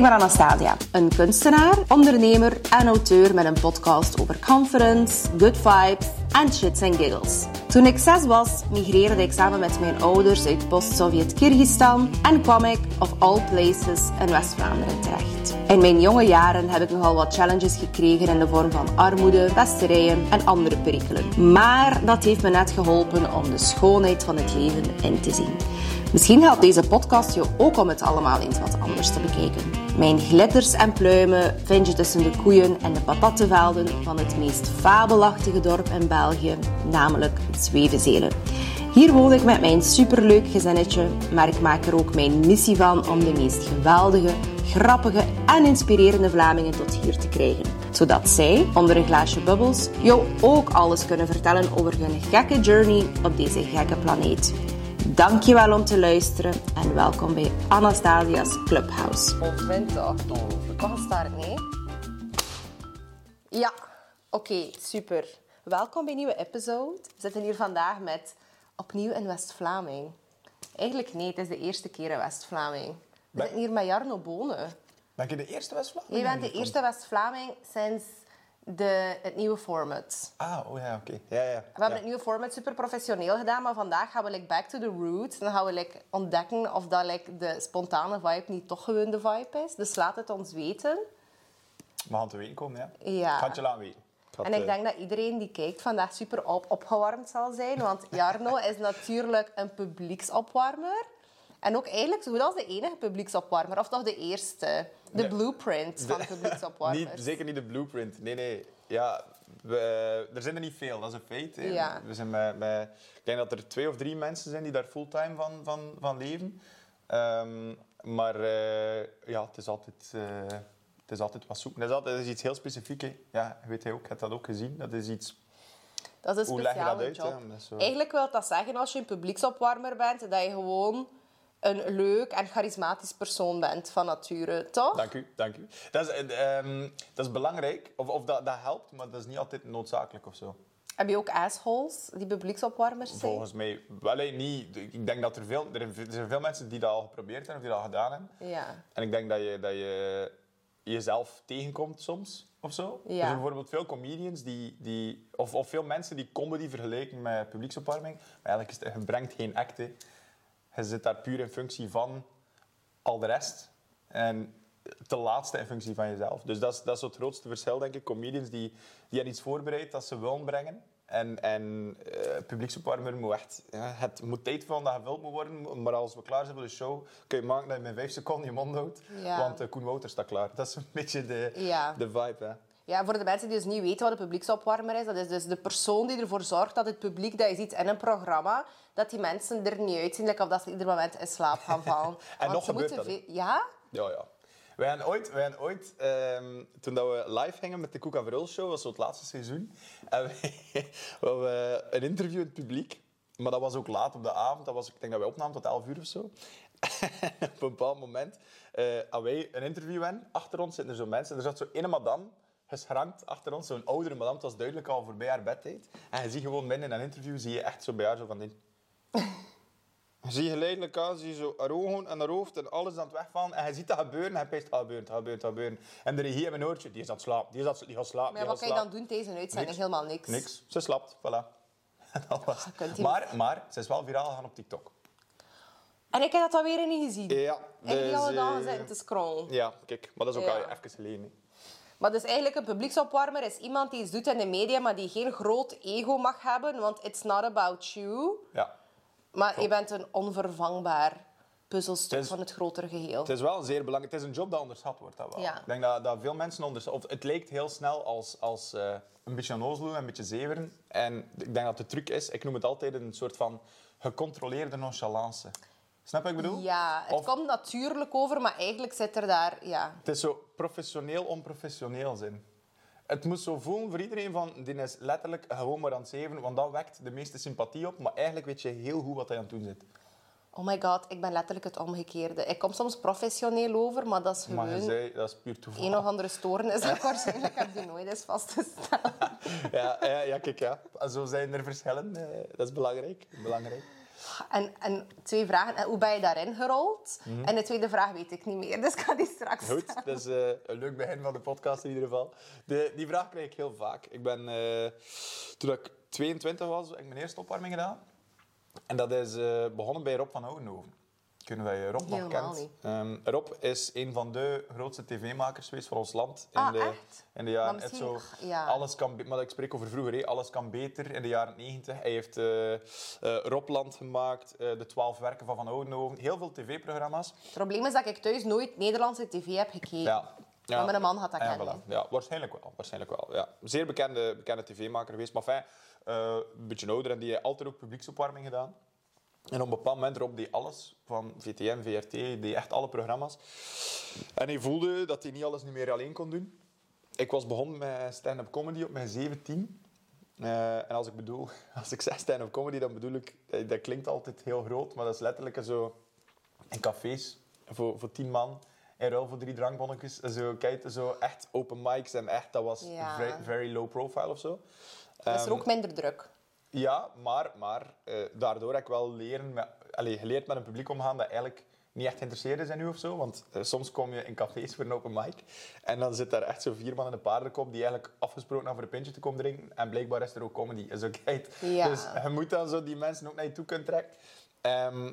Ik ben Anastasia, een kunstenaar, ondernemer en auteur met een podcast over confidence, good vibes en shits en giggles. Toen ik zes was, migreerde ik samen met mijn ouders uit post-Sovjet Kyrgyzstan en kwam ik, of all places, in West-Vlaanderen terecht. In mijn jonge jaren heb ik nogal wat challenges gekregen in de vorm van armoede, pesterijen en andere perikelen. Maar dat heeft me net geholpen om de schoonheid van het leven in te zien. Misschien helpt deze podcast je ook om het allemaal eens wat anders te bekijken. Mijn glitters en pluimen vind je tussen de koeien en de patattenvelden van het meest fabelachtige dorp in België, namelijk Zwevenzelen. Hier woon ik met mijn superleuk gezinnetje, maar ik maak er ook mijn missie van om de meest geweldige, grappige en inspirerende Vlamingen tot hier te krijgen. Zodat zij, onder een glaasje bubbels, jou ook alles kunnen vertellen over hun gekke journey op deze gekke planeet. Dankjewel om te luisteren en welkom bij Anastasia's Clubhouse. Of 20. Mag start, nee? Ja, oké, super. Welkom bij een nieuwe episode. We zitten hier vandaag met opnieuw in West-Vlaming. Eigenlijk nee, het is de eerste keer in West-Vlaming. We Ben- zitten hier met Jarno Bonen. Ben je de eerste West-Vlaming? Je bent de eerste West-Vlaming sinds de, het nieuwe format. Ah, oh ja, oké. Ja, ja. We hebben het nieuwe format super professioneel gedaan, maar vandaag gaan we like, back to the roots. Dan gaan we like, ontdekken of dat, like, de spontane vibe niet toch gewoon de vibe is. Dus laat het ons weten. We gaan te weten komen, ja. Ja. Ik ga het je laten weten. En ik eh, denk dat iedereen die kijkt vandaag super op, opgewarmd zal zijn. Want Jarno is natuurlijk een publieksopwarmer. En ook eigenlijk goed als de enige publieksopwarmer. Of toch de eerste. De blueprint van publieksopwarmers. niet, zeker niet de blueprint. Nee, nee. Ja, we, er zijn er niet veel, dat is een feit. Ja. We zijn met, met, ik denk dat er twee of drie mensen zijn die daar fulltime van, van, van leven. Ehm, maar eh, ja, het is altijd... eh, het is altijd wat zoeken. Het is, altijd, is iets heel specifiek. hè. Ja, weet hij ook, je hebt dat ook gezien. Dat is iets... Dat is een Hoe leg je dat uit? Dat Eigenlijk wil dat zeggen, als je een publieksopwarmer bent, dat je gewoon een leuk en charismatisch persoon bent van nature, toch? Dank u, dank u. Dat is, eh, ehm, dat is belangrijk, of, of dat, dat helpt, maar dat is niet altijd noodzakelijk of zo. Heb je ook assholes die publieksopwarmers zijn? Volgens mij, wel niet. Ik denk dat er veel, er zijn veel mensen die dat al geprobeerd hebben of die dat al gedaan hebben. Ja. En ik denk dat je, dat je jezelf tegenkomt soms of zo. Ja. Er zijn bijvoorbeeld veel comedians die, die of, of veel mensen die comedy vergelijken met publieksopwarming. Maar eigenlijk is het, je brengt geen act. Je zit daar puur in functie van al de rest. En ten laatste in functie van jezelf. Dus dat is, dat is het grootste verschil, denk ik. Comedians die, die hebben iets voorbereid dat ze willen brengen. En, en eh publieksopwarmer moet echt... Ja, het moet tijd vullen dat gevuld moet worden. Maar als we klaar zijn voor de show, kun je maken dat je met vijf seconden je mond houdt. Ja. Want eh, Koen Wouters staat klaar. Dat is een beetje de, Ja. de vibe, hè. Ja, voor de mensen die dus niet weten wat een publieksopwarmer is, dat is dus de persoon die ervoor zorgt dat het publiek dat je ziet in een programma, dat die mensen er niet uitzien, like of dat ze ieder moment in slaap gaan vallen. En Want nog gebeurt dat, Ja? Ja, ja. Wij hebben ooit, wij hebben ooit ehm, toen dat we live gingen met de Koek en Verhul show, was zo het laatste seizoen, en we hadden een interview in het publiek. Maar dat was ook laat op de avond. Dat was, ik denk dat wij opnamen tot 11 uur of zo. Op een bepaald moment hadden wij een interview en achter ons zitten er zo mensen. Er zat zo ene madame geschrankt achter ons, zo'n oudere madame. Het was duidelijk al voorbij haar bedtijd. En je ziet gewoon in een interview, zie je echt zo bij haar zo van dit. Je ziet geleidelijk aan, zie je zo haar ogen en haar hoofd en alles aan het wegvallen. En je ziet dat gebeuren en je pijst, gebeuren, het gaat gebeuren, het gaat gebeuren. En de regie in mijn oortje, die is aan het slapen, die, is aan het, die gaat slapen, Maar die wat kan je dan doen deze uitzending? Niks. Helemaal niks. Niks, ze slaapt, voilà. Dat was. maar, maar ze is wel viraal gegaan op TikTok. En ik heb dat alweer niet gezien. Ja, En die dus, alle dagen eh, zitten te scrollen. Ja, kijk, maar dat is ook Ja. al even geleden. Maar dus eigenlijk een publieksopwarmer is iemand die iets doet in de media, maar die geen groot ego mag hebben, want it's not about you. Ja. Maar je bent een onvervangbaar puzzelstuk Het is- van het grotere geheel. Het is wel zeer belangrijk. Het is een job dat onderschat wordt. Dat wel. Ja. Ik denk dat, dat veel mensen onderschatten. Of het lijkt heel snel als, als eh, een beetje een ozelo, een beetje zeveren. En ik denk dat de truc is, ik noem het altijd een soort van gecontroleerde nonchalance. Snap je wat ik bedoel? Ja, het Of- komt natuurlijk over, maar eigenlijk zit er daar... Ja. Het is zo professioneel onprofessioneel zijn. Het moet zo voelen voor iedereen van, die is letterlijk gewoon maar aan het zeven, want dat wekt de meeste sympathie op, maar eigenlijk weet je heel goed wat hij aan het doen zit. Oh my god, ik ben letterlijk het omgekeerde. Ik kom soms professioneel over, maar dat is Maar je gewoon zei, dat is puur toeval. een of andere stoornis dat ik waarschijnlijk heb die nooit is vastgesteld. Ja, ja, ja, kijk, ja. Zo zijn er verschillen. eh, Dat is belangrijk. belangrijk. En, en twee vragen. En hoe ben je daarin gerold? En de tweede vraag weet ik niet meer, dus ik ga die straks Mhm. Goed, dat is eh, een leuk begin van de podcast in ieder geval. De, die vraag krijg ik heel vaak. Ik ben, eh, toen ik 22 was, heb ik mijn eerste opwarming gedaan. En dat is eh, begonnen bij Rob van Oudenhoven. Kunnen wij Rob nog Helemaal kent? niet. Ehm, Rob is een van de grootste tv-makers geweest van ons land. In Ah, de, echt? In de jaren misschien- zo, ja. alles kan, maar ik spreek over vroeger, hè. alles kan beter in de jaren 90. Hij heeft eh eh, Robland gemaakt, eh, de twaalf werken van Van Oudenhoven, heel veel tv-programma's. Het probleem is dat ik thuis nooit Nederlandse tv heb gekeken. Ja. Maar mijn man had dat ja, kennen. voilà. Ja, waarschijnlijk wel. Waarschijnlijk wel ja. Zeer bekende, bekende tv-maker geweest. Maar fijn, eh, een beetje ouder en die heeft altijd ook publieksopwarming gedaan. En op een bepaald moment Rob die alles van VTM, VRT, die echt alle programma's. En hij voelde dat hij niet alles niet meer alleen kon doen. Ik was begonnen met stand-up comedy op mijn 17. Eh, en als ik bedoel, als ik zeg stand-up comedy, dan bedoel ik, eh, dat klinkt altijd heel groot, maar dat is letterlijk zo in cafés voor, voor tien man. In ruil voor drie drankbonnetjes. Zo, kijk, zo echt open mics en echt, dat was Ja. very, very low profile of zo. Dat is Ehm, er ook minder druk. Ja, maar, maar eh, daardoor heb ik wel leren met, allee, geleerd met een publiek omgaan dat eigenlijk niet echt geïnteresseerd is in u of zo. Want eh, soms kom je in cafés voor een open mic en dan zit daar echt zo vier man in een paardenkop die eigenlijk afgesproken hebben voor een pintje te komen drinken. En blijkbaar is er ook comedy. Kijk, Ja. Dus je moet dan zo die mensen ook naar je toe kunnen trekken. Ehm,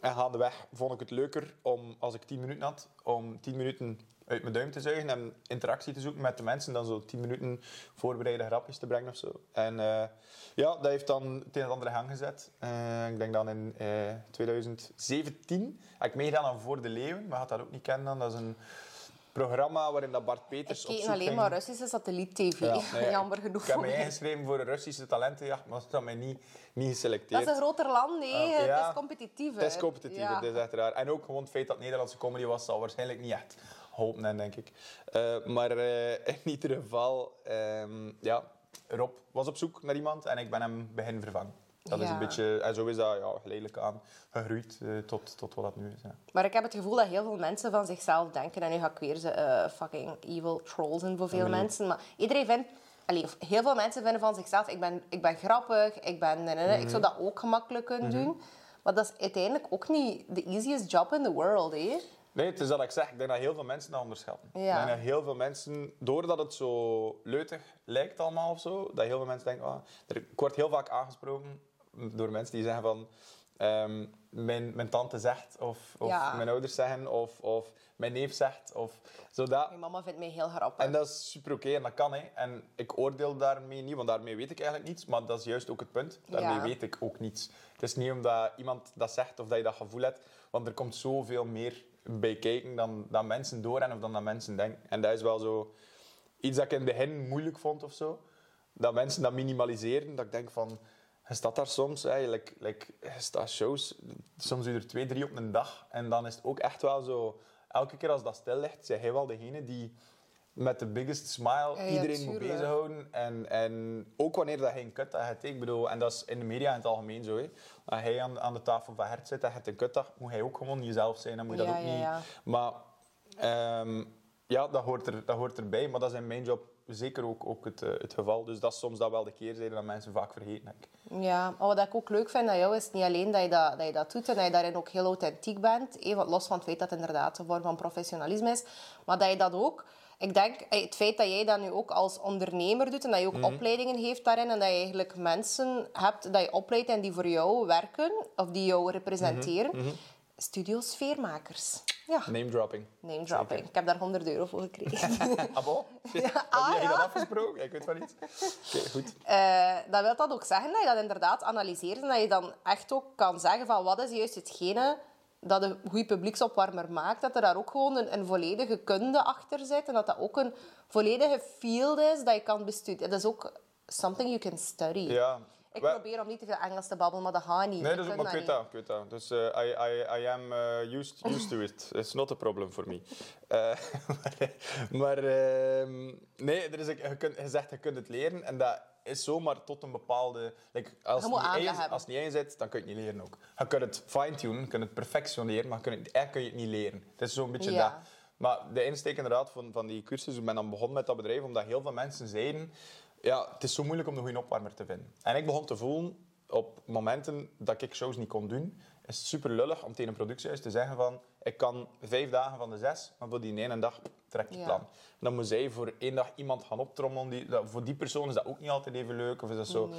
en gaandeweg vond ik het leuker om, als ik tien minuten had, om tien minuten uit mijn duim te zuigen en interactie te zoeken met de mensen. Dan zo tien minuten voorbereide grapjes te brengen of zo. En eh, ja, dat heeft dan het een en andere gang gezet. Eh, ik denk dan in eh 2017 heb ik meegedaan aan Voor de Leeuwen. Maar gaat dat ook niet kennen dan. Dat is een programma waarin dat Bart Ik Peters op keek zoek alleen ging. maar Russische satelliet-tv. Ja, nee, Jammer genoeg Ik heb mij. ingeschreven voor een Russische talentenjacht, maar ze hebben mij niet, niet Dat geselecteerd. is een groter land, nee. Ah, Het is competitiever. Het is competitiever, Ja. dat is echt raar. En ook gewoon het feit dat het Nederlandse comedy was, zal waarschijnlijk niet echt geholpen hebben, denk ik. Eh, maar eh, in ieder geval, ehm, ja, Rob was op zoek naar iemand en ik ben hem begin vervangen. Dat is een beetje, en zo is dat ja, geleidelijk aan gegroeid eh, tot, tot wat dat nu is. Ja. Maar ik heb het gevoel dat heel veel mensen van zichzelf denken, en nu ga ik weer ze fucking evil trolls zijn voor veel mensen, maar iedereen vindt, allee, heel veel mensen vinden van zichzelf, ik ben, ik ben grappig, ik ben, nee, nee, nee, ik zou dat ook gemakkelijk kunnen doen. Maar dat is uiteindelijk ook niet de easiest job in the world, hè? Nee, het is dat ik zeg. Ik denk dat heel veel mensen dat onderschatten. Ja. Ik denk dat heel veel mensen, doordat het zo leutig lijkt allemaal of zo, dat heel veel mensen denken, er, ik word heel vaak aangesproken door mensen die zeggen van, ehm, mijn, mijn tante zegt, of, of Ja. mijn ouders zeggen, of, of mijn neef zegt, of zodat. Mijn mama vindt mij heel grappig. En dat is super oké en dat kan. Hè. En ik oordeel daarmee niet, want daarmee weet ik eigenlijk niets. Maar dat is juist ook het punt. Daarmee Ja. weet ik ook niets. Het is niet omdat iemand dat zegt of dat je dat gevoel hebt. Want er komt zoveel meer bij kijken dan, dan mensen doorrennen of dan dat mensen denken. En dat is wel zo iets dat ik in het begin moeilijk vond of zo. Dat mensen dat minimaliseren. Dat ik denk van... Je staat daar soms, hè, like, staat shows, soms doe je er twee, drie op een dag. En dan is het ook echt wel zo... Elke keer als dat stil ligt, zeg hij wel degene die met de biggest smile ja, iedereen moet bezighouden. En, en ook wanneer dat hij een kutdag heeft. hè. Ik bedoel, en dat is in de media in het algemeen zo. Hè. Als hij aan, aan de tafel van Hert zit en hij heeft een kutdag, moet hij ook gewoon jezelf zijn. Dan moet je dat ook niet... Maar ehm, ja, dat hoort, er, dat hoort erbij. Maar dat is in mijn job zeker ook, ook het, eh, het geval. Dus dat is soms dat wel de keerzijde dat mensen vaak vergeten. ik. Ja, maar wat ik ook leuk vind aan jou is niet alleen dat je dat, dat, je dat doet en dat je daarin ook heel authentiek bent, even los van het feit dat het inderdaad een vorm van professionalisme is, maar dat je dat ook, ik denk, eh, het feit dat jij dat nu ook als ondernemer doet en dat je ook opleidingen heeft daarin en dat je eigenlijk mensen hebt dat je opleidt en die voor jou werken of die jou representeren, studiosfeermakers. Ja, Name dropping. name dropping. Ik heb daar 100 euro voor gekregen. Ah, bon? Heb ah, jij ja. dat afgesproken? Ik weet van niet. Oké, goed. Eh, dan wil dat ook zeggen dat je dat inderdaad analyseert en dat je dan echt ook kan zeggen van wat is juist hetgene dat een goede publieksopwarmer maakt. Dat er daar ook gewoon een, een volledige kunde achter zit en dat dat ook een volledige field is dat je kan bestuderen. Dat is ook something you can study. Ja. Ik probeer om niet te veel Engels te babbelen, maar dat gaat niet. Nee, dat is ook, maar ik weet dat. Dus eh, I, I, I am eh, used, used to it. It's not a problem for me. Eh, maar maar ehm, nee, er is, je, kunt, je zegt je kunt het leren en dat is zomaar tot een bepaalde... Like, als, het niet in- als het niet dan kun je het niet leren ook. Je kunt het fine-tunen, je kunt het perfectioneren, maar het, eigenlijk kun je het niet leren. Het is zo'n beetje Ja. dat. Maar de insteek inderdaad van, van die cursus, ik ben dan begonnen met dat bedrijf, omdat heel veel mensen zeiden, ja, het is zo moeilijk om een goede opwarmer te vinden. En ik begon te voelen, op momenten dat ik shows niet kon doen, is het super lullig om tegen een productiehuis te zeggen van ik kan vijf dagen van de zes, maar voor die ene dag trekt het Ja. plan. Dan moet zij voor één dag iemand gaan optrommelen. Die, dat, voor die persoon is dat ook niet altijd even leuk. Of is dat zo.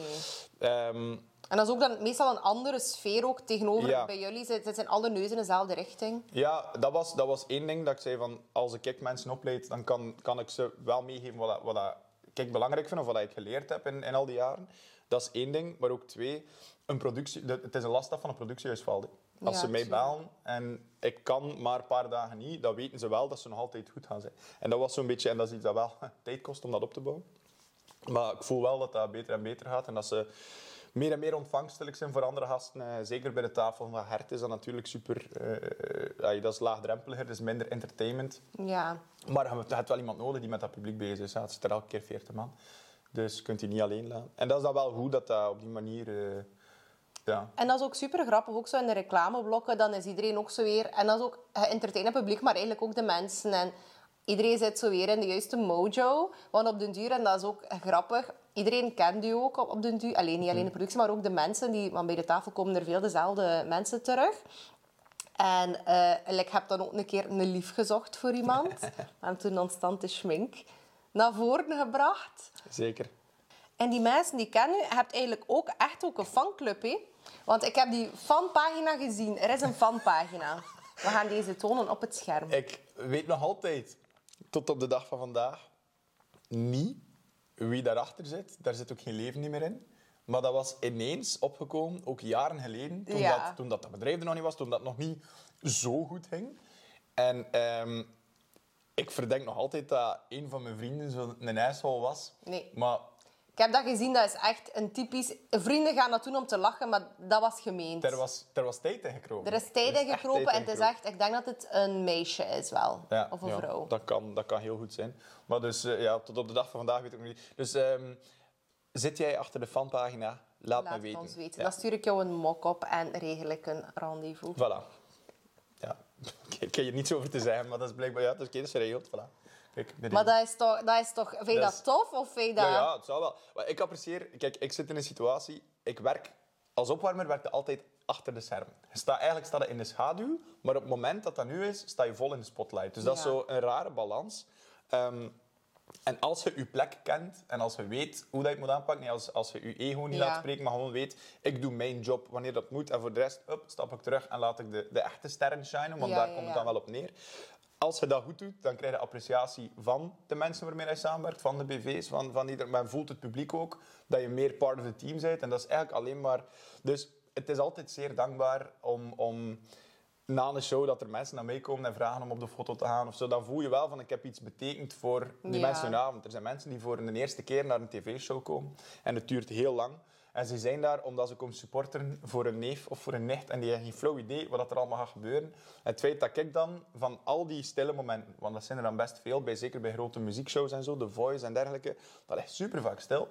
Ehm, En dat is ook dan meestal een andere sfeer ook tegenover Ja. bij jullie. Zit, zijn alle neuzen in dezelfde richting. Ja, dat was, dat was één ding dat ik zei van als ik mensen opleid, dan kan, kan ik ze wel meegeven wat, wat ik belangrijk vind of wat ik geleerd heb in, in al die jaren. Dat is één ding, maar ook twee, een productie, het is een last dat van een productiehuis valt. Als Ja, ze mij bellen en ik kan maar een paar dagen niet, dan weten ze wel dat ze nog altijd goed gaan zijn. En dat was zo'n beetje, en dat is iets dat wel tijd kost om dat op te bouwen. Maar ik voel wel dat dat beter en beter gaat en dat ze meer en meer ontvangstelijk zijn voor andere gasten. Eh, zeker bij de tafel van Hert is dat natuurlijk super... eh, dat is laagdrempeliger, dat is minder entertainment. Ja. Maar je hebt wel iemand nodig die met dat publiek bezig is. Ja, het zit er elke keer 40 man. Dus je kunt die niet alleen laten. En dat is dan wel goed dat dat op die manier... ja. En dat is ook super grappig, ook zo in de reclameblokken, dan is iedereen ook zo weer... En dat is ook het entertainen publiek, maar eigenlijk ook de mensen. En iedereen zit zo weer in de juiste mojo. Want op den duur, en dat is ook grappig, iedereen kent u ook op, op den duur. Alleen, niet alleen de productie, maar ook de mensen. Die, want bij de tafel komen er veel dezelfde mensen terug. En eh, ik heb dan ook een keer een lief gezocht voor iemand. en toen ontstond de schmink naar voren gebracht. Zeker. En die mensen die kennen u, je hebt eigenlijk ook echt ook een fanclub, hè? Want ik heb die fanpagina gezien. Er is een fanpagina. We gaan deze tonen op het scherm. Ik weet nog altijd, tot op de dag van vandaag, niet wie daarachter zit. Daar zit ook geen leven niet meer in. Maar dat was ineens opgekomen, ook jaren geleden, toen, Ja. dat, toen dat, dat bedrijf er nog niet was, toen dat nog niet zo goed ging. En ehm, ik verdenk nog altijd dat een van mijn vrienden zo'n asshole was. Nee. Maar Ik heb dat gezien, dat is echt een typisch... Vrienden gaan dat doen om te lachen, maar dat was gemeend. er was, er was tijd in gekropen. Er is tijd in gekropen en het is echt... Ik denk dat het een meisje is wel. Ja, of een ja, vrouw. Dat kan, dat kan heel goed zijn. Maar dus, eh, ja, tot op de dag van vandaag weet ik nog niet. Dus ehm, zit jij achter de fanpagina? Laat, Laat me weten. ons weten. Ja. Dan stuur ik jou een mock-up en regel ik een rendezvous. Voilà. Ja, ik kan je niets over te zeggen, maar dat is blijkbaar... Ja, dat is geregeld. Voilà. Kijk, Maar dat is toch... Dat is toch vind je Dat dat, is- tof of vind je dat... Ja, ja, het zou wel. Maar ik apprecieer... Kijk, ik zit in een situatie... Ik werk... Als opwarmer werk je altijd achter de schermen. Je staat, eigenlijk staat je in de schaduw, maar op het moment dat dat nu is, sta je vol in de spotlight. Dus dat is zo een rare balans. Ehm, en als je je plek kent en als je weet hoe dat je het moet aanpakken, niet als, als je je ego niet Ja. laat spreken, maar gewoon weet, ik doe mijn job wanneer dat moet en voor de rest up, stap ik terug en laat ik de, de echte sterren shinen, want Ja, daar komt het dan wel op neer. Als je dat goed doet, dan krijg je appreciatie van de mensen waarmee je samenwerkt, van de BV's, van, van ieder, maar voelt het publiek ook dat je meer part of the team bent. En dat is eigenlijk alleen maar... Dus het is altijd zeer dankbaar om, om na een show dat er mensen naar mij komen en vragen om op de foto te gaan of zo. Dan voel je wel van ik heb iets betekend voor die Ja. mensen hun avond. Er zijn mensen die voor de eerste keer naar een tv-show komen en het duurt heel lang. En ze zijn daar omdat ze komen supporteren voor een neef of voor een nicht. En die hebben geen flauw idee wat er allemaal gaat gebeuren. Het feit dat ik dan van al die stille momenten, want dat zijn er dan best veel, bij, zeker bij grote muziekshows en zo, The Voice en dergelijke, dat ligt super vaak stil.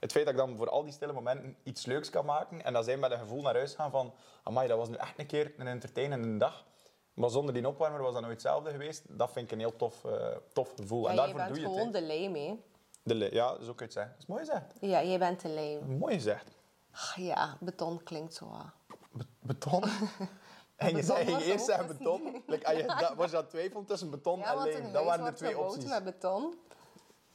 Het feit dat ik dan voor al die stille momenten iets leuks kan maken en dat zij met een gevoel naar huis gaan van amai, dat was nu echt een keer een entertainende dag. Maar zonder die opwarmer was dat nooit hetzelfde geweest. Dat vind ik een heel tof, eh, tof gevoel. en Ja, daarvoor bent doe je het. gewoon hè. de lijm. De ja, zo kun je het zeggen. Dat is mooi gezegd. Ja, jij bent de lijm. Mooi gezegd. Ach, Ja, beton klinkt zo. ah. Be- beton. En je zei je eerst opgelost. beton. Like, als je, dat, was het twijfelen tussen beton Ja, en een Dat waren de twee opties. met beton.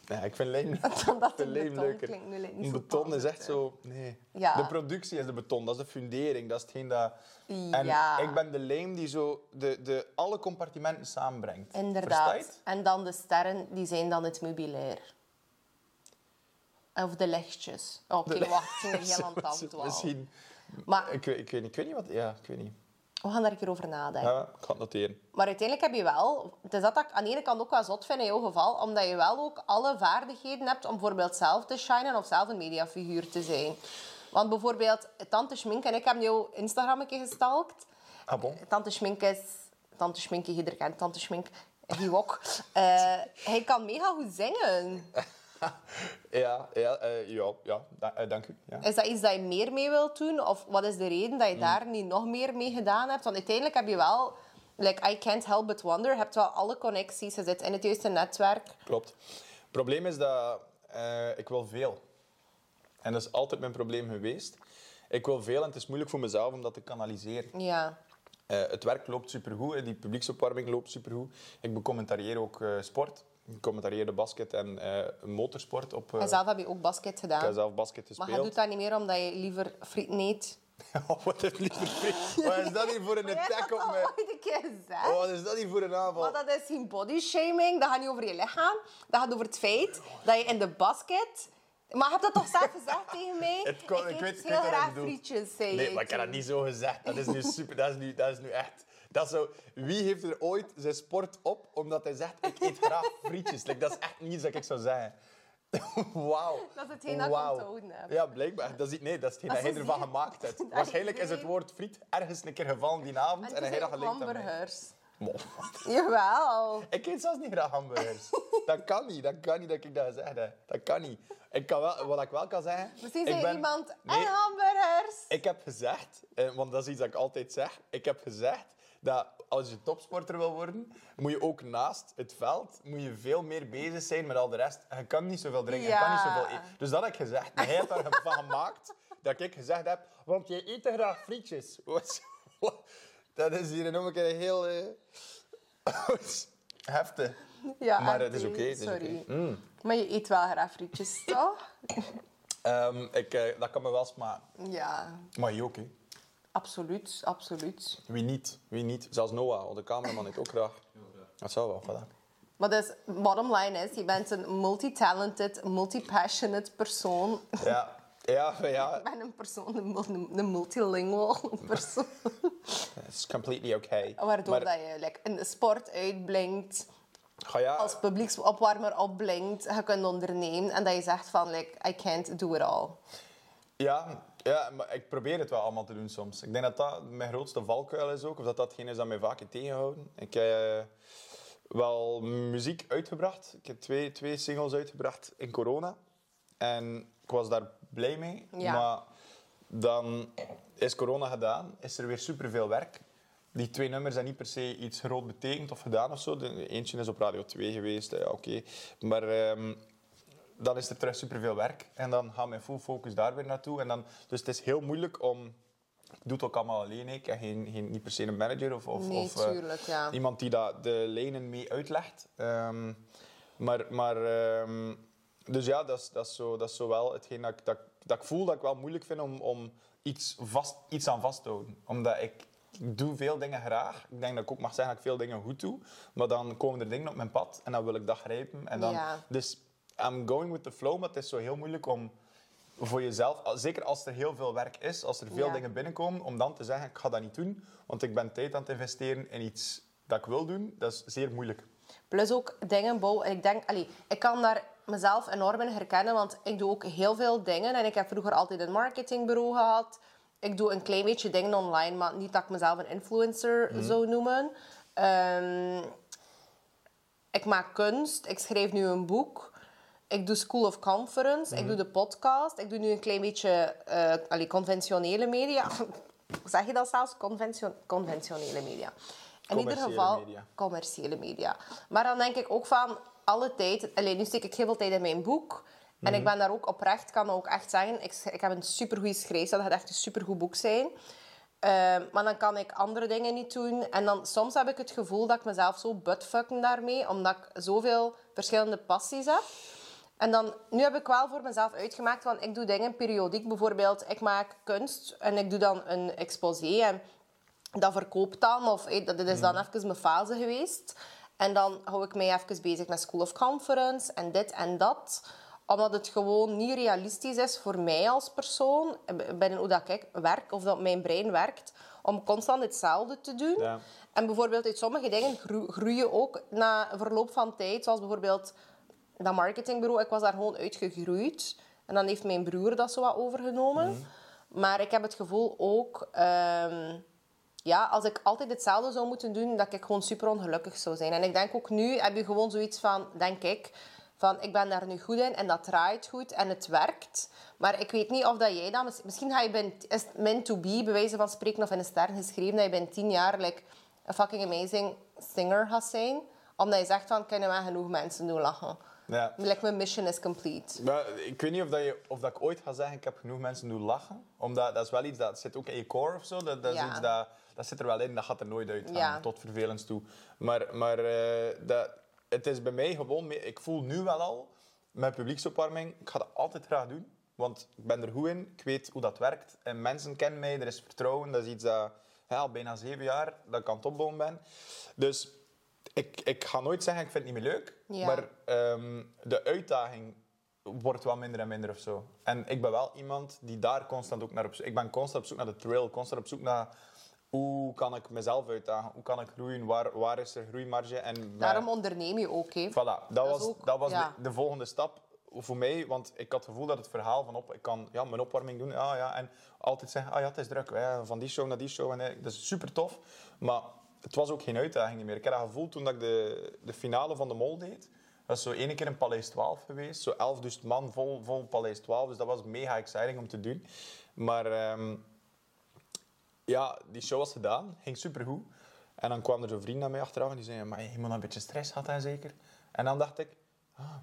Ja, ik vind ik Dat vind lijm beton leuker. klinkt nu niet Een zo beton is echt zo... Nee. Ja. De productie is de beton, dat is de fundering. Dat is hetgeen dat... En Ja. ik ben de lijm die zo de, de, alle compartimenten samenbrengt. Inderdaad. het? En dan de sterren, die zijn dan het meubilair. Of de lichtjes. Oké, wacht, ik ben heel aan het. Misschien... Maar Ik, weet- ik, weet, niet- ik weet niet wat... Ja, ik weet niet. we gaan daar een keer over nadenken. Ja, ik ga het noteren. Maar uiteindelijk heb je wel... Het is dat dat ik aan de ene kant ook wel zot vind in jouw geval, omdat je wel ook alle vaardigheden hebt om bijvoorbeeld zelf te shinen of zelf een mediafiguur te zijn. Want bijvoorbeeld, Tante Schmink en ik hebben jouw Instagram een keer gestalkt. Ah, bon. Tante Schmink is... Tante Schmink, je ieder kent Tante Schmink. Hij ook. Eh, hij kan mega goed zingen. Ja, ja, eh, ja, ja da- eh, dank u. Ja. Is dat iets dat je meer mee wilt doen? Of wat is de reden dat je Mm. daar niet nog meer mee gedaan hebt? Want uiteindelijk heb je wel... Like, I can't help but wonder. Je hebt wel alle connecties. Je zit in het juiste netwerk. Klopt. Het probleem is dat eh, ik wil veel. En dat is altijd mijn probleem geweest. ik wil veel en het is moeilijk voor mezelf om dat te kanaliseren. Ja. Het werk loopt supergoed, die publieksopwarming loopt supergoed. Ik becommentarieer ook sport. Ik commentarieerde basket en eh, motorsport op... eh, En zelf heb je ook basket ik gedaan. heb zelf basket Maar gespeeld. je doet dat niet meer omdat je liever friet eet. Oh, wat is liever vriend. Wat is dat hier voor een attack op mij? Oh, wat is dat hier voor een aanval? Maar dat is geen body shaming. Dat gaat niet over je lichaam. Dat gaat over het feit dat je in de basket... Maar je hebt dat toch zelf gezegd tegen mij? Het kon- ik weet- ik heel weet je graag frietjes, zei Nee, maar ik heb dat niet zo gezegd. Dat is nu super. Dat is nu, dat is nu echt. Dat zo, wie heeft er ooit zijn sport op omdat hij zegt: Ik eet graag frietjes? Like, dat is echt niet iets dat ik zou zeggen. Wauw. Dat is hetgeen dat ik Wauw. onthouden heb. Ja, blijkbaar. Dat is, niet- nee, dat is hetgeen dat hij ervan gemaakt heeft. Waarschijnlijk is het woord friet ergens een keer gevallen die avond en, En hij had gelinkt hamburgers. Jawel. Ik eet zelfs niet graag hamburgers. dat kan niet. Dat kan niet dat ik dat gezegd heb. Dat kan niet. Ik kan wel, wat ik wel kan zeggen... Misschien ik zei ben- iemand Nee, en hamburgers. Ik heb gezegd, eh, want dat is iets dat ik altijd zeg, ik heb gezegd dat als je topsporter wil worden, moet je ook naast het veld moet je veel meer bezig zijn met al de rest. Je kan niet zoveel drinken, je kan niet zoveel eten. Dus dat heb ik gezegd. Maar hij heeft daarvan gemaakt dat ik gezegd heb, want je eet te graag frietjes. Dat is hier nog een keer heel eh, heftig. Ja, Maar het is oké, Sorry. Mm. Maar je eet wel graag frietjes, toch? Ehm, ik, eh, dat kan me wel smaken. ja, Maar je ook, hè. Absoluut, absoluut. Wie niet? Wie niet? Zelfs Noah, de cameraman, ik ook graag. Dat zou wel, voilà. Maar dus, bottom line is, je bent een multi-talented, multi-passionate persoon. Ja, ja, ja. Ik ben een persoon, een, mul- een multilingual persoon. It's completely okay. Waardoor Maar, dat je like, in de sport uitblinkt, ja, als publieksopwarmer opblinkt, je kunt ondernemen en dat je zegt van, like, I can't do it all. ja, ja, maar ik probeer het wel allemaal te doen soms. Ik denk dat dat mijn grootste valkuil is ook, of dat datgene is dat mij vaak tegenhouden. Ik heb eh, wel muziek uitgebracht. Ik heb twee, twee singles uitgebracht in corona. En ik was daar blij mee. Ja. Maar dan is corona gedaan, is er weer superveel werk. Die twee nummers zijn niet per se iets groot betekend of gedaan of zo. Eentje is op Radio 2 geweest, ja, oké. Maar ehm, dan is er terug superveel werk. En dan gaat mijn full focus daar weer naartoe. En dan, dus het is heel moeilijk om... Ik doe het ook allemaal alleen. Ik heb geen, geen, niet per se een manager of, of, Nee, of eh, tuurlijk, ja. iemand die dat, de lijnen mee uitlegt. Ehm, maar maar ehm, dus ja, dat is, dat, is zo, dat is zo wel hetgeen dat ik, dat, dat ik voel dat ik wel moeilijk vind om, om iets, vast, iets aan vast te houden. Omdat ik, ik doe veel dingen graag. Ik denk dat ik ook mag zeggen dat ik veel dingen goed doe. Maar dan komen er dingen op mijn pad en dan wil ik dat grijpen. En dan, Ja. Dus I'm going with the flow, maar het is zo heel moeilijk om voor jezelf, zeker als er heel veel werk is, als er veel Ja. dingen binnenkomen, om dan te zeggen, ik ga dat niet doen, want ik ben tijd aan het investeren in iets dat ik wil doen, dat is zeer moeilijk. Plus ook dingen bouwen. En ik denk, allee, ik kan daar mezelf enorm in herkennen, want ik doe ook heel veel dingen. En ik heb vroeger altijd een marketingbureau gehad. Ik doe een klein beetje dingen online, maar niet dat ik mezelf een influencer zou noemen. Ehm, ik maak kunst, ik schrijf nu een boek. Ik doe School of Conference, ik doe de podcast. Ik doe nu een klein beetje allee, conventionele media. Hoe zeg je dat zelfs? Conventio- conventionele media. In ieder geval media. commerciële media. Maar dan denk ik ook van alle tijd. Alleen nu steek ik heel veel tijd in mijn boek. En ik ben daar ook oprecht, kan ook echt zeggen. Ik, ik heb een supergoeie schrijfstijl. Dat gaat echt een supergoed boek zijn. Ehm, maar dan kan ik andere dingen niet doen. En dan soms heb ik het gevoel dat ik mezelf zo buttfucken daarmee. Omdat ik zoveel verschillende passies heb. En dan, nu heb ik wel voor mezelf uitgemaakt van ik doe dingen periodiek. Bijvoorbeeld, ik maak kunst en ik doe dan een exposé. En dat verkoopt dan, of eh, dat is dan even mijn fase geweest. En dan hou ik mij even bezig met School of Conference en dit en dat. Omdat het gewoon niet realistisch is voor mij als persoon, binnen hoe dat ik werk, of dat mijn brein werkt, om constant hetzelfde te doen. Ja. En bijvoorbeeld uit sommige dingen gro- groeien ook na verloop van tijd. Zoals bijvoorbeeld dat marketingbureau. Ik was daar gewoon uitgegroeid. En dan heeft mijn broer dat zo wat overgenomen. Maar ik heb het gevoel ook... ehm, ja, als ik altijd hetzelfde zou moeten doen, dat ik gewoon super ongelukkig zou zijn. En ik denk ook nu heb je gewoon zoiets van, denk ik, van ik ben daar nu goed in en dat draait goed en het werkt. Maar ik weet niet of dat jij dat... mis- Misschien ga je bij, is meant to be, bij wijze van spreken, of in een ster geschreven, dat je binnen tien jaar like, een fucking amazing singer gaat zijn. Omdat je zegt van, kunnen we genoeg mensen doen lachen. Ja. Like, mijn mission is complete. Maar ik weet niet of, dat je, of dat ik ooit ga zeggen, ik heb genoeg mensen doen lachen. Omdat dat is wel iets dat zit ook in je core of zo. Dat, dat, is Ja. iets dat, dat zit er wel in, dat gaat er nooit uit Ja. tot vervelens toe. Maar, maar eh, dat, het is bij mij gewoon, ik voel nu wel al, met publieksopwarming, ik ga dat altijd graag doen. Want ik ben er goed in, ik weet hoe dat werkt. En mensen kennen mij, er is vertrouwen. Dat is iets dat ja, al bijna zeven jaar dat ik aan het opbouwen ben. Dus ik, ik ga nooit zeggen, ik vind het niet meer leuk. Ja. Maar ehm, de uitdaging wordt wel minder en minder of zo. En ik ben wel iemand die daar constant ook naar op zoek... Ik ben constant op zoek naar de trail, constant op zoek naar... Hoe kan ik mezelf uitdagen? Hoe kan ik groeien? Waar, waar is er groeimarge? En Daarom onderneem je ook, hè. Voilà, dat, was, ook- dat was ja. de, de volgende stap voor mij. Want ik had het gevoel dat het verhaal van op, ik kan ja, mijn opwarming doen. Ah, ja, en altijd zeggen, ah ja, het is druk. Van die show naar die show. En, dat is super tof. Maar het was ook geen uitdaging meer. Ik heb dat gevoel toen dat ik de, de finale van de Mol deed. Dat is zo één keer in Paleis 12 geweest. Zo 11.000 man vol, vol Paleis 12. Dus dat was mega exciting om te doen. Maar ehm, ja, die show was gedaan. Ging supergoed. En dan kwam er zo'n vriend naar mij achteraf en die zei... Maar je moet een beetje stress had hij zeker? En dan dacht ik... Ah,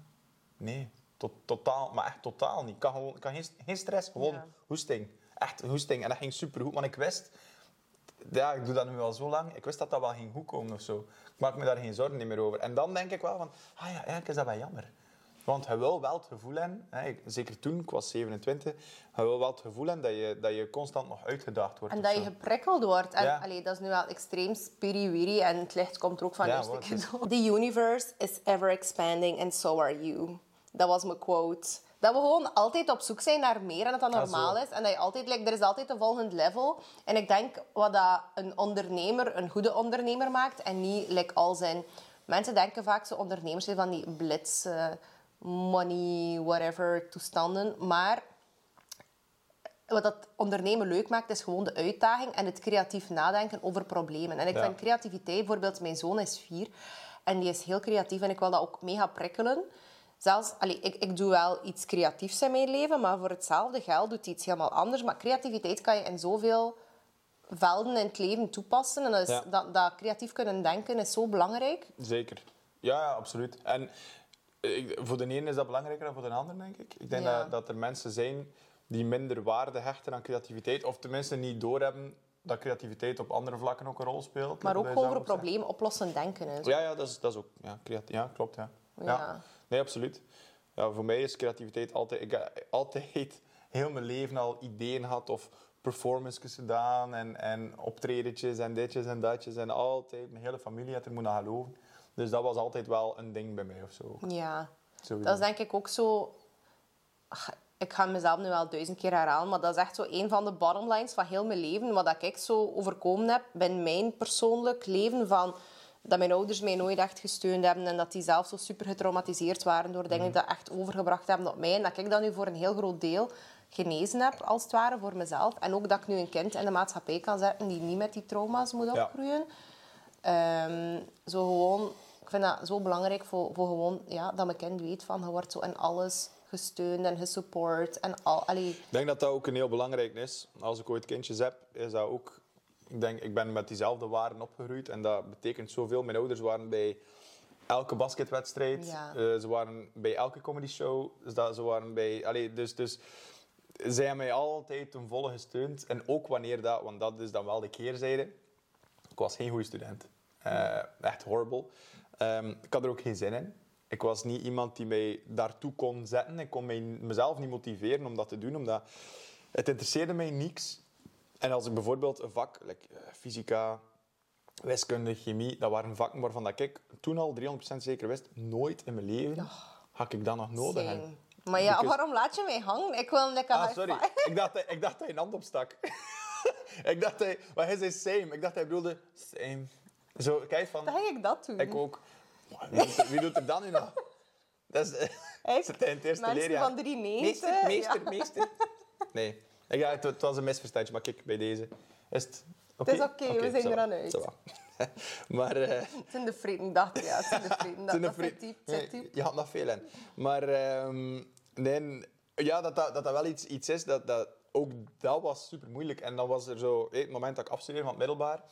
nee, tot, totaal, maar echt totaal niet. Ik kan, gewoon, kan geen, geen stress, gewoon Ja. hoesting. Echt hoesting. En dat ging supergoed, want ik wist... Ja, ik doe dat nu al zo lang. Ik wist dat dat wel ging goed komen of zo. Ik maak me daar geen zorgen meer over. En dan denk ik wel van... Ah ja, eigenlijk is dat wel jammer. Want je wil wel het gevoel hebben, hè, zeker toen, ik was 27, je wil wel het gevoel hebben dat je, dat je constant nog uitgedaagd wordt. En dat je geprikkeld wordt. En Ja. allee, dat is nu wel extreem spiriwiri en het licht komt er ook van Ja, eerste keer. The universe is ever expanding and so are you. Dat was mijn quote. Dat we gewoon altijd op zoek zijn naar meer en dat dat normaal is. En dat je altijd, like, er is altijd een volgend level. En ik denk wat dat een ondernemer een goede ondernemer maakt en niet like, al zijn... Mensen denken vaak zo ondernemers zijn van die blitz, money, whatever toestanden. Maar wat dat ondernemen leuk maakt, is gewoon de uitdaging en het creatief nadenken over problemen. En ik Ja. vind creativiteit, bijvoorbeeld mijn zoon is vier en die is heel creatief en ik wil dat ook mega prikkelen. Zelfs, allee, ik, ik doe wel iets creatiefs in mijn leven, maar voor hetzelfde geld doet hij iets helemaal anders. Maar creativiteit kan je in zoveel velden in het leven toepassen. En dat, is, Ja. dat, dat creatief kunnen denken is zo belangrijk. Zeker. Ja, ja, absoluut. En ik- voor de ene is dat belangrijker dan voor de ander, denk ik. Ik denk Ja. dat, dat er mensen zijn die minder waarde hechten aan creativiteit, of tenminste niet doorhebben dat creativiteit op andere vlakken ook een rol speelt. Maar ook over ook problemen oplossen denken. En zo. zegt. Ja, ja, dat is, dat is ook ja, creatief. Ja, klopt. Ja. Ja. Nee, absoluut. Ja, voor mij is creativiteit altijd... Ik heb altijd heel mijn leven al ideeën gehad of performances gedaan en, en optredetjes en ditjes en datjes. En altijd, mijn hele familie had er moeten aan geloven. Dus dat was altijd wel een ding bij mij of zo. Ja. Sowieso. Dat is denk ik ook zo... Ik ga mezelf nu wel duizend keer herhalen, maar dat is echt zo een van de bottomlines van heel mijn leven. Wat ik zo overkomen heb in mijn persoonlijk leven. Van, dat mijn ouders mij nooit echt gesteund hebben en dat die zelf zo super getraumatiseerd waren door dingen die dat echt overgebracht hebben op mij. En dat ik dat nu voor een heel groot deel genezen heb, als het ware, voor mezelf. En ook dat ik nu een kind in de maatschappij kan zetten die niet met die trauma's moet Ja. opgroeien. Ehm, zo gewoon, ik vind dat zo belangrijk voor, voor gewoon, ja, dat mijn kind weet van je wordt zo in alles gesteund en gesupport. En al, allee, Ik denk dat dat ook een heel belangrijk is. Als ik ooit kindjes heb, is dat ook... Ik denk, ik ben met diezelfde waarden opgegroeid en dat betekent zoveel. Mijn ouders waren bij elke basketwedstrijd. Ja. Eh, ze waren bij elke comedy show. Dus dat, ze waren bij... Allee, dus, dus zij hebben mij altijd ten volle gesteund. En ook wanneer dat... Want dat is dan wel de keerzijde. Ik was geen goede student. Eh, echt horrible. Ehm, ik had er ook geen zin in. Ik was niet iemand die mij daartoe kon zetten. Ik kon mij, mezelf niet motiveren om dat te doen, omdat het interesseerde mij niks. En als ik bijvoorbeeld een vak, like, eh, fysica, wiskunde, chemie, dat waren vakken waarvan dat ik toen al 300% zeker wist, nooit in mijn leven had ik dat nog nodig hebben. Maar ja, Because- waarom laat je mij hangen? Ik wil een lekker Ah, sorry. Ik dacht, ik dacht dat hij een hand opstak. ik dacht hij... Maar hij zei same. Ik dacht hij bedoelde same. Zo, kijk van... Dan ga ik dat doen. Ik ook. Maar Wie doet, er, wie doet er dan nu nog? Dat is, in het eerste leerjaar. van 390, Meester, meester, ja. meester. Nee. Ja, het, het was een misverstandje, maar kijk, bij deze is het oké. Het is oké, we zijn ça va, eraan uit. maar... eh, Het zijn de vrienden, dacht ik. Ja, het. Dat, dat diep, zit Nee, diep. Je had nog veel in. Maar nee, ja, dat, dat, dat dat wel iets, iets is, dat, dat, ook dat was super moeilijk. En dan was er zo, hé, het moment dat ik afstudeerde van het middelbaar,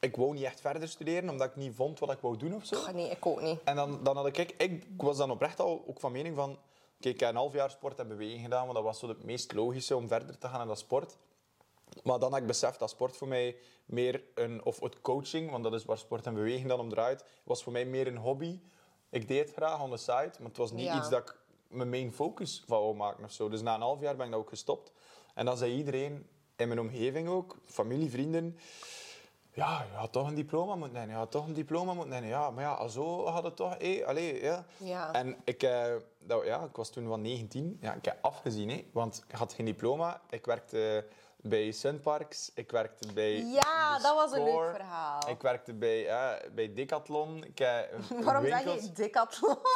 ik wou niet echt verder studeren, omdat ik niet vond wat ik wou doen of zo. Nee, ik ook niet. En dan, dan had ik, ik, ik was dan oprecht al ook van mening van... Kijk, ik heb een half jaar sport en beweging gedaan, want dat was zo het meest logische om verder te gaan in dat sport. Maar dan had ik beseft dat sport voor mij meer een... Of het coaching, want dat is waar sport en beweging dan om draait, was voor mij meer een hobby. Ik deed het graag on the side, maar het was niet Ja. iets dat ik mijn main focus van wou maken of zo. Dus na een half jaar ben ik dat ook gestopt. En dan zei iedereen in mijn omgeving ook, familie, vrienden... Ja, je had toch een diploma moeten nemen. Je had toch een diploma moeten nemen. Ja, maar ja, zo had het toch... Hé, allee, ja. Ja. En ik, eh, dat, ja, ik was toen van 19. Ja, ik heb afgezien, hè, want ik had geen diploma. Ik werkte bij Sunparks. Ik werkte bij... Ja, dat was een leuk verhaal. Ik werkte bij, ja, bij Decathlon. Ik Waarom zeg je decathlon?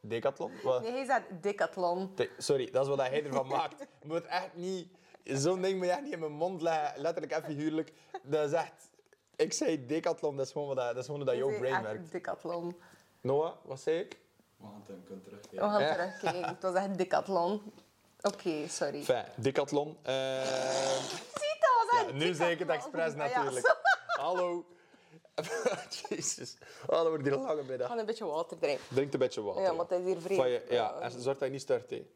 Decathlon? Wat? Nee, hij zegt decathlon. De- Sorry, dat is wat hij ervan maakt. Je moet echt niet... Zo'n ding moet je echt niet in mijn mond leggen, letterlijk en figuurlijk. Dat is echt... Ik zei decathlon, dat is gewoon wat dat, dat, is gewoon hoe dat jouw Hij brain werkt. echt Decathlon. Noah, wat zei ik? We gaan het hem kunnen We gaan Ja. terugkijken. Het was echt decathlon. Oké, sorry. Enfin, decathlon. Eh, Ziet, dat was ja, nu zeg ik het expres Ah, ja, natuurlijk. Hallo. Jezus. Oh, dat wordt hier een lange Ik middag. ga een beetje water drinken. Drink een beetje water. Ja, want het is hier vreemd. Ja, en zorg dat je niet start, hè.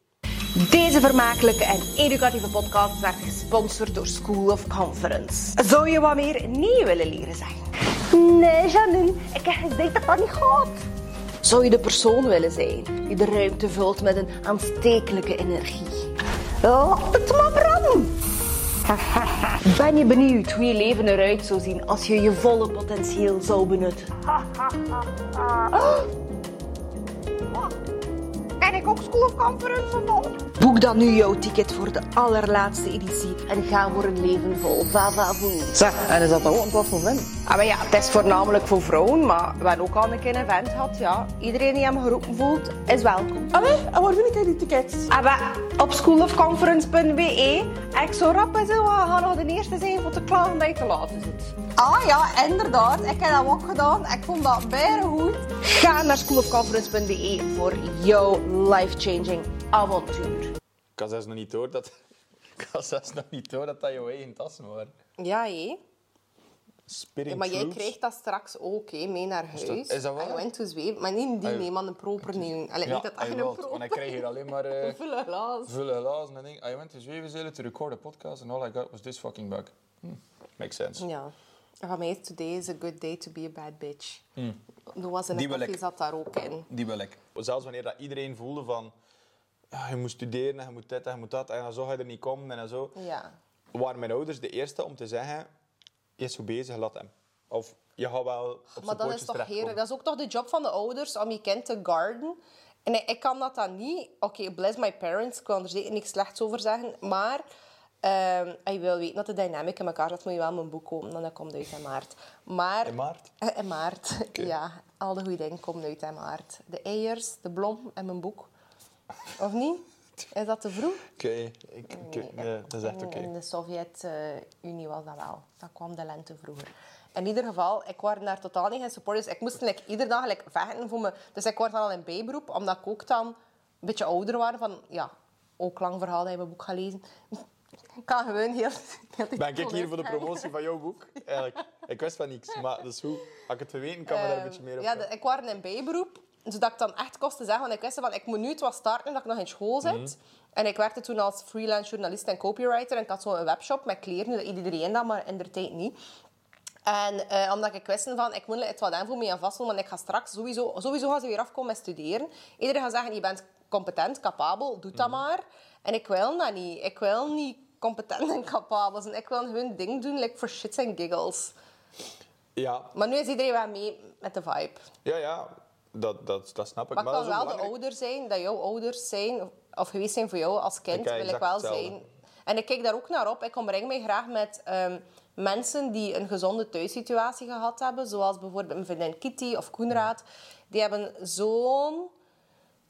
Deze vermakelijke en educatieve podcast werd gesponsord door School of Conference. Zou je wat meer nee willen leren zeggen? Nee, Janine, ik heb gezegd dat dat niet gaat. Zou je de persoon willen zijn die de ruimte vult met een aanstekelijke energie? Laat het maar branden. Ben je benieuwd hoe je leven eruit zou zien als je je volle potentieel zou benutten? Ken ik ook School of Conference? Boek dan nu jouw ticket voor de allerlaatste editie en ga voor een leven vol vavavoen. Zeg, en is dat ook wat voor? Ah, maar ja, het is voornamelijk voor vrouwen, maar we hebben ook al een keer een event gehad. Ja. Iedereen die hem geroepen voelt, is welkom. Allee, en waar vind ik die tickets? Ah, wel, op schoolofconference.be. En ik zou rap en zo gaan nog de eerste zijn voor te klagen dat je te laat zit. Ah ja, inderdaad. Ik heb dat ook gedaan. Ik vond dat bijna goed. Ga naar schoolofconference.be voor jouw life-changing avontuur. Ik had zelfs nog niet door dat... Ik had zelfs nog niet door dat dat jouw eigen tassen waren. Ja, hé. Ja, maar jij fruits. krijgt dat straks ook mee naar huis. dat- is dat waar? En je zweven. Maar niet die, Ah, nee, maar een proper. Allee, Ja, niet dat hij een want ik krijg hier alleen maar... eh, Vullen glas. vullen glazen en dingen. I went to Zwevenzelen to record a podcast and all I got was this fucking bug. Hm, Makes sense. Ja. Van mij is today is a good day to be a bad bitch. Was een Die wil koffie zat daar ook in. Die wil ik. Zelfs wanneer dat iedereen voelde van... Ja, je moet studeren en je moet dit en je moet dat. En dan zo ga je er niet komen en zo. Ja. Waren mijn ouders de eerste om te zeggen... Je is zo bezig, laat hem. Of je gaat wel op Maar dat is toch heerlijk. Dat is ook toch de job van de ouders om je kind te garden. En ik, ik kan dat dan niet. Oké, bless my parents. Ik wil er zeker niks slechts over zeggen. Maar als je wil weten dat de dynamic in elkaar zit, moet je wel mijn boek kopen. Dan dat komt uit in maart. Maar, In maart? Eh, In maart, ja. Al de goede dingen komen uit in maart. De eiers, de blom en mijn boek. Of niet? Is dat te vroeg? Oké, ik, ik- nee, dat is echt oké. In de Sovjet-Unie was dat wel. Dat kwam de lente vroeger. In ieder geval, ik was daar totaal niet in support. Dus ik moest like, iedere dag like, vechten voor me. Dus ik word dan al in bijberoep, omdat ik ook dan een beetje ouder was. Van, ja, ook lang verhaal dat je mijn boek gaat lezen. Ik kan gewoon heel... heel Ben ik hier voor de promotie van jouw boek? Eigenlijk. Ik wist van niks, maar dat is goed. Als ik het verweten, kan me daar een beetje meer op Ja, de- ik was in bijberoep, zodat ik dan echt kost te zeggen. Want ik wist van, ik moet nu het wat starten, dat ik nog in school zit. Mhm. En ik werkte toen als freelance journalist en copywriter. En ik had zo'n webshop met kleren, dat iedereen dat, maar in de tijd niet. En eh, omdat ik wist van, ik moet het wat aan voor me aan vasthouden, want ik ga straks sowieso, sowieso gaan ze weer afkomen met studeren. Iedereen gaat zeggen, je bent competent, capabel, doe Mhm. dat maar. En ik wil dat niet. Ik wil niet competent en capabel zijn. Ik wil gewoon ding doen, like for shits and giggles. Ja, Maar nu is iedereen wel mee met de vibe. ja, ja. Dat, dat, dat snap ik. Maar ik dat kan wel de ouder zijn, dat jouw ouders zijn, of geweest zijn voor jou als kind, wil ik wel hetzelfde. zijn. En ik kijk daar ook naar op. Ik omring mij graag met ehm, mensen die een gezonde thuissituatie gehad hebben. Zoals bijvoorbeeld mijn vriendin Kitty of Koenraad. Die hebben zo'n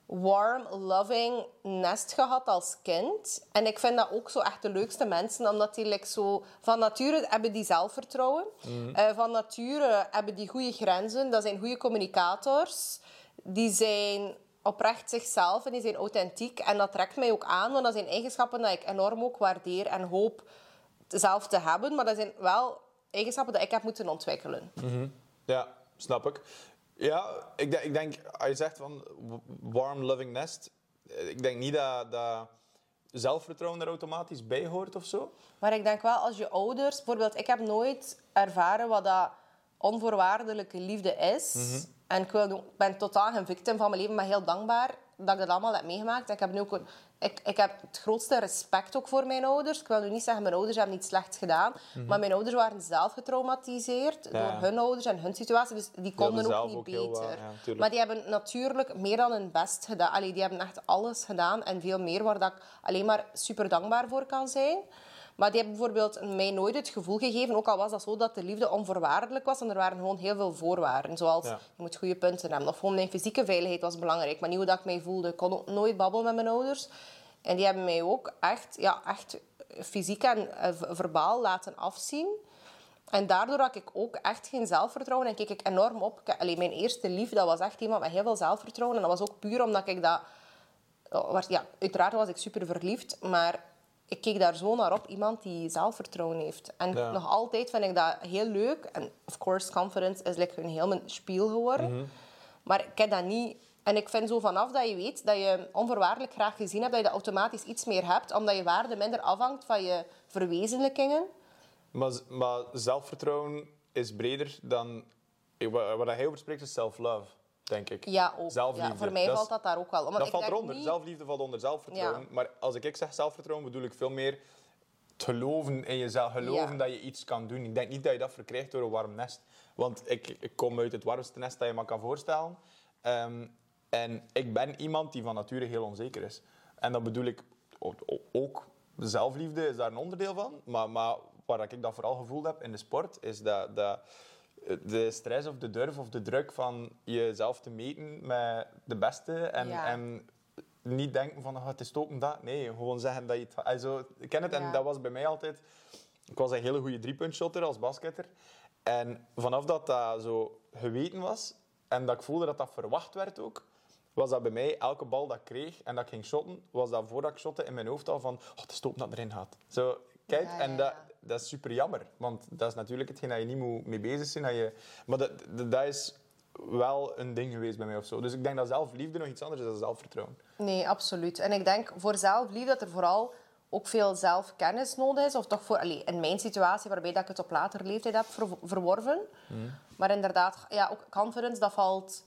warm, loving nest gehad als kind. En ik vind dat ook zo echt de leukste mensen, omdat die like, zo... Van nature hebben die zelfvertrouwen. Eh, van nature hebben die goede grenzen. Dat zijn goede communicators. Die zijn oprecht zichzelf en die zijn authentiek. En dat trekt mij ook aan, want dat zijn eigenschappen dat ik enorm ook waardeer en hoop zelf te hebben. Maar dat zijn wel eigenschappen dat ik heb moeten ontwikkelen. Ja, snap ik. Ja, ik denk, ik denk als je zegt van warm, loving nest, eh, ik denk niet dat, dat zelfvertrouwen er automatisch bij hoort of zo. Maar ik denk wel, als je ouders... Bijvoorbeeld, ik heb nooit ervaren wat dat onvoorwaardelijke liefde is. En ik, wil, ik ben totaal geen victim van mijn leven, maar heel dankbaar dat ik dat allemaal heb meegemaakt. Ik heb, nu ook een- ik, ik heb het grootste respect ook voor mijn ouders. Ik wil nu niet zeggen, mijn ouders hebben iets slechts gedaan. Maar mijn ouders waren zelf getraumatiseerd Ja. door hun ouders en hun situatie. Dus die konden ook niet ook beter. ja, maar die hebben natuurlijk meer dan hun best gedaan. Allee, die hebben echt alles gedaan en veel meer waar dat ik alleen maar super dankbaar voor kan zijn. Maar die hebben bijvoorbeeld mij nooit het gevoel gegeven, ook al was dat zo, dat de liefde onvoorwaardelijk was. En er waren gewoon heel veel voorwaarden. Zoals, Ja. je moet goede punten hebben. Of gewoon mijn fysieke veiligheid was belangrijk. Maar niet hoe dat ik mij voelde. Ik kon ook nooit babbelen met mijn ouders. En die hebben mij ook echt, ja, echt fysiek en eh, verbaal laten afzien. En daardoor had ik ook echt geen zelfvertrouwen en keek ik enorm op. Ik- Allee, mijn eerste lief, dat was echt iemand met heel veel zelfvertrouwen. En dat was ook puur omdat ik dat... Ja, uiteraard was ik super verliefd, maar ik keek daar zo naar op. Iemand die zelfvertrouwen heeft. En Ja. nog altijd vind ik dat heel leuk. En of course, confidence is like een heel mijn spiel geworden. Maar ik heb dat niet... En ik vind zo vanaf dat je weet dat je onvoorwaardelijk graag gezien hebt, dat je dat automatisch iets meer hebt, omdat je waarde minder afhangt van je verwezenlijkingen. Maar, maar zelfvertrouwen is breder dan... Wat wat hij over spreekt is self-love, denk ik. Ja, ook. Zelfliefde. Ja, voor mij Dat valt dat daar ook wel. Omdat Dat ik valt eronder. niet- Zelfliefde valt onder zelfvertrouwen. Ja. Maar als ik, ik zeg zelfvertrouwen, bedoel ik veel meer het geloven in jezelf. Geloven Ja. dat je iets kan doen. Ik denk niet dat je dat verkrijgt door een warm nest. Want ik, ik kom uit het warmste nest dat je maar kan voorstellen. Ehm, en ik ben iemand die van nature heel onzeker is. En dan bedoel ik ook... Zelfliefde is daar een onderdeel van. Maar, maar waar ik dat vooral gevoeld heb in de sport, is dat... dat de stress of de durf of de druk van jezelf te meten met de beste en, Ja. en niet denken van oh, het is stoken dat. Nee, gewoon zeggen dat je het... Also, ik ken het en dat was bij mij altijd... Ik was een hele goede driepuntshotter als basketter. En vanaf dat dat zo geweten was en dat ik voelde dat dat verwacht werd ook, was dat bij mij elke bal dat ik kreeg en dat ik ging shotten, was dat voordat ik shotte in mijn hoofd al van oh, het is dat erin gaat. Zo, kijk, Ja, ja, en dat, dat is super jammer. Want dat is natuurlijk hetgeen dat je niet moet mee bezig zijn. Dat je, maar dat, dat, dat is wel een ding geweest bij mij of zo. Dus ik denk dat zelfliefde nog iets anders is dan zelfvertrouwen. Nee, absoluut. En ik denk voor zelfliefde dat er vooral ook veel zelfkennis nodig is. Of toch voor, allee, in mijn situatie, waarbij dat ik het op latere leeftijd heb ver- verworven. Maar inderdaad, ja, ook confidence, dat valt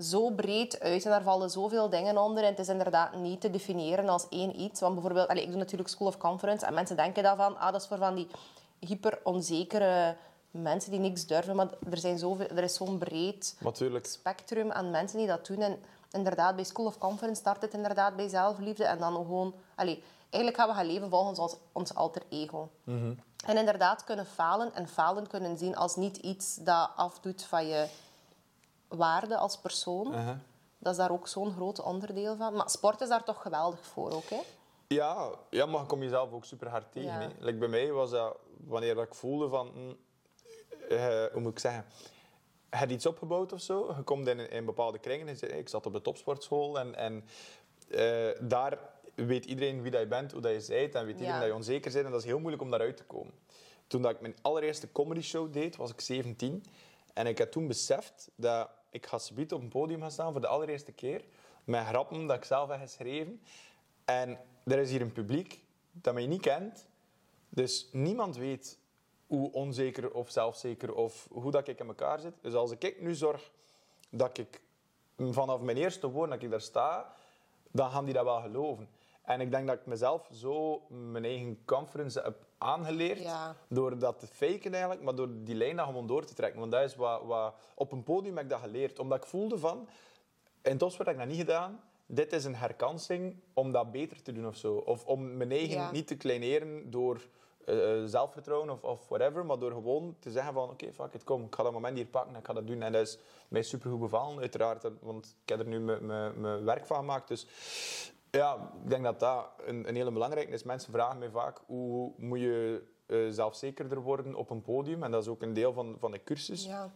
zo breed uit en daar vallen zoveel dingen onder. En het is inderdaad niet te definiëren als één iets. Want bijvoorbeeld, ik doe natuurlijk School of Conference en mensen denken daarvan, ah, dat is voor van die hyper onzekere mensen die niks durven. Maar er, zijn zoveel, er is zo'n breed Natuurlijk. spectrum aan mensen die dat doen. En inderdaad, bij School of Conference start het inderdaad bij zelfliefde. En dan gewoon... Allee, eigenlijk gaan we gaan leven volgens ons, ons alter ego. En inderdaad kunnen falen en falen kunnen zien als niet iets dat afdoet van je waarde als persoon. Dat is daar ook zo'n groot onderdeel van. Maar sport is daar toch geweldig voor ook, hè? Ja, ja, maar je komt jezelf ook super hard tegen. Ja. Like bij mij was dat wanneer dat ik voelde van... hm, eh, hoe moet ik zeggen? Je hebt iets opgebouwd of zo. Je komt in, in bepaalde kringen. Ik zat op de topsportschool en, en eh, daar weet iedereen wie dat je bent, hoe dat je bent en weet iedereen Ja. dat je onzeker bent. En dat is heel moeilijk om daaruit te komen. Toen dat ik mijn allereerste comedy show deed, was ik 17. En ik heb toen beseft dat ik ga subiet op een podium gaan staan voor de allereerste keer. Met grappen dat ik zelf heb geschreven. En er is hier een publiek dat mij niet kent. Dus niemand weet hoe onzeker of zelfzeker of hoe dat ik in elkaar zit. Dus als ik nu zorg dat ik vanaf mijn eerste woord dat ik daar sta, dan gaan die dat wel geloven. En ik denk dat ik mezelf zo mijn eigen conference heb aangeleerd. Ja. Door dat te faken eigenlijk, maar door die lijn dan gewoon door te trekken. Want dat is wat, wat... Op een podium heb ik dat geleerd. Omdat ik voelde van... In topsport heb ik dat niet gedaan. Dit is een herkansing om dat beter te doen of zo. Of om mijn eigen Ja. niet te kleineren door eh, zelfvertrouwen of, of whatever. Maar door gewoon te zeggen van... Oké, fuck it, kom. Ik ga dat moment hier pakken en ik ga dat doen. En dat is mij supergoed bevallen, uiteraard. Want ik heb er nu mijn werk van gemaakt. Dus ja, ik denk dat dat een, een hele belangrijke is. Mensen vragen mij vaak hoe moet je eh, zelfzekerder worden op een podium. En dat is ook een deel van, van de cursus. Ja.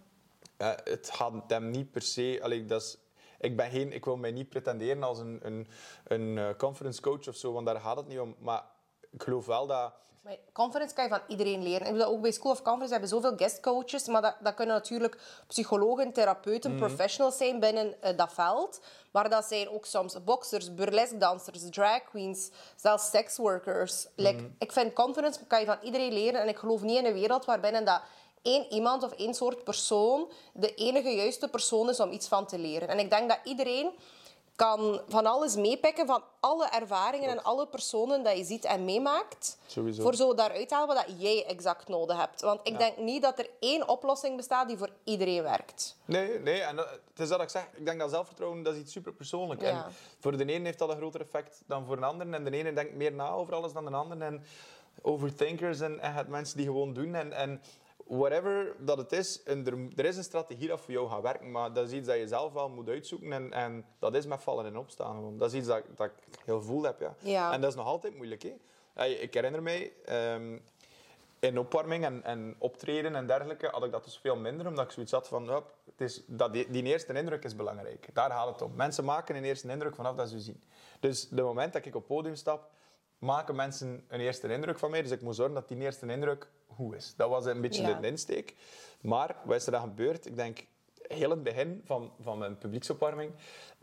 Eh, het gaat hem niet per se... Allee, dat is, ik, ben geen, ik wil mij niet pretenderen als een, een, een eh, conference coach of zo, want daar gaat het niet om. Maar ik geloof wel dat... Maar conference kan je van iedereen leren. Ik bedoel, ook bij School of Conference hebben zoveel guestcoaches, maar dat, dat kunnen natuurlijk psychologen, therapeuten, Mhm. professionals zijn binnen eh, dat veld. Maar dat zijn ook soms boxers, burlesque-dansers, drag queens, zelfs sexworkers. Like, Mhm. Ik vind conference kan je van iedereen leren en ik geloof niet in een wereld waarbinnen dat één iemand of één soort persoon de enige juiste persoon is om iets van te leren. En ik denk dat iedereen kan van alles meepikken, van alle ervaringen en alle personen dat je ziet en meemaakt. Sowieso. Voor zo daaruit te halen wat jij exact nodig hebt. Want ik denk niet dat er één oplossing bestaat die voor iedereen werkt. Nee, nee en dat, het is dat ik zeg. Ik denk dat zelfvertrouwen dat is iets superpersoonlijk. Ja. En voor de ene heeft dat een groter effect dan voor een ander. En de ene denkt meer na over alles dan de ander. En overthinkers en, en het mensen die gewoon doen. En, en whatever dat het is, en er, is een strategie dat voor jou gaat werken. Maar dat is iets dat je zelf wel moet uitzoeken. En, en dat is met vallen en opstaan. gewoon. Dat is iets dat, dat ik heel voel heb. Ja. Ja. En dat is nog altijd moeilijk. Hè. Ik herinner mij... ehm, in opwarming en, en optreden en dergelijke had ik dat dus veel minder, omdat ik zoiets had van, het is, dat die, die eerste indruk is belangrijk. Daar gaat het om. Mensen maken een eerste indruk vanaf dat ze zien. Dus de moment dat ik op het podium stap, maken mensen een eerste indruk van mij. Dus ik moet zorgen dat die eerste indruk goed is. Dat was een beetje Ja. de insteek. Maar wat is er dan gebeurd? Ik denk, heel het begin van, van mijn publieksopwarming,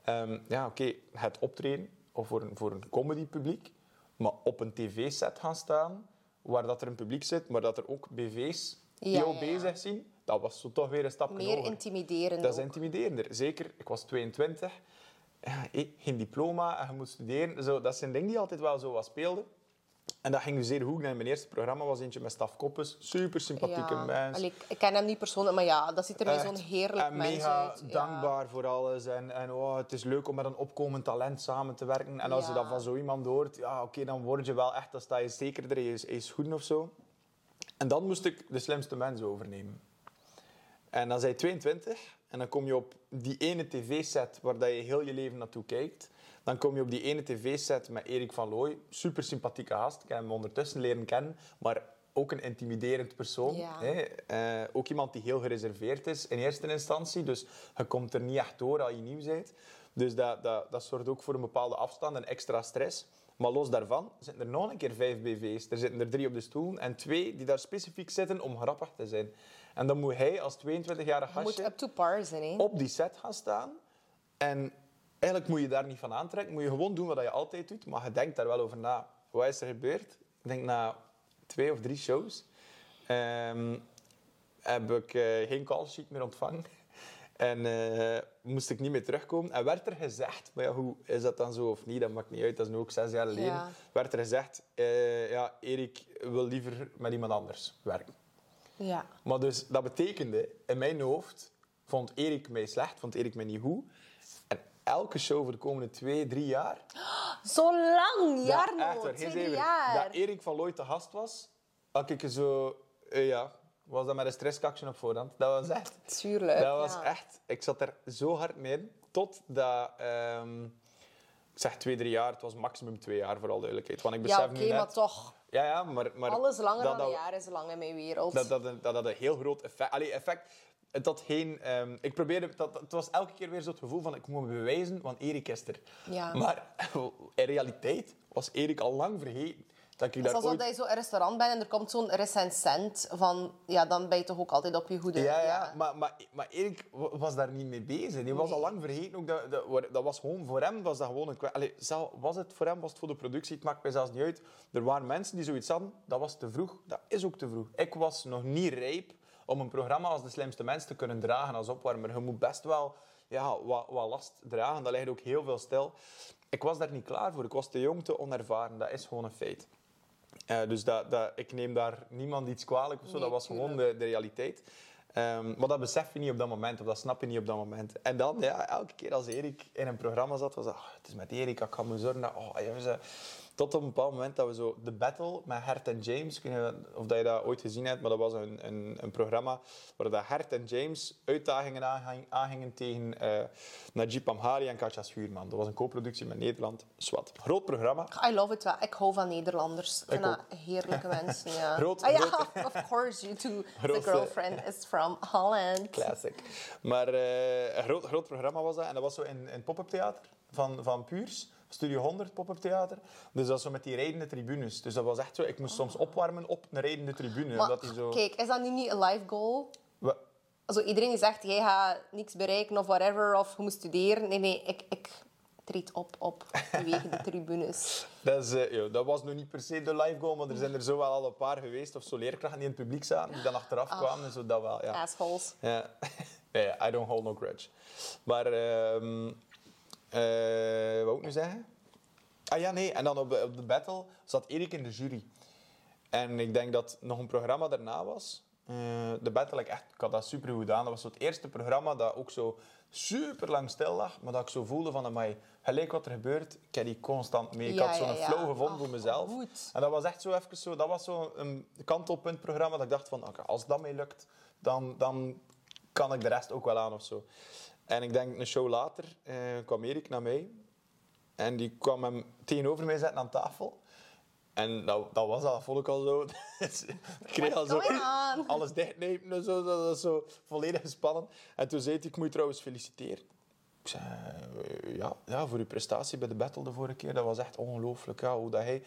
ehm, ja, oké, het optreden of voor een, voor een comedypubliek, maar op een tv-set gaan staan, waar dat er een publiek zit, maar dat er ook BV's Ja, jou ja, bezig zien, dat was zo toch weer een stap Meer hoger. intimiderend. Dat is ook. intimiderender. Zeker, ik was 22, ja, hé, geen diploma en je moet studeren. Zo, dat zijn dingen die altijd wel zo wat speelden. En dat ging dus zeer goed. En mijn eerste programma was eentje met Staf Koppes. Super sympathieke Ja. mens. Allee, ik, ken hem niet persoonlijk, maar ja, dat ziet er mij Echt. zo'n heerlijk en mens mega uit. Ja. dankbaar voor alles. En, en oh, het is leuk om met een opkomend talent samen te werken. En als je dat van zo iemand hoort, ja, oké, dan word je wel echt, dan sta je zekerder, je is, je is goed of zo. En dan moest ik de slimste mensen overnemen. En dan zei je 22 en dan kom je op die ene tv-set waar dat je heel je leven naartoe kijkt. Dan kom je op die ene tv-set met Erik van Looy. Super sympathieke gast. Ik heb hem ondertussen leren kennen, maar ook een intimiderend persoon. Ja. Hè? Eh, ook iemand die heel gereserveerd is in eerste instantie. Dus je komt er niet echt door als je nieuw bent. Dus dat, dat, dat zorgt ook voor een bepaalde afstand en extra stress. Maar los daarvan zitten er nog een keer vijf BV's. Er zitten er drie op de stoel en twee die daar specifiek zitten om grappig te zijn. En dan moet hij als 22-jarig Je moet gastje up to par zijn. Hè? op die set gaan staan. En eigenlijk moet je daar niet van aantrekken. Moet je gewoon doen wat je altijd doet. Maar je denkt daar wel over na. Wat is er gebeurd? Ik denk na twee of drie shows ehm, heb ik eh, geen call sheet meer ontvangen. En eh, moest ik niet meer terugkomen. En werd er gezegd, maar ja, hoe is dat dan zo of niet? Dat maakt niet uit, dat is nu ook zes jaar geleden. Ja. Werd er gezegd, eh, ja, Erik wil liever met iemand anders werken. Ja. Maar dus, dat betekende, in mijn hoofd, vond Erik mij slecht, vond Erik mij niet goed. En elke show voor de komende twee, drie jaar... Zo lang, jaar nog, twee jaar. Dat Erik van Looy te gast was, had ik zo... eh, ja, was dat met een stresskakje op voorhand. Dat was echt... Tuurlijk. Dat was ja. echt... Ik zat er zo hard mee in, tot dat... ehm, ik zeg twee, drie jaar. Het was maximum twee jaar, voor alle duidelijkheid. Want ik besef Ja, oké, maar toch. Ja, ja, maar... maar Alles langer dat- dan een jaar is lang in mijn wereld. dat dat, een, dat dat een heel groot effect... Allee, effect... Het had geen... ehm, ik probeerde... Dat, het was elke keer weer zo het gevoel van... Ik moet me bewijzen, want Erik is er. Ja. Maar in realiteit was Erik al lang vergeten. Dat ik Het is daar alsof ooit... dat je zo in een restaurant bent en er komt zo'n recensent van... Ja, dan ben je toch ook altijd op je hoede. Ja, ja, Maar, maar, maar Erik wa- was daar niet mee bezig. Die was al lang vergeten. Ook dat, dat, was gewoon, voor hem was dat gewoon een kwestie. Zelf- was het voor hem, was het voor de productie, het maakt mij zelfs niet uit. Er waren mensen die zoiets hadden, dat was te vroeg. Dat is ook te vroeg. Ik was nog niet rijp om een programma als De Slimste Mens te kunnen dragen als opwarmer. Je moet best wel ja, wat, wat last dragen. Dat ligt ook heel veel stil. Ik was daar niet klaar voor. Ik was te jong, te onervaren. Dat is gewoon een feit. Eh, dus dat, dat, ik neem daar niemand iets kwalijk of zo. Nee, dat was gewoon de, de realiteit. Ehm, maar dat besef je niet op dat moment, of dat snap je niet op dat moment. En dan, ja, elke keer als Erik in een programma zat, was dat, "Ah, het is met Erik, ik ga me zorgen dat... Oh, tot op een bepaald moment dat we zo... De battle met Hert en James, ik weet niet of dat je dat ooit gezien hebt, maar dat was een, een, een programma waar dat Hert en James uitdagingen aanging- aangingen tegen eh Najib Amhali en Katja Schuurman. Dat was een co-productie met Nederland. Swat. Groot programma. I love it wel. Ik hou van Nederlanders. Ik heerlijke mensen, ja. Groot- ah, ja, groot- of course, you too. The girlfriend is from Holland. Classic. Maar eh, een groot, groot programma was dat. En dat was zo in, in het pop-up theater. van, van Puurs. Studio 100 pop-up theater. Dus dat is zo met die rijdende tribunes. Dus dat was echt zo... Ik moest soms opwarmen op een rijdende tribune. Maar, omdat die zo... Kijk, is dat nu niet een life goal? Also, iedereen die zegt, jij gaat niks bereiken of whatever, of je moet studeren. Nee, nee, ik, ik treed op op bewegende tribunes. Dat, is, eh, dat was nu niet per se de live goal, maar er zijn er zo wel al een paar geweest, of zo leerkrachten die in het publiek zaten, die dan achteraf kwamen. en Zo, dat wel, ja. Assholes. Ja. nee, I don't hold no grudge. Maar, ehm eh, wou ik nu zeggen? Ah ja, nee. En dan op de, op de battle zat Erik in de jury. En ik denk dat nog een programma daarna was. Eh, de battle, ik, echt, ik had dat super goed gedaan. Dat was zo het eerste programma dat ook zo super lang stil lag. Maar dat ik zo voelde van, amai, gelijk wat er gebeurt, ik heb die constant mee. Ik Ja, had zo'n ja, ja. flow gevonden voor mezelf. goed. En dat was echt zo even zo, dat was zo een kantelpuntprogramma dat ik dacht van, oké, als dat mij lukt, dan, dan kan ik de rest ook wel aan of zo. En ik denk een show later eh, kwam Erik naar mij en die kwam hem tegenover mij zetten aan tafel. En dat, dat was al, dat vond ik al zo. Dus ik kreeg al zo alles dichtnemen en zo, was zo volledig gespannen. En toen zei hij, ik moet je trouwens feliciteren. Ik zei, eh, ja, ja, voor uw prestatie bij de battle de vorige keer, dat was echt ongelooflijk. Ja, hoe dat hij...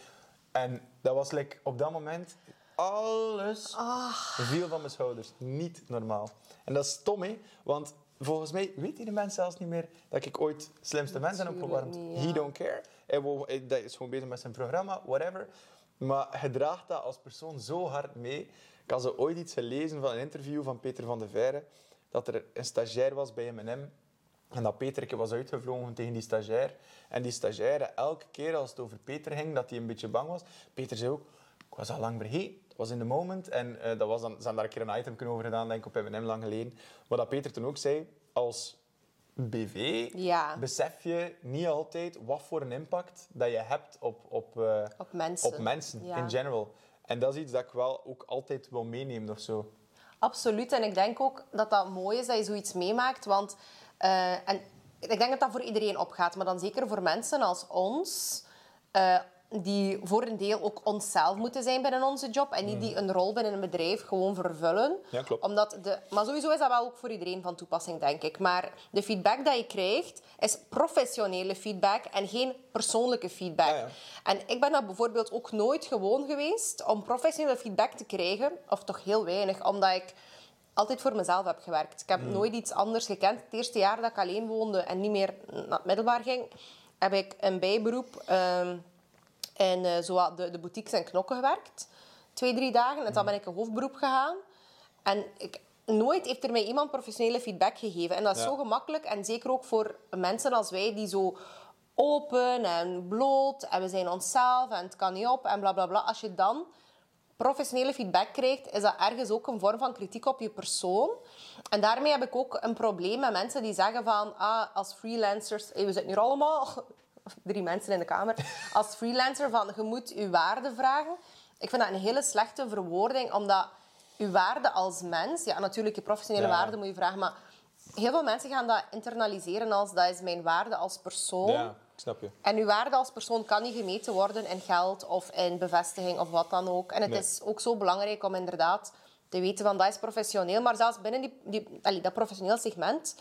En dat was like, op dat moment, alles viel van mijn schouders. Niet normaal. En dat is stom, hè? Want volgens mij weten die mensen zelfs niet meer dat ik ooit slimste mensen heb opgewarmd. niet, ja. He don't care. Hij, is gewoon bezig met zijn programma, whatever. Maar hij draagt dat als persoon zo hard mee. Ik had zo ooit iets gelezen van een interview van Peter van de Veire, dat er een stagiair was bij M&M en dat Peterke was uitgevlogen tegen die stagiair. En die stagiaire, elke keer als het over Peter ging, dat hij een beetje bang was. Peter zei ook, ik was al lang vergeten. Was in de moment. En eh, dat was dan, ze hebben daar een keer een item over gedaan, denk ik, op M&M lang geleden. Maar dat Peter toen ook zei, als BV Ja. besef je niet altijd wat voor een impact dat je hebt op, op, eh, Op mensen. op mensen Ja. in general. En dat is iets dat ik wel ook altijd wil meenemen of zo. Absoluut. En ik denk ook dat dat mooi is dat je zoiets meemaakt. Want eh, en ik denk dat dat voor iedereen opgaat. Maar dan zeker voor mensen als ons. Die voor een deel ook onszelf moeten zijn binnen onze job. En niet die een rol binnen een bedrijf gewoon vervullen. Ja, klopt. Omdat de, maar sowieso is dat wel ook voor iedereen van toepassing, denk ik. Maar de feedback dat je krijgt, is professionele feedback en geen persoonlijke feedback. Ja, ja. En ik ben dat bijvoorbeeld ook nooit gewoon geweest om professionele feedback te krijgen. Of toch heel weinig, omdat ik altijd voor mezelf heb gewerkt. Ik heb Hmm. nooit iets anders gekend. Het eerste jaar dat ik alleen woonde en niet meer naar het middelbaar ging, heb ik een bijberoep ehm in eh, zo wat de, de boutiques en knokken gewerkt. Twee, drie dagen. En dan ben ik een hoofdberoep gegaan. En ik, nooit heeft er mij iemand professionele feedback gegeven. En dat is Ja. zo gemakkelijk. En zeker ook voor mensen als wij die zo open en bloot en we zijn onszelf en het kan niet op en bla bla bla. Als je dan professionele feedback krijgt, is dat ergens ook een vorm van kritiek op je persoon. En daarmee heb ik ook een probleem met mensen die zeggen van, ah, als freelancers, hey, we zitten hier allemaal, drie mensen in de kamer, als freelancer van, je moet je waarde vragen. Ik vind dat een hele slechte verwoording, omdat je waarde als mens, ja, natuurlijk je professionele Ja. waarde moet je vragen, maar heel veel mensen gaan dat internaliseren als, dat is mijn waarde als persoon. Ja, ik snap je. En uw waarde als persoon kan niet gemeten worden in geld of in bevestiging of wat dan ook. En het Nee. is ook zo belangrijk om inderdaad te weten van dat is professioneel. Maar zelfs binnen die, die, allee, dat professioneel segment...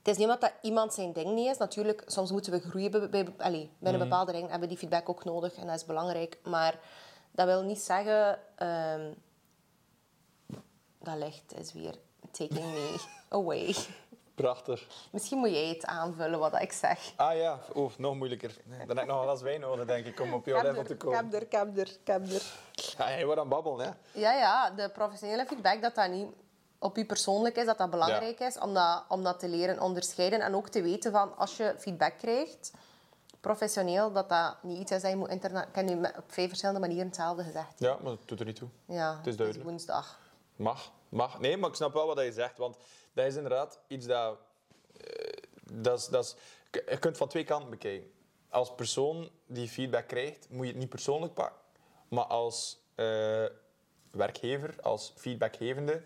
Het is niet omdat dat iemand zijn ding niet is. Natuurlijk, soms moeten we groeien bij, bij, allee, binnen bepaalde dingen. Hebben we die feedback ook nodig en dat is belangrijk. Maar dat wil niet zeggen... ehm, dat licht is weer taking me away. Prachtig. Misschien moet jij het aanvullen wat ik zeg. Ah ja, oeh, nog moeilijker. Dan heb ik nog een glas wijn nodig, denk ik, om op jouw level te komen. Kapder, kapder, kapder. Ja, hij wordt aan babbelen, hè. Ja, ja, de professionele feedback, dat dat niet op je persoonlijk is, dat dat belangrijk is om dat, om dat te leren onderscheiden. En ook te weten van, als je feedback krijgt, professioneel, dat dat niet iets is dat je moet interna... Ik heb nu op vijf verschillende manieren hetzelfde gezegd. Ja, maar dat doet er niet toe. Ja, Het is duidelijk. woensdag. Mag, mag. Nee, maar ik snap wel wat je zegt, want dat is inderdaad iets dat... eh, dat, is, dat is, je kunt het van twee kanten bekijken. Als persoon die feedback krijgt, moet je het niet persoonlijk pakken. Maar als eh, werkgever, als feedbackgevende,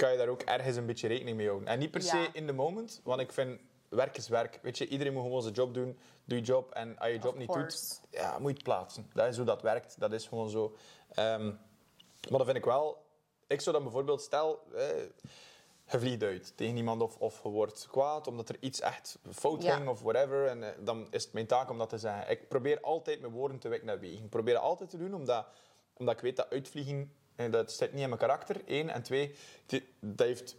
kan je daar ook ergens een beetje rekening mee houden. En niet per se in de moment, want ik vind werk is werk. Weet je, iedereen moet gewoon zijn job doen. Doe je job en als je je job niet course. doet, ja, moet je het plaatsen. Dat is hoe dat werkt. Dat is gewoon zo. Ehm, maar dat vind ik wel... Ik zou dan bijvoorbeeld, stel... Eh, je vliegt uit tegen iemand of, of je wordt kwaad omdat er iets echt fout Ja. ging of whatever. En eh, dan is het mijn taak om dat te zeggen. Ik probeer altijd mijn woorden te wekken naar wegen. Ik probeer dat altijd te doen omdat, omdat ik weet dat uitvliegen, eh, dat zit niet in mijn karakter. Eén. En twee, die- dat heeft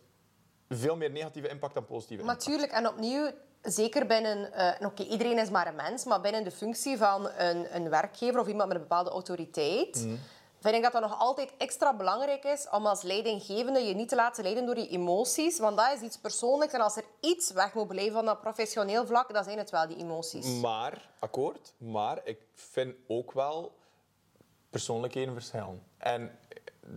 veel meer negatieve impact dan positieve impact. Natuurlijk, en opnieuw, zeker binnen... eh, en oké, iedereen is maar een mens, maar binnen de functie van een, een werkgever of iemand met een bepaalde autoriteit... Mhm. Vind ik dat dat nog altijd extra belangrijk is om als leidinggevende je niet te laten leiden door je emoties. Want dat is iets persoonlijks. En als er iets weg moet blijven van dat professioneel vlak, dan zijn het wel die emoties. Maar, akkoord, maar ik vind ook wel persoonlijkheden verschillen. En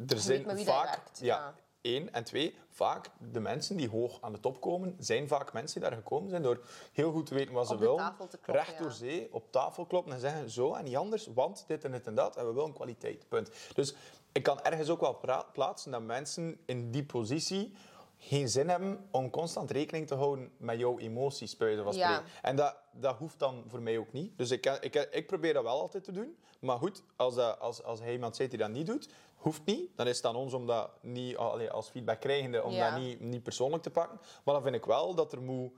er zijn vaak, werkt, ja, ja. één en twee, vaak de mensen die hoog aan de top komen, zijn vaak mensen die daar gekomen zijn door heel goed te weten wat ze willen, recht ja. door zee, op tafel kloppen en zeggen zo en niet anders, want dit en dit en dat en we willen kwaliteit. Punt. Dus ik kan ergens ook wel plaatsen dat mensen in die positie geen zin hebben om constant rekening te houden met jouw emoties, bij wijze Ja. En dat, dat hoeft dan voor mij ook niet. Dus ik, ik, ik probeer dat wel altijd te doen. Maar goed, als, dat, als, als hij iemand zegt die dat niet doet, hoeft niet. Dan is het aan ons om dat niet als feedback krijgende, om Ja. dat niet, niet persoonlijk te pakken. Maar dan vind ik wel dat er moet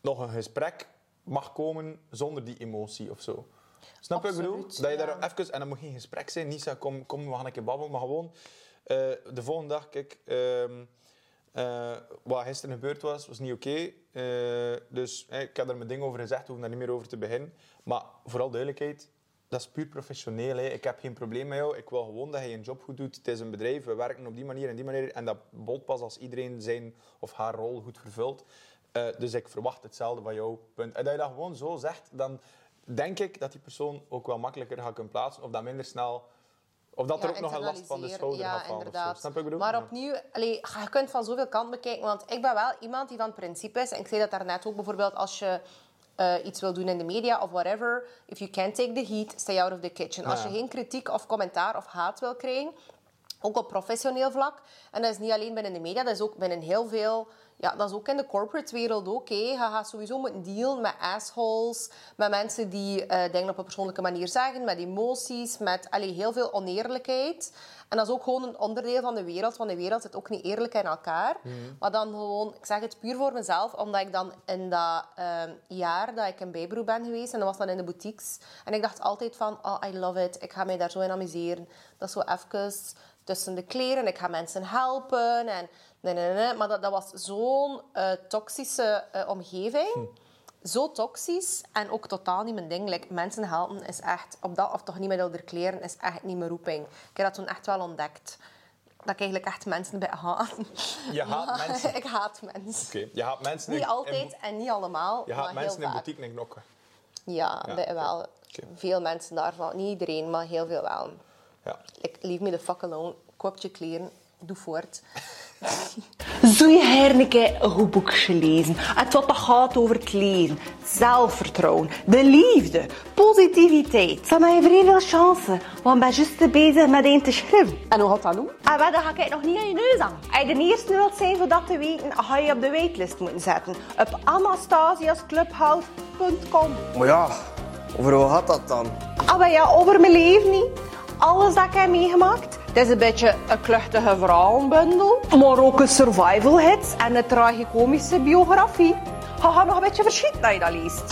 nog een gesprek mag komen zonder die emotie of zo. Snap je wat ik bedoel? Dat je ja. daar even, en dat moet geen gesprek zijn, niet zo, kom, kom, we gaan een keer babbelen, maar gewoon eh, de volgende dag, kijk, ehm, eh, wat gisteren gebeurd was, was niet oké. Eh, dus ik heb er mijn ding over gezegd, we hoeven daar niet meer over te beginnen. Maar vooral duidelijkheid, dat is puur professioneel. Hè. Ik heb geen probleem met jou. Ik wil gewoon dat je je job goed doet. Het is een bedrijf, we werken op die manier en die manier. En dat bolt pas als iedereen zijn of haar rol goed vervult. Eh, dus ik verwacht hetzelfde van jou. Punt. En dat je dat gewoon zo zegt, dan denk ik dat die persoon ook wel makkelijker gaat kunnen plaatsen. Of dat minder snel... Of dat er ook nog een last van de schouder ja, gaat vallen. Inderdaad. Snap ik bedoel? Maar opnieuw, allee, je kunt van zoveel kanten bekijken. Want ik ben wel iemand die van principe is. En ik zei dat daarnet ook bijvoorbeeld als je eh, iets wil doen in de media of whatever. If you can't take the heat, stay out of the kitchen. Als je geen kritiek of commentaar of haat wil krijgen, ook op professioneel vlak. En dat is niet alleen binnen de media, dat is ook binnen heel veel... Ja, dat is ook in de corporate wereld ook. Je gaat sowieso moeten dealen met assholes, met mensen die eh, dingen op een persoonlijke manier zeggen, met emoties, met allee, heel veel oneerlijkheid. En dat is ook gewoon een onderdeel van de wereld, want de wereld zit ook niet eerlijk in elkaar. Maar dan gewoon, ik zeg het puur voor mezelf, omdat ik dan in dat eh, jaar dat ik in bijberoep ben geweest, en dat was dan in de boutiques, en ik dacht altijd van, oh, I love it, ik ga mij daar zo in amuseren. Dat is zo even tussen de kleren, ik ga mensen helpen en nee, nee, nee. Maar dat, dat was zo'n eh, toxische eh, omgeving. Zo toxisch en ook totaal niet mijn ding. Like, mensen helpen is echt, op dat of toch niet met ouder kleren, is echt niet mijn roeping. Ik heb dat toen echt wel ontdekt. Dat ik eigenlijk echt mensen bij haat. Je haat mensen? ik haat mensen. Oké, Je haat mensen Niet in- altijd in- en niet allemaal, Je haat mensen in boutique en knokken. Ja, wel. Veel mensen daarvan. Niet iedereen, maar heel veel wel. Ja. Like, leave me the fuck alone. Koop je kleren. Doe voort. Zou je herneke een goed boekje lezen? Het wat dat gaat over het leven, zelfvertrouwen, de liefde, positiviteit. Dan heb je vrij veel chance, want ben juist bezig met een te schrijven. En hoe gaat dat doen? En wat, dan ga ik nog niet aan je neus aan. Als je de eerste wilt zijn voor dat te weten, ga je op de waitlist moeten zetten. Op anastasiasclubhouse.com Maar ja, over wat gaat dat dan? Ah, maar ja, over mijn leven niet. Alles dat ik heb meegemaakt. Het is een beetje een kluchtige verhalenbundel. Maar ook een survival hit en een tragicomische biografie. Je gaat nog een beetje verschieten dat je dat leest.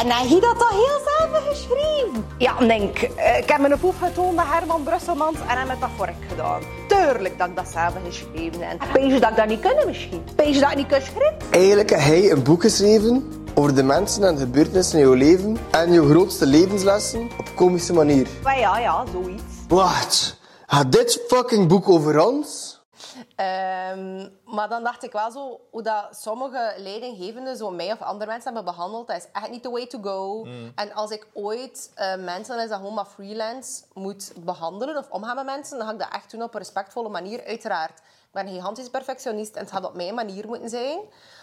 en heb je dat toch heel zelf geschreven? Ja, denk. eh, Ik heb mijn poef getoond aan Herman Brusselmans en heb het dat voor ik gedaan. Tuurlijk dat ik dat zelf geschreven heb. Je dat ik dat niet kunnen misschien? Je dat ik niet kan schrijven? Eigenlijk heb hij een boek geschreven over de mensen en gebeurtenissen in jouw leven en jouw grootste levenslessen op komische manier. Maar ja, ja, zoiets. Wat? Gaat dit fucking boek over ons? Ehm, maar dan dacht ik wel zo, hoe dat sommige leidinggevenden zo mij of andere mensen hebben behandeld, dat is echt niet the way to go. En als ik ooit eh, mensen, is dat gewoon maar freelance, moet behandelen of omgaan met mensen, dan ga ik dat echt doen op een respectvolle manier, uiteraard. Ik ben een gigantisch perfectionist en het gaat op mijn manier moeten zijn.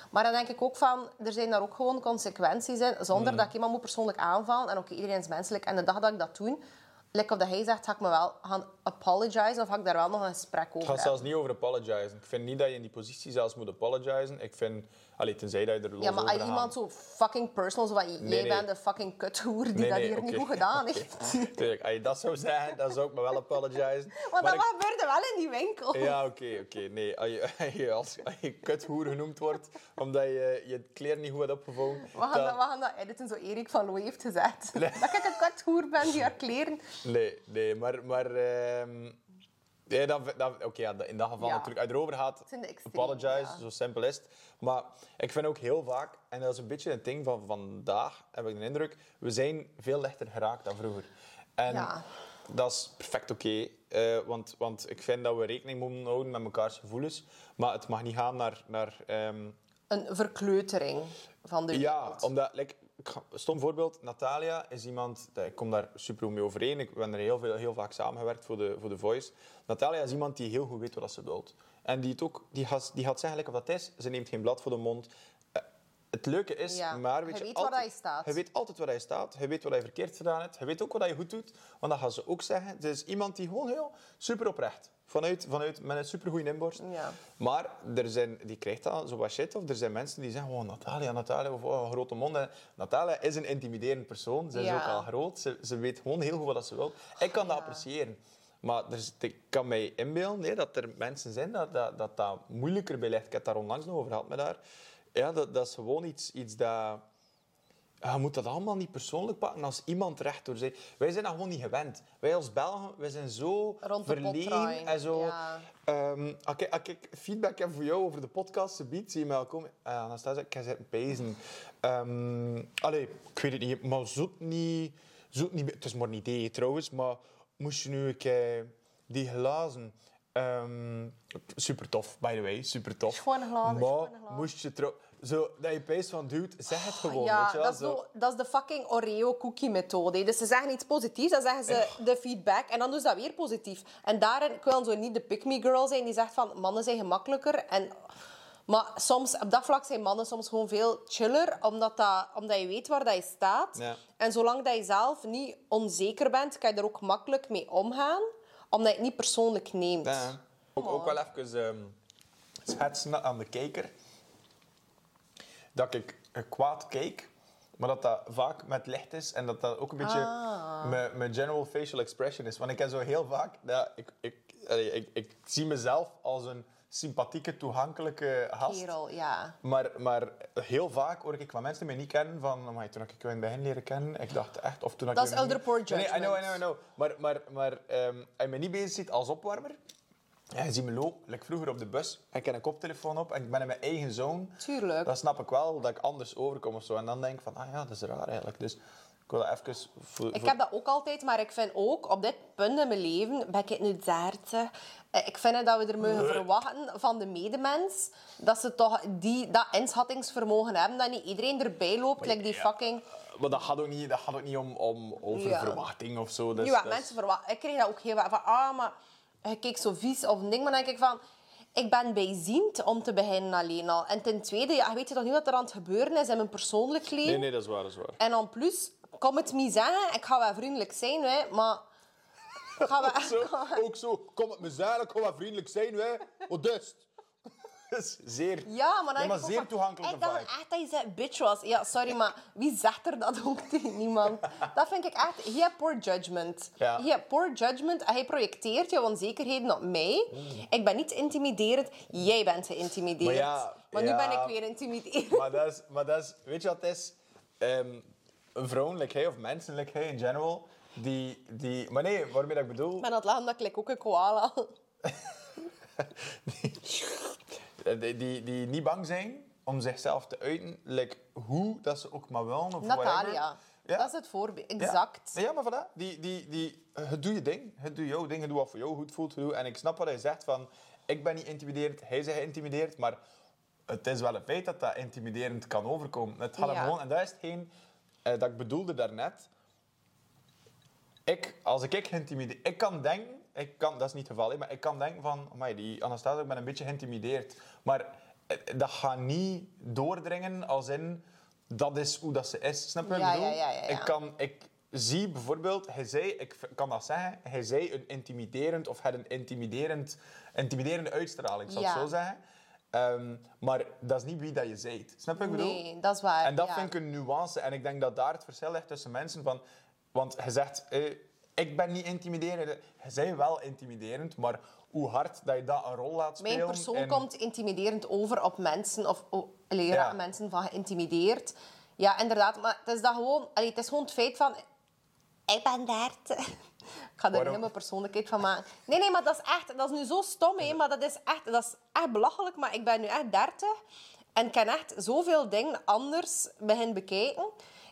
Maar dan denk ik ook van, er zijn daar ook gewoon consequenties in, zonder dat ik iemand moet persoonlijk aanvallen. En oké, iedereen is menselijk. En de dag dat ik dat doe, like of dat hij zegt, ga ik me wel gaan apologizen of ga ik daar wel nog een gesprek over Het gaat zelfs niet over apologizen. Ik vind niet dat je in die positie zelfs moet apologizen. Ik vind, Allee, tenzij dat je er los Ja, maar als iemand zo fucking personal, zo van, jij nee. bent de fucking kuthoer die Nee, dat hier niet goed gedaan heeft. Tuurlijk, als je dat zou zeggen, dan zou ik me wel apologizen. Want dat ik- gebeurde wel in die winkel. Ja, oké, oké. Nee, als je, als je als, als je kuthoer genoemd wordt omdat je je kleren niet goed hebt opgevangen, We gaan, dan- dat, we gaan dat editen, zo Erik van Looy heeft gezegd. Dat ik een kuthoer ben die haar kleren... Nee, nee, maar... maar ehm, nee, dat, dat, Oké, ja, in dat geval Ja. natuurlijk. Je erover gaat, extreme, apologize, ja. zo simpel is het. Maar ik vind ook heel vaak, en dat is een beetje een ding van vandaag, heb ik de indruk, we zijn veel lichter geraakt dan vroeger. En Ja. dat is perfect oké, eh, want, want ik vind dat we rekening moeten houden met mekaars gevoelens, maar het mag niet gaan naar... naar ehm, Een verkleutering van de ja, wereld. omdat, like, ik ga- stom voorbeeld, Natalia is iemand, dat- ik kom daar super goed mee overeen. Ik ben er heel, veel, heel vaak samengewerkt voor de, voor de Voice. Natalia is iemand die heel goed weet wat ze wilt. En die, het ook, die, gaat, die gaat zeggen, wat dat is. Ze neemt geen blad voor de mond. Eh, het leuke is, Ja, maar weet je weet waar altijd, hij staat. Weet altijd waar hij staat. Je weet wat hij verkeerd gedaan heeft. Je weet ook wat hij goed doet. Want dan gaan ze ook zeggen, het is iemand die gewoon heel super oprecht. Vanuit, vanuit, met een supergoeie inborst. Ja. Maar er zijn, die krijgt dan zo wat shit. Of er zijn mensen die zeggen, oh, Natalia, Natalia, of oh, grote mond. En Natalia is een intimiderend persoon. Ze is Ja. ook al groot. Ze, ze weet gewoon heel goed wat ze wil. Ik kan dat appreciëren. Maar er ik kan mij inbeelden nee, dat er mensen zijn dat dat, dat dat moeilijker bij ligt. Ik heb daar onlangs nog over gehad met haar. Ja, dat, dat is gewoon iets, iets dat... Je moet dat allemaal niet persoonlijk pakken als iemand rechtdoor zegt. Wij zijn dat gewoon niet gewend. Wij als Belgen, wij zijn zo verlegen en zo... ja. Ehm, als, ik, als ik feedback heb voor jou over de podcast, ze biedt, zie je mij al komen. Uh, Anastasia, ik ga zitten pezen. Ehm allee, ik weet het niet, maar zoet niet, zoet niet... Het is maar een idee trouwens, maar moest je nu een keer die glazen... ehm, super tof, by the way, super tof. Schone glazen, Maar moest je trouw... Zo, dat je peest van, dude, zeg het gewoon, Ja, weet je wel? dat is, zo, dat is de fucking Oreo-cookie-methode. Dus ze zeggen iets positiefs, dan zeggen ze de feedback en dan doen ze dat weer positief. En daarin, wil zo niet de pick-me-girl zijn die zegt van mannen zijn gemakkelijker. En, maar soms, op dat vlak zijn mannen soms gewoon veel chiller, omdat, dat, omdat je weet waar dat je staat. Ja. En zolang dat je zelf niet onzeker bent, kan je er ook makkelijk mee omgaan, omdat je het niet persoonlijk neemt. Ja. Ook, ook wel even ehm, schetsen aan de kijker. Dat ik kwaad keek, maar dat dat vaak met licht is en dat dat ook een beetje mijn, mijn general facial expression is. Want ik heb zo heel vaak... Ja, ik, ik, ik, ik zie mezelf als een sympathieke, toegankelijke gast. Kerel, ja. Maar, maar heel vaak hoor ik van mensen die mij niet kennen van... Toen ik het begin leren kennen, ik dacht echt... Of toen ik Dat is elder poor Nee, nee, I know, I judgment. know, I know. Maar, maar, maar ehm, als je me niet bezig ziet als opwarmer... Ja, je ziet me lopen, like vroeger op de bus. Ik heb een koptelefoon op en ik ben in mijn eigen zone. Tuurlijk. Dan snap ik wel dat ik anders overkom of zo. En dan denk ik van, ah ja, dat is raar eigenlijk. Dus ik wil dat even... Voor, Ik heb dat ook altijd, maar ik vind ook op dit punt in mijn leven, ben ik nu 30, eh, ik vind dat we er mogen verwachten van de medemens dat ze toch die, dat inschattingsvermogen hebben, dat niet iedereen erbij loopt, like die fucking... Maar dat gaat ook niet, dat gaat ook niet om, om over Ja. verwachting of zo. Dus, is- mensen verwachten. Ik kreeg dat ook heel vaak van, ah, maar je kijkt zo vies of een ding, maar dan denk ik van... Ik ben bijziend om te beginnen alleen al. En ten tweede, ja, weet je toch niet wat er aan het gebeuren is in mijn persoonlijk leven? Nee, nee, dat is waar, dat is waar. En dan plus, kom het me zeggen, ik ga wel vriendelijk zijn, hè, maar... ik Ga wel, Zo, ook zo, kom het me zeggen, kom maar vriendelijk zijn, hè. Wat dus? Zeer, Ja, maar dan Nee, maar ik ook zeer van, toegankelijke Ik dacht echt dat je zei bitch was. Ja, sorry, maar wie zegt er dat ook tegen niemand? Dat vind ik echt... Je hebt poor judgment. Ja. Je hebt poor judgment en hij projecteert je onzekerheden op mij. Ik ben niet intimiderend, jij bent geïntimideerd. Maar ja, maar nu ja. ben ik weer intimiderend. maar dat is, maar dat is, weet je wat het is? Ehm, vrouwelijkheid of menselijkheid in general, die, die... Maar nee, waarmee dat ik bedoel... Ik ben aan het lachen dat ik ook een koala. Die, die, die niet bang zijn om zichzelf te uiten, like, hoe dat ze ook maar willen. Of Natalia. Ja. Dat is het voorbeeld. Exact. Ja, maar voilà. Die, die, die, het doe je ding. Het doe jouw ding. Het doe wat voor jou goed voelt. het doe- En ik snap wat hij zegt van... Ik ben niet intimiderend. Hij zegt geïntimideerd. Maar het is wel een feit dat dat intimiderend kan overkomen. Het gaat hem gewoon... En dat is eh, dat ik bedoelde daarnet. Ik, als ik, ik geïntimideerd... Ik kan denken... Ik kan, dat is niet het geval, maar ik kan denken van... Amai, die Anastasia, ik ben een beetje geïntimideerd. Maar eh, dat gaat niet doordringen als in... Dat is hoe dat ze is. Snap je wat ik Ja, bedoel? ja, ja. Ik kan... Ik, zie bijvoorbeeld, hij zei, ik kan dat zeggen, hij zei een intimiderend of had een intimiderend, intimiderende uitstraling, zal ik Ja. zo zeggen. Ehm, maar dat is niet wie dat je bent. Snap je wat ik bedoel? Nee, dat is waar. En dat ja. vind ik een nuance. En ik denk dat daar het verschil ligt tussen mensen. Van, want je zegt, eh, ik ben niet intimiderend. Je bent wel intimiderend, maar hoe hard dat je dat een rol laat spelen... Mijn persoon komt intimiderend over op mensen, of allee, Ja. mensen van geïntimideerd. Ja, inderdaad, maar het is, dat gewoon, allee, het is gewoon het feit van... Ik ben 30. Ik ga er heel mijn persoonlijkheid van maken. Nee, nee, maar dat is echt... Dat is nu zo stom, hè, maar dat is echt, dat is echt belachelijk. Maar ik ben nu echt 30 en ik kan echt zoveel dingen anders beginnen bekijken.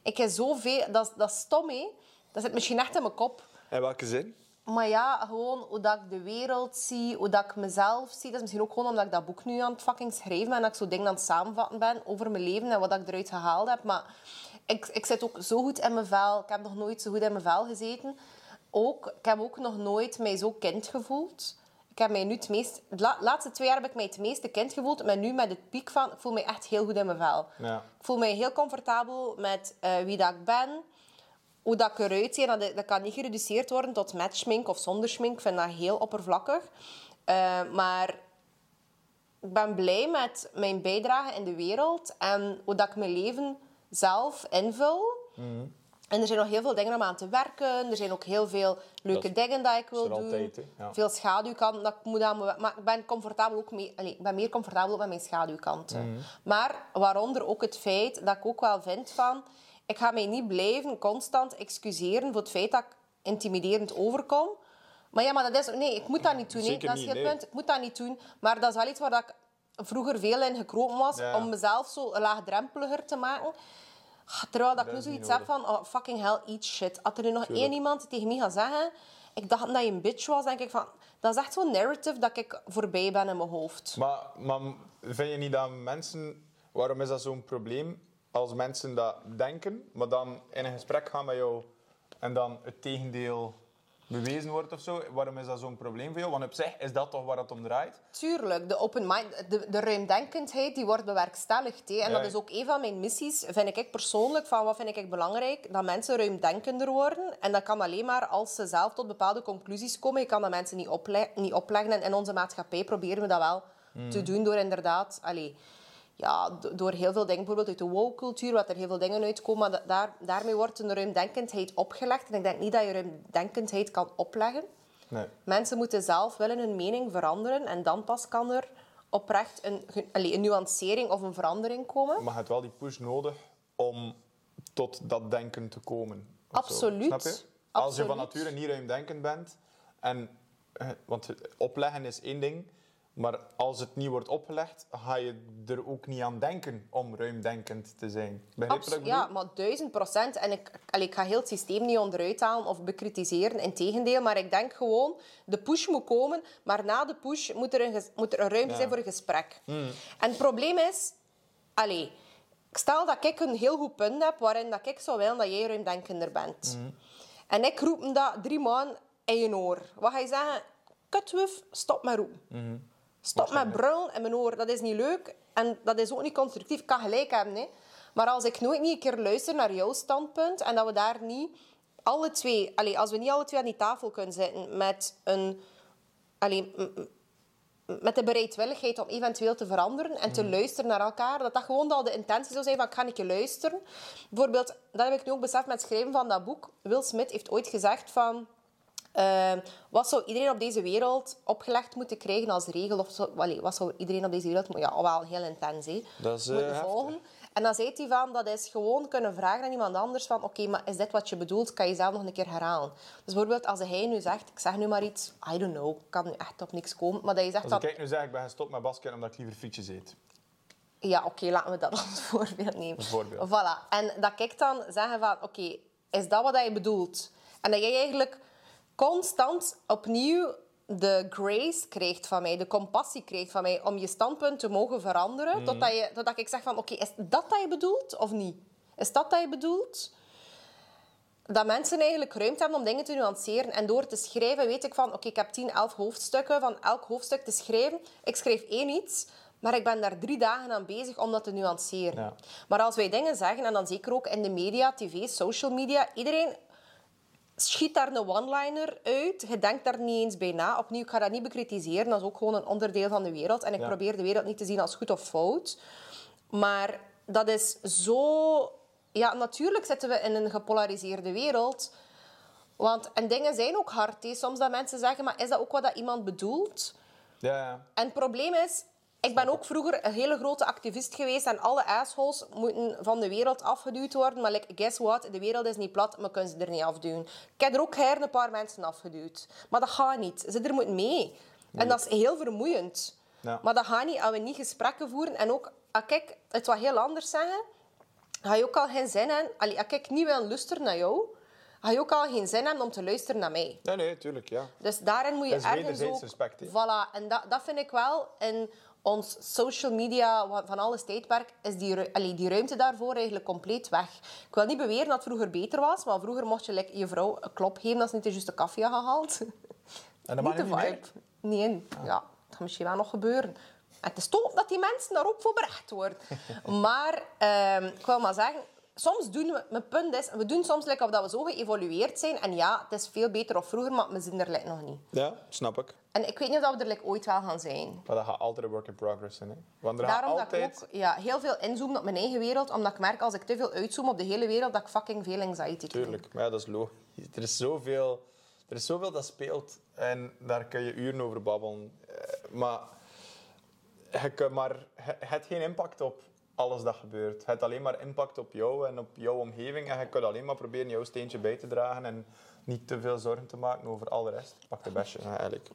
Ik heb zoveel... Dat, is- dat is stom, hè. Dat zit misschien echt in mijn kop. In welke zin? Maar ja, gewoon hoe dat ik de wereld zie, hoe dat ik mezelf zie. Dat is misschien ook gewoon omdat ik dat boek nu aan het fucking schrijven ben en dat ik zo dingen aan het samenvatten ben over mijn leven en wat ik eruit gehaald heb. Maar ik, ik zit ook zo goed in mijn vel. Ik heb nog nooit zo goed in mijn vel gezeten. Ook, ik heb ook nog nooit mij zo kind gevoeld. Ik heb mij nu het meest... De la- laatste twee jaar heb ik mij het meeste kind gevoeld. Maar nu met het piek van... Ik voel me echt heel goed in mijn vel. Ja. Ik voel mij heel comfortabel met eh, wie dat ik ben hoe dat ik eruit zie, dat, dat kan niet gereduceerd worden tot met schmink of zonder schmink. Ik vind dat heel oppervlakkig. Eh, maar ik ben blij met mijn bijdrage in de wereld en hoe dat ik mijn leven zelf invul. En er zijn nog heel veel dingen om aan te werken. Er zijn ook heel veel leuke Dat dingen dat ik wil doen. altijd. Ja. Veel schaduwkanten dat ik moet aan me- Maar ik ben, comfortabel ook mee, ik ben meer comfortabel ook met mijn schaduwkanten. Mhm. Maar waaronder ook het feit dat ik ook wel vind van... Ik ga mij niet blijven constant excuseren voor het feit dat ik intimiderend overkom. Maar ja, maar dat is... Nee, ik moet dat niet doen. Dat is niet, nee. punt. Ik moet dat niet doen. Maar dat is wel iets waar dat ik vroeger veel in gekropen was. Ja. Om mezelf zo laagdrempeliger te maken. Terwijl dat ik nu zoiets heb van... Oh, fucking hell, eat shit. Als er nu nog één iemand tegen mij gaat zeggen... Ik dacht dat je een bitch was, denk ik van... Dat is echt zo'n narrative dat ik voorbij ben in mijn hoofd. Maar, maar vind je niet dat mensen... Waarom is dat zo'n probleem als mensen dat denken, maar dan in een gesprek gaan met jou en dan het tegendeel bewezen wordt of zo? Waarom is dat zo'n probleem voor jou? Want op zich is dat toch waar het om draait? Tuurlijk, de open mind, de, de ruimdenkendheid die wordt bewerkstelligd. En Ja. dat is ook een van mijn missies, vind ik persoonlijk, van wat vind ik belangrijk, dat mensen ruimdenkender worden. En dat kan alleen maar als ze zelf tot bepaalde conclusies komen. Je kan dat mensen niet, ople niet opleggen. En in onze maatschappij proberen we dat wel te doen door inderdaad... Allee, ja, do- door heel veel dingen, bijvoorbeeld uit de woke-cultuur, wat er heel veel dingen uitkomen, maar da- daar, daarmee wordt een ruimdenkendheid opgelegd. En ik denk niet dat je ruimdenkendheid kan opleggen. Nee. Mensen moeten zelf willen hun mening veranderen en dan pas kan er oprecht een, een nuancering of een verandering komen. Maar je hebt wel die push nodig om tot dat denken te komen. Absoluut. Snap je? Als je van Absoluut. nature niet ruimdenkend bent, en, eh, want opleggen is één ding, maar als het niet wordt opgelegd, ga je er ook niet aan denken om ruimdenkend te zijn. Begrijp je wat ik Abs- ja, maar duizend procent. En ik, allee, ik ga heel het systeem niet onderuit halen of bekritiseren. Integendeel, maar ik denk gewoon, de push moet komen, maar na de push moet er een, moet er een ruimte zijn voor een gesprek. En het probleem is, allee, stel dat ik een heel goed punt heb waarin dat ik zou willen dat jij ruimdenkender bent. En ik roep hem dat drie maanden in je oor. Wat ga je zeggen? Kutwuf, stop met roepen. Stop met brullen in mijn oor. Dat is niet leuk en dat is ook niet constructief. Ik kan gelijk hebben, hè. Maar als ik nooit niet een keer luister naar jouw standpunt en dat we daar niet alle twee... Als we niet alle twee aan die tafel kunnen zitten met een... Met de bereidwilligheid om eventueel te veranderen en te luisteren naar elkaar. Dat dat gewoon al de intentie zou zijn van, ik ga een keer luisteren. Bijvoorbeeld, dat heb ik nu ook beseft met het schrijven van dat boek. Will Smith heeft ooit gezegd van... eh, wat zou iedereen op deze wereld opgelegd moeten krijgen als regel? Of zo, Allee, wat zou iedereen op deze wereld... Ja, wel heel intens, hè. Dat is, eh, moeten volgen. En dan zei hij van, dat is gewoon kunnen vragen aan iemand anders van, oké, maar is dit wat je bedoelt? Kan je zelf nog een keer herhalen? Dus bijvoorbeeld als hij nu zegt, ik zeg nu maar iets, I don't know, kan nu echt op niks komen, maar dat je zegt Als dat... ik nu zeg, ik ben gestopt met basket omdat ik liever frietjes eet. Ja, oké, laten we dat als voorbeeld nemen. Voorbeeld. Voilà. En dat ik dan zeggen van, oké, is dat wat je bedoelt? En dat jij eigenlijk constant opnieuw de grace krijgt van mij, de compassie krijgt van mij, om je standpunt te mogen veranderen, totdat, je, totdat ik zeg van, oké, is dat dat je bedoelt of niet? Is dat dat je bedoelt? dat mensen eigenlijk ruimte hebben om dingen te nuanceren. En door te schrijven weet ik van, oké, ik heb 10, 11 hoofdstukken. Van elk hoofdstuk te schrijven. Ik schrijf één iets, maar ik ben daar drie dagen aan bezig om dat te nuanceren. Ja. Maar als wij dingen zeggen, en dan zeker ook in de media, tv, social media, iedereen schiet daar een one-liner uit. Je denkt daar niet eens bij na. Opnieuw, ik ga dat niet bekritiseren. Dat is ook gewoon een onderdeel van de wereld. En ik Ja. probeer de wereld niet te zien als goed of fout. Maar dat is zo... Ja, natuurlijk zitten we in een gepolariseerde wereld. Want, en dingen zijn ook hard. Soms dat mensen zeggen, maar is dat ook wat dat iemand bedoelt? Ja. En het probleem is, ik ben ook vroeger een hele grote activist geweest en alle assholes moeten van de wereld afgeduwd worden. Maar like, guess what? De wereld is niet plat, we kunnen ze er niet afduwen. Ik heb er ook her een paar mensen afgeduwd. Maar dat gaat niet. Ze er moeten mee. En dat is heel vermoeiend. Ja. Maar dat gaat niet als we niet gesprekken voeren. En ook, ah, kijk, het wat heel anders zeggen, ga je ook al geen zin hebben... Allee, als ik niet wil luisteren naar jou, ga je ook al geen zin hebben om te luisteren naar mij. Nee, nee, tuurlijk, ja. Dus daarin moet je ergens ook... respect? Voilà. En dat, dat vind ik wel in ons social media van alles tijdperk is die, allee, die ruimte daarvoor eigenlijk compleet weg. Ik wil niet beweren dat het vroeger beter was, maar vroeger mocht je like, je vrouw een klop geven als ze niet de juiste koffie had gehaald. En dat niet de meer. vibe. Nee, ja, dat gaat misschien wel nog gebeuren. En het is tof dat die mensen daar ook voor berecht worden. maar ehm, ik wil maar zeggen, soms doen we... Mijn punt is, we doen soms of dat we zo geëvolueerd zijn. En ja, het is veel beter of vroeger, maar we zijn er like, nog niet. Ja, snap ik. En ik weet niet of we er like, ooit wel gaan zijn. Maar dat gaat altijd een work in progress zijn. Hè. Want er gaat Daarom altijd... dat ik ook ja, heel veel inzoom op mijn eigen wereld. Omdat ik merk, als ik te veel uitzoom op de hele wereld, dat ik fucking veel anxiety krijg. Tuurlijk, maar ja, dat is logisch. Er is zoveel, er is zoveel dat speelt en daar kun je uren over babbelen. Eh, Maar je kunt maar, geen impact op alles dat gebeurt. Het heeft alleen maar impact op jou en op jouw omgeving. En je kunt alleen maar proberen jouw steentje bij te dragen en niet te veel zorgen te maken over al de rest. Pak de bestje, eigenlijk.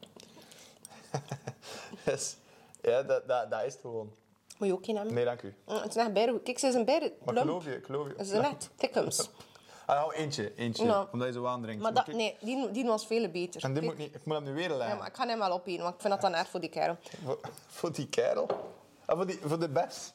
dus, ja, dat, dat, dat is het gewoon. Moet je ook geen hebben? Nee, dank u. Mm, Het is echt goed. Kijk, ze is een bijna Maar geloof je, ik geloof je. Ze zijn echt tikkums. Ah, nou, eentje, eentje. Omdat je zo aandringt. Maar dat, ik- nee, die, die was veel beter. En dit moet ik, niet, ik moet hem nu weer leggen. Ja, maar ik ga hem wel opeten, want ik vind dat dan erg voor die kerel. Voor, voor die kerel? Ah, voor, die, voor de best?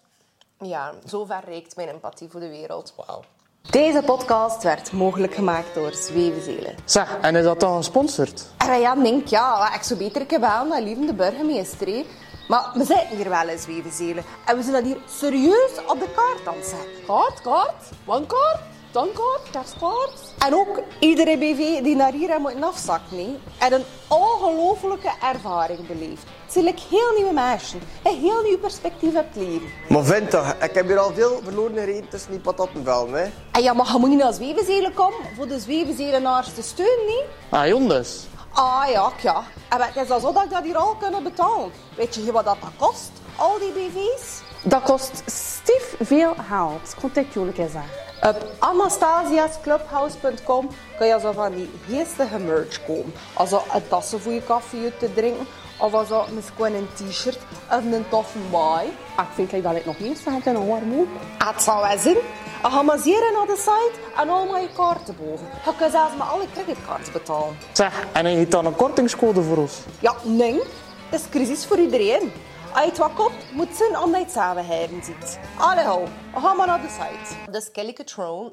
Ja, zover reikt mijn empathie voor de wereld. Wauw. Deze podcast werd mogelijk gemaakt door Zwevenzelen. Zeg, en is dat dan gesponsord? En ja, denk ja, ik zou beter bellen naar lieve de burgemeester. Maar we zitten hier wel in Zwevenzelen. En we zijn dat hier serieus op de kaart aan zetten. Kaart, kaart, one kaart, dan kaart, kerstkaart. En ook iedere BV die naar hier heeft moeten afzakken, heeft een ongelofelijke ervaring beleefd. Het zijn like heel nieuwe mensen. Een heel nieuw perspectief op het leven. Maar vind toch, ik heb hier al veel verloren gereden tussen die patattenvelden, hè. En ja, maar je moet niet naar Zwevenzelen komen voor de Zwevenzelenaars te steunen, niet? Ah, jongens. Ah ja, ja. En het is al zo dat ik dat hier al kunnen betalen. Weet je wat dat kost, al die BV's? Dat kost stief veel geld. Jullie eens zeggen. Op anastasiasclubhouse.com kun je zo van die geestige merch kopen. Also een tassen voor je koffie te drinken. Of also misschien een t-shirt of een toffe baai. Ah, ik vind dat ik nog meer geld in een warm ook. Ah, Het zal wel zijn. Je gaat maar zeer naar de site en allemaal je kaarten boven. Je kunt zelfs met alle creditcards betalen. Zeg, en hij heeft dan een kortingscode voor ons? Ja, nee. Het is crisis voor iedereen. Als je het wat koopt, moet het zijn omdat je het samen hebben ziet. Allee, hou. Ga maar naar de site. Dus Kelly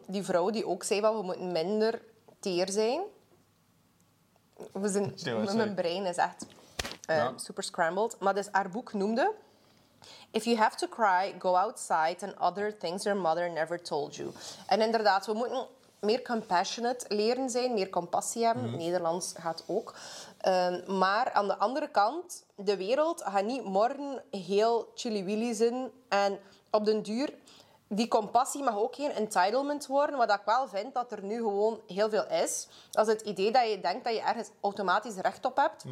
die vrouw die ook zei van we moeten minder teer zijn. We zijn, Stil, mijn brein is echt eh, super scrambled. Maar dus haar boek noemde... If you have to cry, go outside and other things your mother never told you. En inderdaad, we moeten meer compassionate leren zijn, meer compassie hebben. Nederlands gaat ook. Ehm, maar aan de andere kant, de wereld gaat niet morgen heel chilly-willy zijn. En op den duur, die compassie mag ook geen entitlement worden. Wat ik wel vind, dat er nu gewoon heel veel is. Dat is het idee dat je denkt dat je ergens automatisch recht op hebt.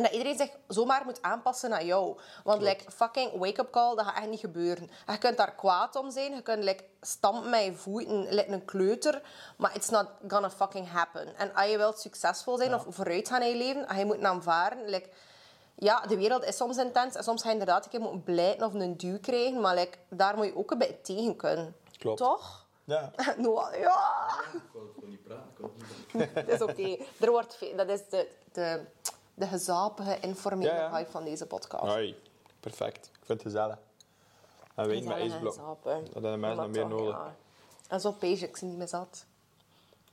En dat iedereen zich zomaar moet aanpassen aan jou. Want like, fucking wake-up call, dat gaat echt niet gebeuren. En je kunt daar kwaad om zijn. Je kunt like, stampen met je voeten, like een kleuter. Maar it's not gonna fucking happen. En als je wilt succesvol zijn of vooruit gaan in je leven, en je moet aanvaren... Like, ja, de wereld is soms intens. En soms ga je inderdaad een keer moeten blijten of een duw krijgen. Maar like, daar moet je ook een beetje tegen kunnen. Klopt. Toch? Ja. Noah, ja. Het is oké. Er wordt Dat is de, de, de gezapige, informele Ja, ja. hype van deze podcast. Hoi. Perfect. Ik vind het gezellig. En wijn met ijsblok. Dat hebben mensen nog meer nodig. ja. En zo pees ik niet meer zat.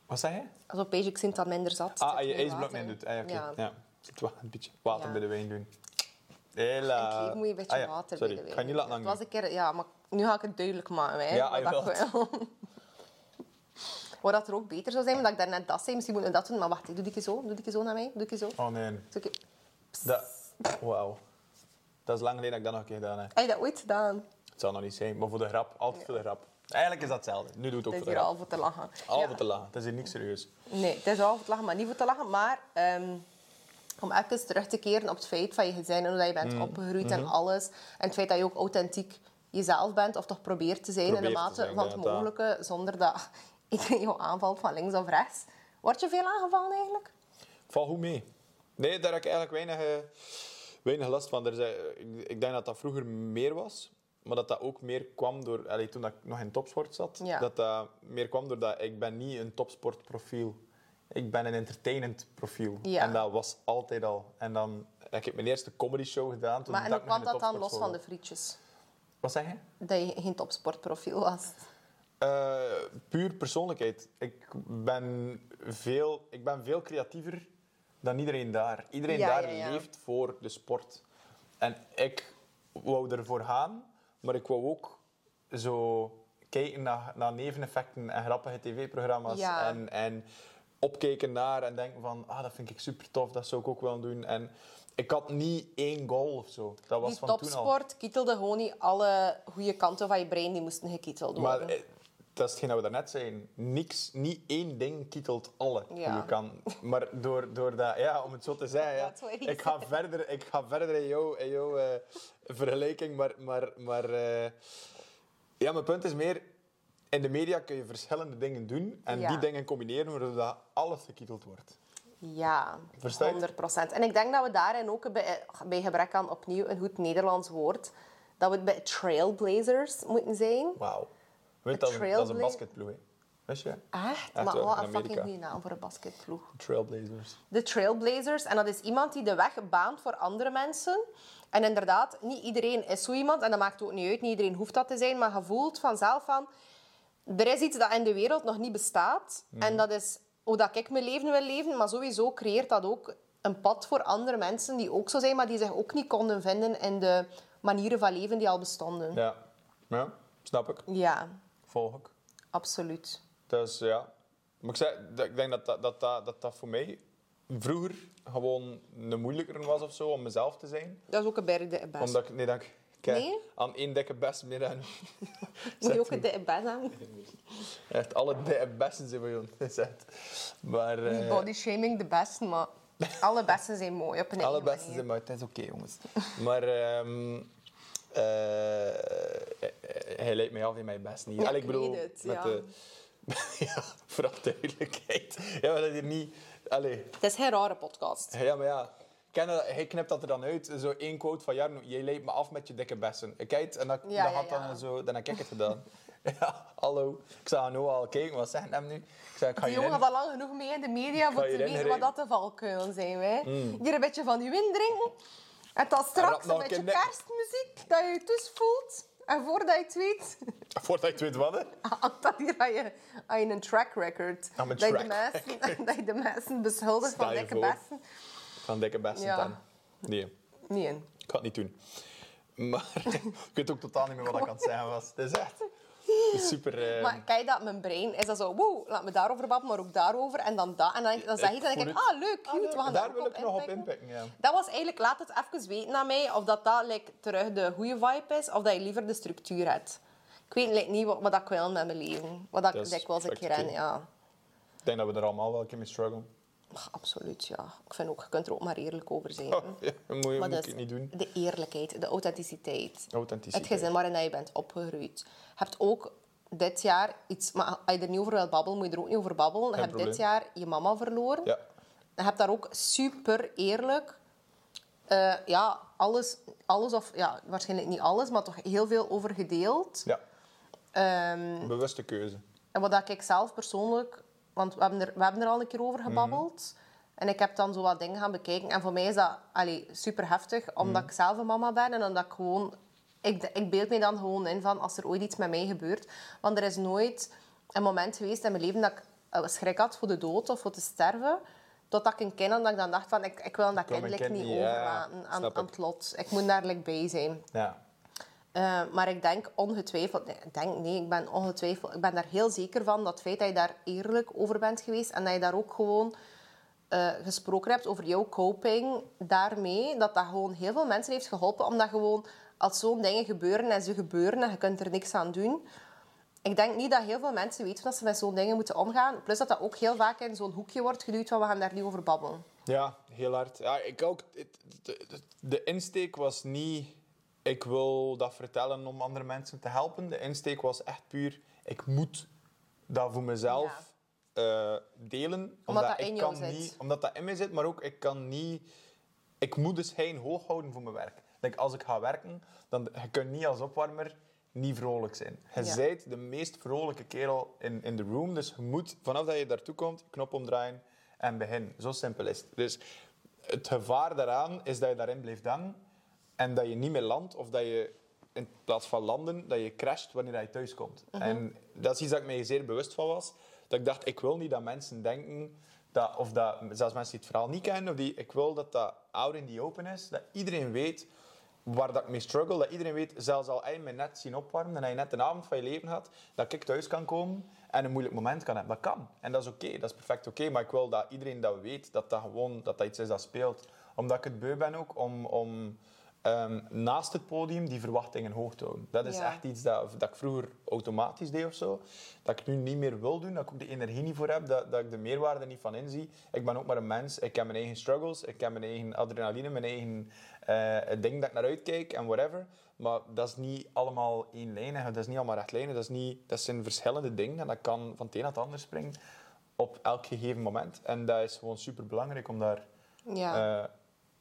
Wat zeg je? Zo pees ik zie het minder zat. Ah, Zit als je ijsblok in. doet. Ah, ja, oké. Ja. ja. Zit wel een beetje water bij de wijn doen. Hela. Leven moet je een beetje Ah, water Sorry, bij de ik ga niet laten Het was een keer, ja, maar nu ga ik het duidelijk maken. Hè, Ja, ik wil. Waar dat er ook beter zou zijn, maar dat ik daarnet dat zei. Misschien moeten we dat doen. Maar wacht, doe ik zo? Doe ik zo naar mij? Doe ik zo? Oh nee. Dat... Wauw. Dat is lang geleden dat ik dat nog een keer gedaan heb. Heb je dat ooit gedaan? Het zal nog niet zijn, maar voor de grap. Altijd voor de grap. Eigenlijk is dat hetzelfde. Nu doe het ook Het is voor de hier grap. al voor te lachen. Al Ja. voor te lachen. Het is hier niks serieus. Nee, het is wel voor te lachen, maar niet voor te lachen. Maar ehm, om even terug te keren op het feit van je gezin en hoe je bent Mm. opgegroeid Mhm. en alles. En het feit dat je ook authentiek jezelf bent, of toch probeert te zijn in de te mate zijn, van het mogelijke, zonder dat iedereen jou aanvalt van links of rechts. Word je veel aangevallen eigenlijk? Val goed mee. Nee, daar heb ik eigenlijk weinig, eh, weinig last van. Er ik, denk dat dat vroeger meer was. Maar dat dat ook meer kwam door... allee, toen ik nog in topsport zat. Ja. Dat dat meer kwam doordat ik ben niet een topsportprofiel. Ik ben een entertainend profiel. Ja. En dat was altijd al. En dan heb ik mijn eerste comedy show gedaan. Toen Maar en hoe kwam dat dan los van de frietjes? Wat zeg je? Dat je geen topsportprofiel was. Eh, puur persoonlijkheid. Ik ben, veel, ik ben veel creatiever dan iedereen daar. Iedereen Ja, daar ja, ja. leeft voor de sport. En ik wou ervoor gaan, maar ik wou ook zo kijken naar, naar neveneffecten en grappige tv-programma's. En, en opkijken naar en denken van, ah, dat vind ik super tof, dat zou ik ook willen doen. En ik had niet één goal of zo. Dat was Die van toen al. topsport kietelde gewoon niet alle goede kanten van je brein, die moesten gekieteld Maar worden. eh, dat is hetgeen dat we daarnet zeiden. Niks, niet één ding kietelt alle Ja. goede kanten. Maar door, door dat, ja, om het zo te zeggen, ja, je ik, ga verder, ik ga verder in jouw, in jouw eh, vergelijking. Maar, maar, maar eh, ja, mijn punt is meer, in de media kun je verschillende dingen doen en Ja. die dingen combineren waardoor dat alles gekieteld wordt. Ja, Versta je? 100 procent. En ik denk dat we daarin ook bij, bij gebrek aan opnieuw een goed Nederlands woord, dat we bij trailblazers moeten zijn. Wauw. Weet, dat, is een- dat is een basketploeg, hè? Wist je? Echt? Echt maar wat een fucking goede naam voor een basketploeg. Trailblazers. De trailblazers. En dat is iemand die de weg baant voor andere mensen. En inderdaad, niet iedereen is zo iemand. En dat maakt ook niet uit. Niet iedereen hoeft dat te zijn. Maar je voelt vanzelf van... Er is iets dat in de wereld nog niet bestaat. En dat is hoe dat ik mijn leven wil leven. Maar sowieso creëert dat ook een pad voor andere mensen die ook zo zijn, maar die zich ook niet konden vinden in de manieren van leven die al bestonden. Ja. ja, snap ik. Ja, Volg ik. absoluut. Dus ja. Maar ik, zei, dat- ik denk dat dat, dat, dat, dat dat voor mij vroeger gewoon een moeilijker was of zo om mezelf te zijn. Dat is ook een berg de best. Omdat ik, nee, dat ik kijk, Nee? aan één dikke best meer dan Moet je ook een dikke best hebben? echt alle dikke besten zijn van jou. Zet. Maar Niet eh, body shaming de best, maar alle besten zijn mooi op een alle besten zijn maar het is oké jongens. Maar ehm eh, hij leidt mij af in mijn best niet. Ja, Allee, ik bedoel, het, met ja. de ja, vooral duidelijkheid. Ja, maar dat hier niet. Allee, Het is geen rare podcast. Ja, maar ja. Ken Hij knipt dat er dan uit. Zo één quote van Jarno. Jij leidt me af met je dikke bessen. Ik kijk en dat, Ja, dat had dan zo... Dan heb ik het gedaan. ja, hallo. Ik zag nu al kijken. Wat zegt hem nu? Ik zei, ik ga Die je jongen al lang genoeg mee in de media je te weten wat dat de valkuilen zijn. Hè. Hier een beetje van je wind drinken. En Rap straks een een beetje nek. kerstmuziek, dat je je dus voelt. En voordat je het weet, Voordat het weet wat, hè. hangt dat hier aan je, aan je een track record. Mijn dat, je de track mensen, dat je de mensen beschuldigt van je dikke voor. besten. Van dikke bessen Ja. dan. Nee, Nee. ik ga het niet doen. Maar ik weet ook totaal niet meer wat ik aan het zeggen was. Het is echt super... eh, Maar kijk dat, mijn brein is dat zo, wow, laat me daarover babbelen, maar ook daarover. En dan dat. En dan, dan zeg je, dan denk voel ik, ah, leuk, Ah, leuk. we gaan Daar wil ik nog op inpikken. ja. Dat was eigenlijk, laat het even weten aan mij, of dat dat like, terug de goede vibe is, of dat je liever de structuur hebt. Ik weet like, niet wat, wat ik wil met mijn leven. Wat Dat ik dikwijls een keer oké. ja. Ik denk dat we er allemaal wel een keer mee struggelen. Ach, Absoluut, ja. Ik vind ook, je kunt er ook maar eerlijk over zijn. Oh, ja, dat moet, je- Maar moet dus ik niet doen. de eerlijkheid, de authenticiteit. Authenticiteit. Het gezin waarin je bent opgegroeid. Je hebt ook dit jaar iets... Maar als je er niet over wilt babbelen, moet je er ook niet over babbelen. Je Geen hebt dit jaar je mama verloren. Ja. Je hebt daar ook super eerlijk... eh, ja, alles, alles of... Ja, waarschijnlijk niet alles, maar toch heel veel over gedeeld. Ja, Ehm, bewuste keuze. en wat ik zelf persoonlijk... Want we hebben er, we hebben er al een keer over gebabbeld. En ik heb dan zo wat dingen gaan bekijken. En voor mij is dat allee, super heftig, omdat ik zelf een mama ben. En omdat ik gewoon... Ik, ik beeld me dan gewoon in van als er ooit iets met mij gebeurt. Want er is nooit een moment geweest in mijn leven dat ik eh, schrik had voor de dood of voor te sterven. Totdat ik een kind had, dat ik dan dacht van... Ik, ik wil dat kind niet ja, overlaten aan, aan het lot. Ik moet daar like, bij zijn. Ja. Eh, maar ik denk ongetwijfeld, nee, ik denk, nee, ik ben ongetwijfeld, ik ben daar heel zeker van dat het feit dat je daar eerlijk over bent geweest en dat je daar ook gewoon eh, gesproken hebt over jouw coping daarmee, dat dat gewoon heel veel mensen heeft geholpen, omdat gewoon als zo'n dingen gebeuren en ze gebeuren en je kunt er niks aan doen. Ik denk niet dat heel veel mensen weten dat ze met zo'n dingen moeten omgaan. Plus dat dat ook heel vaak in zo'n hoekje wordt geduwd van we gaan daar niet over babbelen. Ja, heel hard. Ja, ik ook. de insteek was niet... Ik wil dat vertellen om andere mensen te helpen. De insteek was echt puur... Ik moet dat voor mezelf eh, delen. Omdat dat ik in kan zit. Niet, omdat dat in mij zit, maar ook ik kan niet... Ik moet dus hein hoog houden voor mijn werk. Like, als ik ga werken, dan je kunt niet als opwarmer niet vrolijk zijn. Je Ja. bent de meest vrolijke kerel in, in de room, dus je moet vanaf dat je daartoe komt, knop omdraaien en beginnen. Zo simpel is het. Dus het gevaar daaraan is dat je daarin blijft hangen en dat je niet meer landt of dat je in plaats van landen, dat je crasht wanneer je thuis komt. En dat is iets dat ik mij zeer bewust van was. Dat ik dacht, ik wil niet dat mensen denken, dat, of dat, zelfs mensen die het verhaal niet kennen, of die, ik wil dat dat out in the open is. Dat iedereen weet waar dat ik mee struggle. Dat iedereen weet, zelfs al je me net zien opwarmen en dat je net een avond van je leven had, dat ik thuis kan komen en een moeilijk moment kan hebben. Dat kan. En dat is oké, dat is perfect oké. maar ik wil dat iedereen dat weet, dat dat gewoon dat dat iets is dat speelt. Omdat ik het beu ben ook om... om ehm, naast het podium die verwachtingen hoog te houden. Dat is Ja. echt iets dat, dat ik vroeger automatisch deed of zo. Dat ik nu niet meer wil doen, dat ik ook de energie niet voor heb, dat, dat ik de meerwaarde niet van inzie. Ik ben ook maar een mens, ik heb mijn eigen struggles, ik heb mijn eigen adrenaline, mijn eigen eh, ding dat ik naar uitkijk en whatever. Maar dat is niet allemaal eenlijnig, dat is niet allemaal rechtlijnig, dat, is niet, dat zijn verschillende dingen en dat kan van het een naar het ander springen op elk gegeven moment. En dat is gewoon super belangrijk om daar Ja. eh,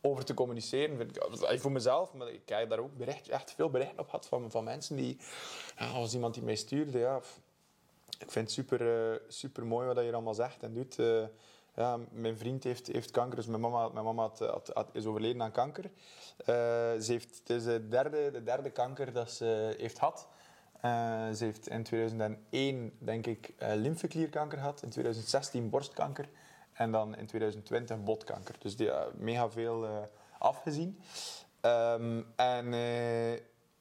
over te communiceren. Vind ik, eh, voor mezelf, maar ik heb daar ook echt veel berichten op gehad van, van mensen die, als iemand die mij stuurde, ja, ik vind het super, eh, super mooi wat je allemaal zegt en doet. Eh, ja, mijn vriend heeft, heeft kanker, dus mijn mama, mijn mama had, had- is overleden aan kanker. Eh, ze heeft, het is de derde, de derde kanker dat ze heeft gehad. Eh, ze heeft in 2001, denk ik, eh lymfeklierkanker gehad. In 2016 borstkanker. En dan in 2020 botkanker. Dus die heeft mega veel eh, afgezien. Ehm, en eh,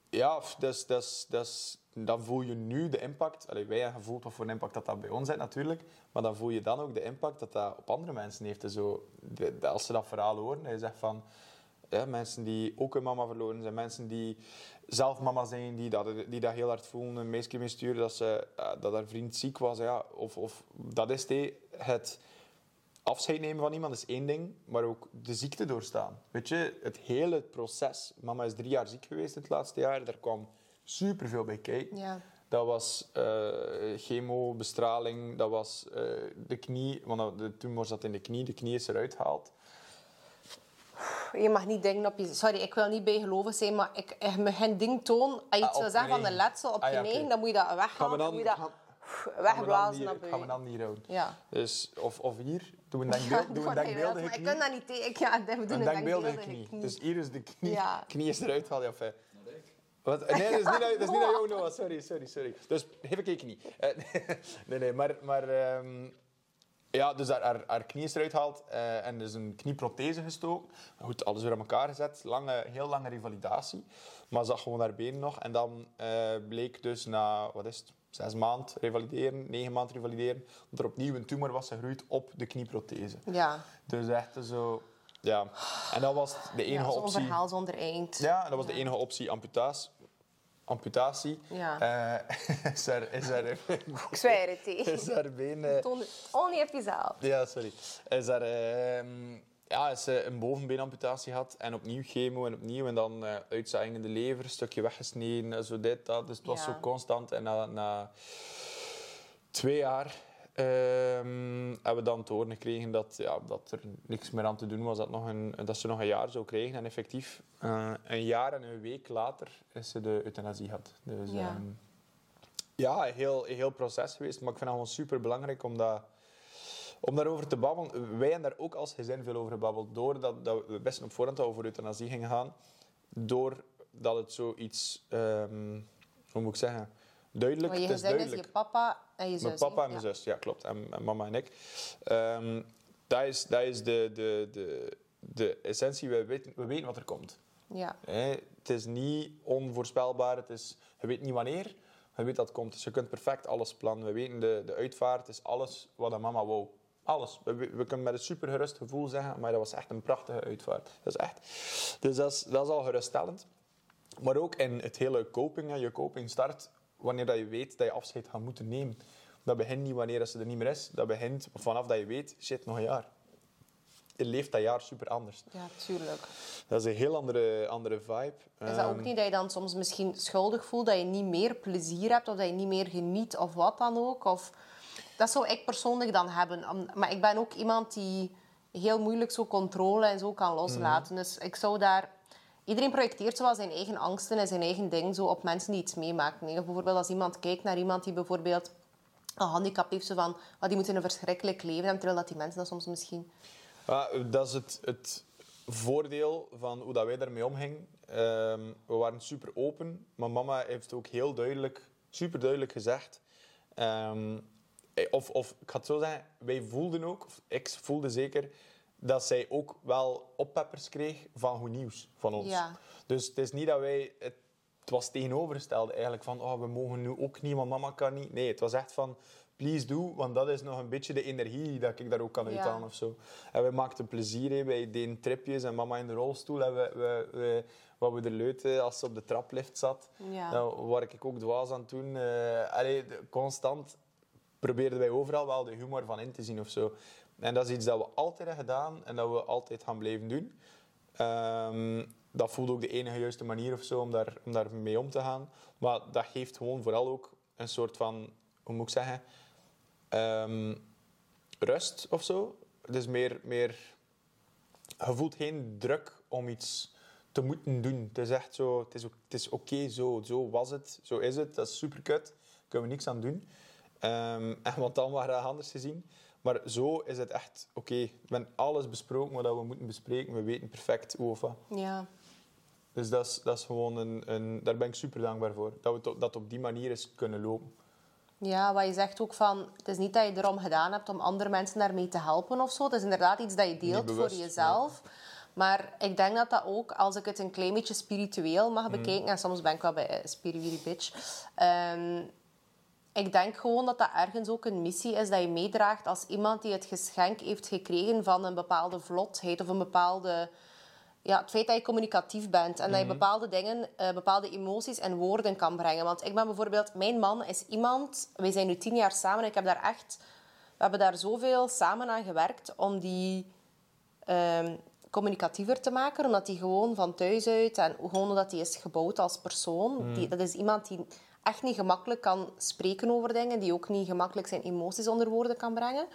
ja, dus, dus, dus, dan voel je nu de impact. Allee, wij hebben gevoeld wat voor een impact dat, dat bij ons heeft natuurlijk. Maar dan voel je dan ook de impact dat dat op andere mensen heeft. En zo, als ze dat verhaal horen, dat je zegt van... Ja, mensen die ook hun mama verloren zijn, mensen die zelf mama zijn, die dat, die dat heel hard voelen. Een meisje me stuurde dat, ze, eh, dat haar vriend ziek was. Ja, of, of dat is het, het afscheid nemen van iemand is één ding, maar ook de ziekte doorstaan. Weet je, het hele proces. Mama is drie jaar ziek geweest het laatste jaar. Daar kwam superveel bij kijken. Ja. Dat was eh, chemo, bestraling, dat was eh, de knie, want de tumor zat in de knie, de knie is eruit gehaald. Je mag niet dingen op je... Sorry, ik wil niet bijgelovig zijn, maar ik, je mag geen ding tonen. Als je Ah, iets wil zeggen van een letsel op Ah, je ja, oké. eigen, dan moet je dat weghalen. dan, Dan moet je dat wegblazen naar gaan we dan hier houden. Ja. Dus, of, of hier, doen we een Ja, denkbeeld, doen we doe een denkbeeldige maar ik knie. kan dat niet tegen. Ja, we doen Een een denkbeeldige knie. knie. Dus hier is de knie, Ja. knie is eruit gehaald. Ja. Wat? Nee, dat is niet naar, dat is niet naar jou, Noah. Sorry, sorry, sorry. Dus geef ik je knie. Eh, nee, nee, maar... maar ehm, ja, dus haar, haar, haar knie is eruit gehaald eh, en er is een knieprothese gestoken. Maar Goed, alles weer aan elkaar gezet. Lange, heel lange revalidatie. Maar ze zag gewoon haar been nog. En dan eh, bleek dus na, wat is het, zes maanden revalideren, negen maanden revalideren, dat er opnieuw een tumor was gegroeid op de knieprothese. Ja, Dus echt zo... Ja. En dat was de enige ja optie. verhaal zonder eind. Ja, dat was de enige optie, amputatie. Amputatie. Ja. Eh, is er, is er, Ik zweer het, hé. is er been... het only op jezelf. ja, sorry. Is er ja, is eh, een bovenbeenamputatie gehad en opnieuw chemo en opnieuw en dan eh uitzaaiing in de lever, een stukje weggesneden, zo dit, dat. Dus het was Ja. zo constant. En na, na twee jaar ehm, hebben we dan te horen gekregen dat, ja, dat er niks meer aan te doen was, dat, nog een, dat ze nog een jaar zou krijgen. En effectief, eh, een jaar en een week later is ze de euthanasie gehad. Dus, Ja. ehm, ja, een heel, heel proces geweest. Maar ik vind het gewoon super belangrijk om, dat, om daarover te babbelen. Wij hebben daar ook als gezin veel over gebabbeld. Doordat dat we wisten op voorhand we voor euthanasie gingen gaan. Doordat het zoiets, ehm, hoe moet ik zeggen, duidelijk Maar je het is duidelijk. je papa en je zus. Mijn papa en mijn Ja. zus, ja klopt. En, en mama en ik. Ehm, dat is, dat is de, de, de, de essentie. We weten, we weten wat er komt. Ja. Hè, het is niet onvoorspelbaar. Het is, je weet niet wanneer. Je weet dat het komt. Dus je kunt perfect alles plannen. We weten de, de uitvaart is alles wat mama wou. Alles. We, we kunnen met een super gerust gevoel zeggen, maar dat was echt een prachtige uitvaart. Dat is echt. Dus dat is, dat is al geruststellend. Maar ook in het hele coping. hè. Je coping start wanneer dat je weet dat je afscheid gaat moeten nemen. Dat begint niet wanneer ze er niet meer is. Dat begint vanaf dat je weet, shit, nog een jaar. Je leeft dat jaar super anders. Ja, tuurlijk. Dat is een heel andere, andere vibe. Is dat ook Ehm, niet dat je dan soms misschien schuldig voelt dat je niet meer plezier hebt of dat je niet meer geniet of wat dan ook? Of... Dat zou ik persoonlijk dan hebben. Maar ik ben ook iemand die heel moeilijk zo controle en zo kan loslaten. Dus ik zou daar... Iedereen projecteert zo wel zijn eigen angsten en zijn eigen ding zo op mensen die iets meemaken. Of bijvoorbeeld als iemand kijkt naar iemand die bijvoorbeeld een handicap heeft, zo van, oh, die moet in een verschrikkelijk leven hebben, terwijl dat die mensen dat soms misschien... Ja, dat is het, het voordeel van hoe dat wij daarmee omgingen. Ehm, we waren super open, maar mama heeft ook heel duidelijk, super duidelijk gezegd. ehm, eh, of, of ik ga het zo zeggen, wij voelden ook, of ik voelde zeker, dat zij ook wel oppeppers kreeg van goed nieuws van ons. Ja. Dus het is niet dat wij... Het, het was tegenovergestelde eigenlijk van oh, we mogen nu ook niet, want mama kan niet. Nee, het was echt van please do, want dat is nog een beetje de energie dat ik daar ook kan Ja. uithalen of zo. En wij maakten plezier, hè. wij deden tripjes en mama in de rolstoel en we, we, we, wat we er leuten als ze op de traplift zat. Ja. Waar ik ook dwaas aan toen. eh allee, de- constant probeerden wij overal wel de humor van in te zien of zo. En dat is iets dat we altijd hebben gedaan en dat we altijd gaan blijven doen. Ehm, dat voelde ook de enige juiste manier of zo om daar, om daar mee om te gaan. Maar dat geeft gewoon vooral ook een soort van, hoe moet ik zeggen, ehm, rust of zo. Dus meer, meer, je voelt geen druk om iets te moeten doen. Het is echt zo, het is, het is oké zo, zo was het, zo is het, dat is super kut, daar kunnen we niks aan doen. Ehm, en want dan waren we anders gezien. Maar zo is het echt oké. We hebben alles besproken wat we moeten bespreken. We weten perfect wat. Ja. Dus dat is, dat is gewoon een, een... Daar ben ik super dankbaar voor. Dat we to- dat op die manier is kunnen lopen. Ja, wat je zegt ook van, het is niet dat je erom gedaan hebt om andere mensen daarmee te helpen of zo. Het is inderdaad iets dat je deelt bewust, voor jezelf. Maar ik denk dat dat ook, als ik het een klein beetje spiritueel mag bekijken, en soms ben ik wel bij spirituele bitch, ehm, ik denk gewoon dat dat ergens ook een missie is dat je meedraagt als iemand die het geschenk heeft gekregen van een bepaalde vlotheid of een bepaalde... Ja, het feit dat je communicatief bent en dat je bepaalde dingen, eh, bepaalde emoties en woorden kan brengen. Want ik ben bijvoorbeeld... Mijn man is iemand... Wij zijn nu tien jaar samen en ik heb daar echt... We hebben daar zoveel samen aan gewerkt om die ehm, communicatiever te maken. Omdat hij gewoon van thuis uit en gewoon omdat hij is gebouwd als persoon. Die, dat is iemand die echt niet gemakkelijk kan spreken over dingen. Die ook niet gemakkelijk zijn emoties onder woorden kan brengen.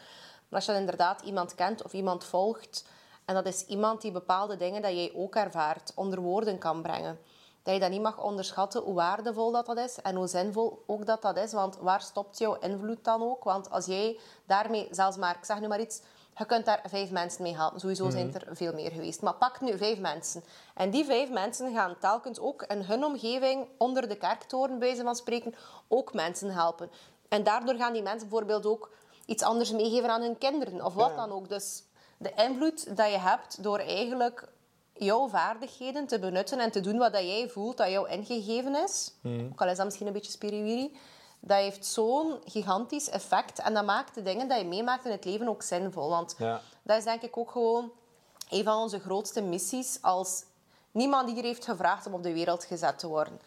Maar als je inderdaad iemand kent of iemand volgt... En dat is iemand die bepaalde dingen dat jij ook ervaart onder woorden kan brengen. Dat je dat niet mag onderschatten hoe waardevol dat, dat is en hoe zinvol ook dat dat is. Want waar stopt jouw invloed dan ook? Want als jij daarmee, zelfs maar, ik zeg nu maar iets, je kunt daar vijf mensen mee helpen. Sowieso zijn het er veel meer geweest. Maar pak nu vijf mensen. En die vijf mensen gaan telkens ook in hun omgeving, onder de kerktoren bij wijze van spreken, ook mensen helpen. En daardoor gaan die mensen bijvoorbeeld ook iets anders meegeven aan hun kinderen. Of wat Ja. dan ook. Dus de invloed dat je hebt door eigenlijk jouw vaardigheden te benutten en te doen wat dat jij voelt dat jou ingegeven is, ook al is dat misschien een beetje spiriwiri, dat heeft zo'n gigantisch effect. En dat maakt de dingen dat je meemaakt in het leven ook zinvol. Want Ja. dat is denk ik ook gewoon een van onze grootste missies als niemand hier heeft gevraagd om op de wereld gezet te worden.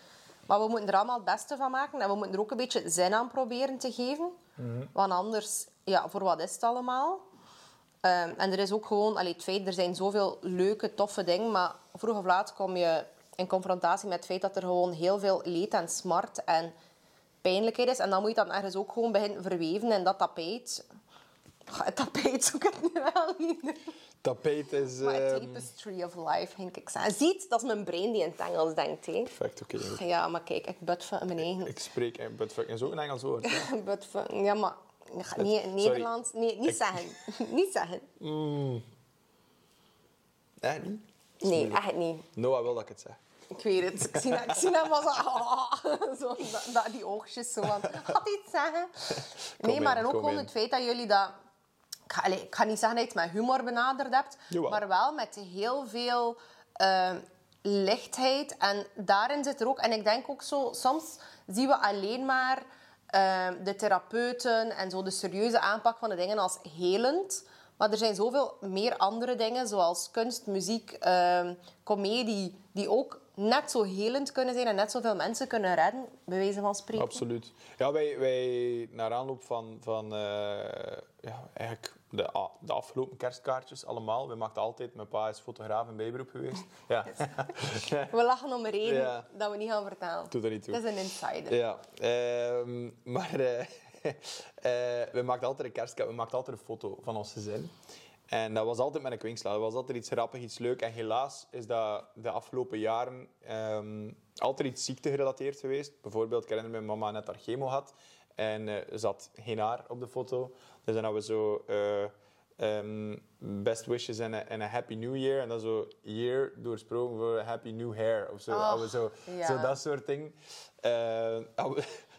Maar we moeten er allemaal het beste van maken en we moeten er ook een beetje zin aan proberen te geven. Want anders, ja, voor wat is het allemaal? Ehm, en er is ook gewoon, allee, het feit, er zijn zoveel leuke, toffe dingen, maar vroeg of laat kom je in confrontatie met het feit dat er gewoon heel veel leed en smart en pijnlijkheid is. En dan moet je dat ergens ook gewoon beginnen verweven in dat tapijt. Het tapijt zoek ik het nu wel niet. Tapijt is... Maar ehm, tapestry of life, denk ik. Ziet, dat is mijn brein die in het Engels denkt. Hè. Perfect, oké. Ja, maar kijk, ik van mijn eigen. Ik spreek in buttfuck. is ook een Engels woord. hè? But van, ja, maar nee, Nederlands... Nee, niet zeggen. niet zeggen. Nee, niet? Nee, echt niet. Noah wil dat ik het zeg. Ik weet het. Ik zie, ik zie hem wel zo... zo dat, die oogjes zo van... Gaat iets zeggen? Nee, in, maar en ook gewoon in. het feit dat jullie dat... Ik ga, ik ga niet zeggen dat je het met humor benaderd hebt, Jawel. maar wel met heel veel... eh, lichtheid. En daarin zit er ook... En ik denk ook zo... Soms zien we alleen maar ehm, de therapeuten en zo de serieuze aanpak van de dingen als helend. Maar er zijn zoveel meer andere dingen, zoals kunst, muziek, ehm comedie, die ook net zo helend kunnen zijn en net zoveel mensen kunnen redden, bij wijze van spreken. Absoluut. Ja, wij, wij naar aanloop van, van eh, ja, eigenlijk de, de afgelopen kerstkaartjes allemaal. We maakten altijd, mijn pa is fotograaf in bijberoep geweest. Ja, We lachen om een reden Ja. dat we niet gaan vertellen. doe er niet toe. Het is een insider. Ja, ehm, maar eh, eh, we maakten altijd een kerstkaart, we maakten altijd een foto van ons gezin. En dat was altijd met een kwinkslaar. Dat was altijd iets grappig, iets leuk. En helaas is dat de afgelopen jaren ehm, altijd iets ziektegerelateerd geweest. Bijvoorbeeld, ik herinner me, mijn mama net haar chemo had. En er zat geen haar op de foto. Dus dan hadden we zo... eh, ehm, best wishes en een happy new year. En dan zo year doorsproken voor happy new hair of zo. Oh, zo, ja. zo dat soort dingen.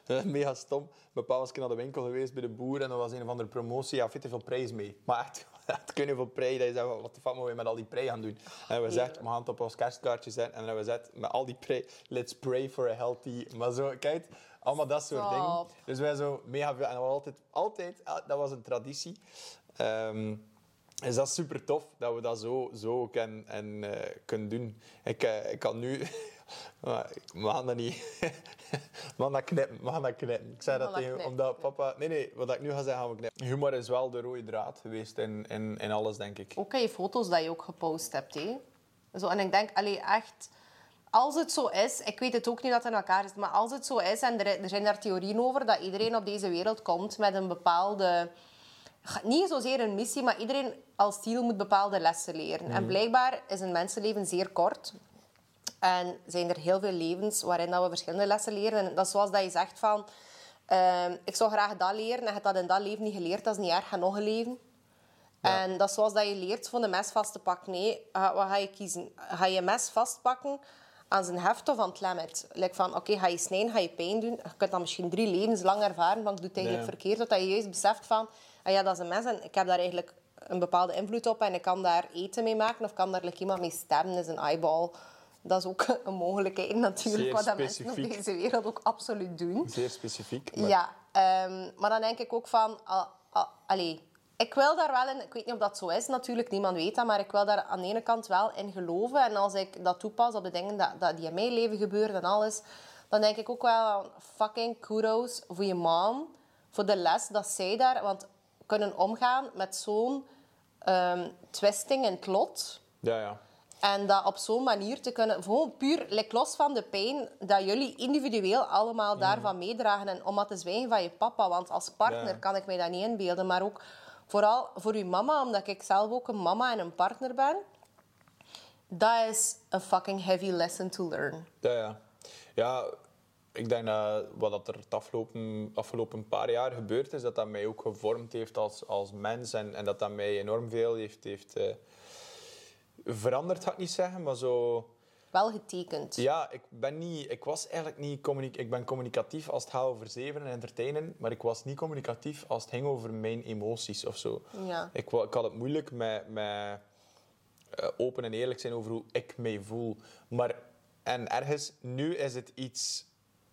Is mega stom. Mijn pa was een keer naar de winkel geweest bij de boer en er was een of andere promotie. Ja, veel veel prijs mee. Maar echt, echt kunnen veel prijs. Dat je zegt, wat de fuck moeten we met al die prijs gaan doen? En we zeggen, we gaan het op ons kerstkaartje zetten. En dan hebben we gezet, met al die prijs, let's pray for a healthy... Maar zo, kijk, allemaal dat soort dingen. Dus wij zo mega veel... En dat was altijd, altijd, dat was een traditie. Ehm, is dat super tof dat we dat zo, zo kunnen, en, eh, kunnen doen. Ik, eh, ik kan nu... Maar we gaan dat niet... we gaan dat knippen. Gaan dat knippen. Ik zei dat tegen... Omdat papa... Nee, nee. Wat ik nu ga zeggen, gaan we knippen. Humor is wel de rode draad geweest in, in, in alles, denk ik. Ook aan je foto's dat je ook gepost hebt. Hè? Zo, en ik denk, allee, echt... Als het zo is, ik weet het ook niet dat het in elkaar is, maar als het zo is, en er, er zijn daar theorieën over, dat iedereen op deze wereld komt met een bepaalde... Niet zozeer een missie, maar iedereen als ziel moet bepaalde lessen leren. En blijkbaar is een mensenleven zeer kort. En zijn er heel veel levens waarin dat we verschillende lessen leren. En dat is zoals dat je zegt van... ehm, ik zou graag dat leren en je hebt dat in dat leven niet geleerd. Dat is niet erg, ga nog een leven. En dat is zoals dat je leert van de mes vast te pakken. Nee, ga- wat ga je kiezen? Ga je mes vastpakken aan zijn heft of aan het lemmet? Like van, oké, ga je snijden, ga je pijn doen? Je kunt dat misschien drie levens lang ervaren, want ik doe het eigenlijk verkeerd. Dat je juist beseft van, ah ja, dat is een mes en ik heb daar eigenlijk een bepaalde invloed op en ik kan daar eten mee maken of kan daar like, iemand mee stemmen, is een eyeball. Dat is ook een mogelijkheid natuurlijk, Zeer wat dat mensen op deze wereld ook absoluut doen. Zeer specifiek. Maar Ja, ehm, maar dan denk ik ook van... ah, ah, allee, ik wil daar wel in... Ik weet niet of dat zo is, natuurlijk. Niemand weet dat. Maar ik wil daar aan de ene kant wel in geloven. En als ik dat toepas op de dingen dat, dat die in mijn leven gebeuren en alles... Dan denk ik ook wel aan fucking kudos voor je mom. Voor de les dat zij daar... Want kunnen omgaan met zo'n ehm, twisting in het lot... ja, ja. En dat op zo'n manier te kunnen, gewoon puur like, los van de pijn, dat jullie individueel allemaal daarvan meedragen. En om maar te zwijgen van je papa, want als partner kan ik mij dat niet inbeelden. Maar ook vooral voor uw mama, omdat ik zelf ook een mama en een partner ben. Dat is een fucking heavy lesson to learn. Ja, ja. ja, ik denk dat wat dat er het afgelopen, afgelopen paar jaar gebeurd is, dat dat mij ook gevormd heeft als, als mens en, en dat dat mij enorm veel heeft, heeft eh, veranderd, ga ik niet zeggen, maar zo... Wel getekend. Ja, ik ben niet... Ik was eigenlijk niet... Ik ben communicatief als het gaat over zeven en entertainen, maar ik was niet communicatief als het ging over mijn emoties of zo. Ja. Ik had het moeilijk met... met eh, open en eerlijk zijn over hoe ik mij voel. Maar, en ergens, nu is het iets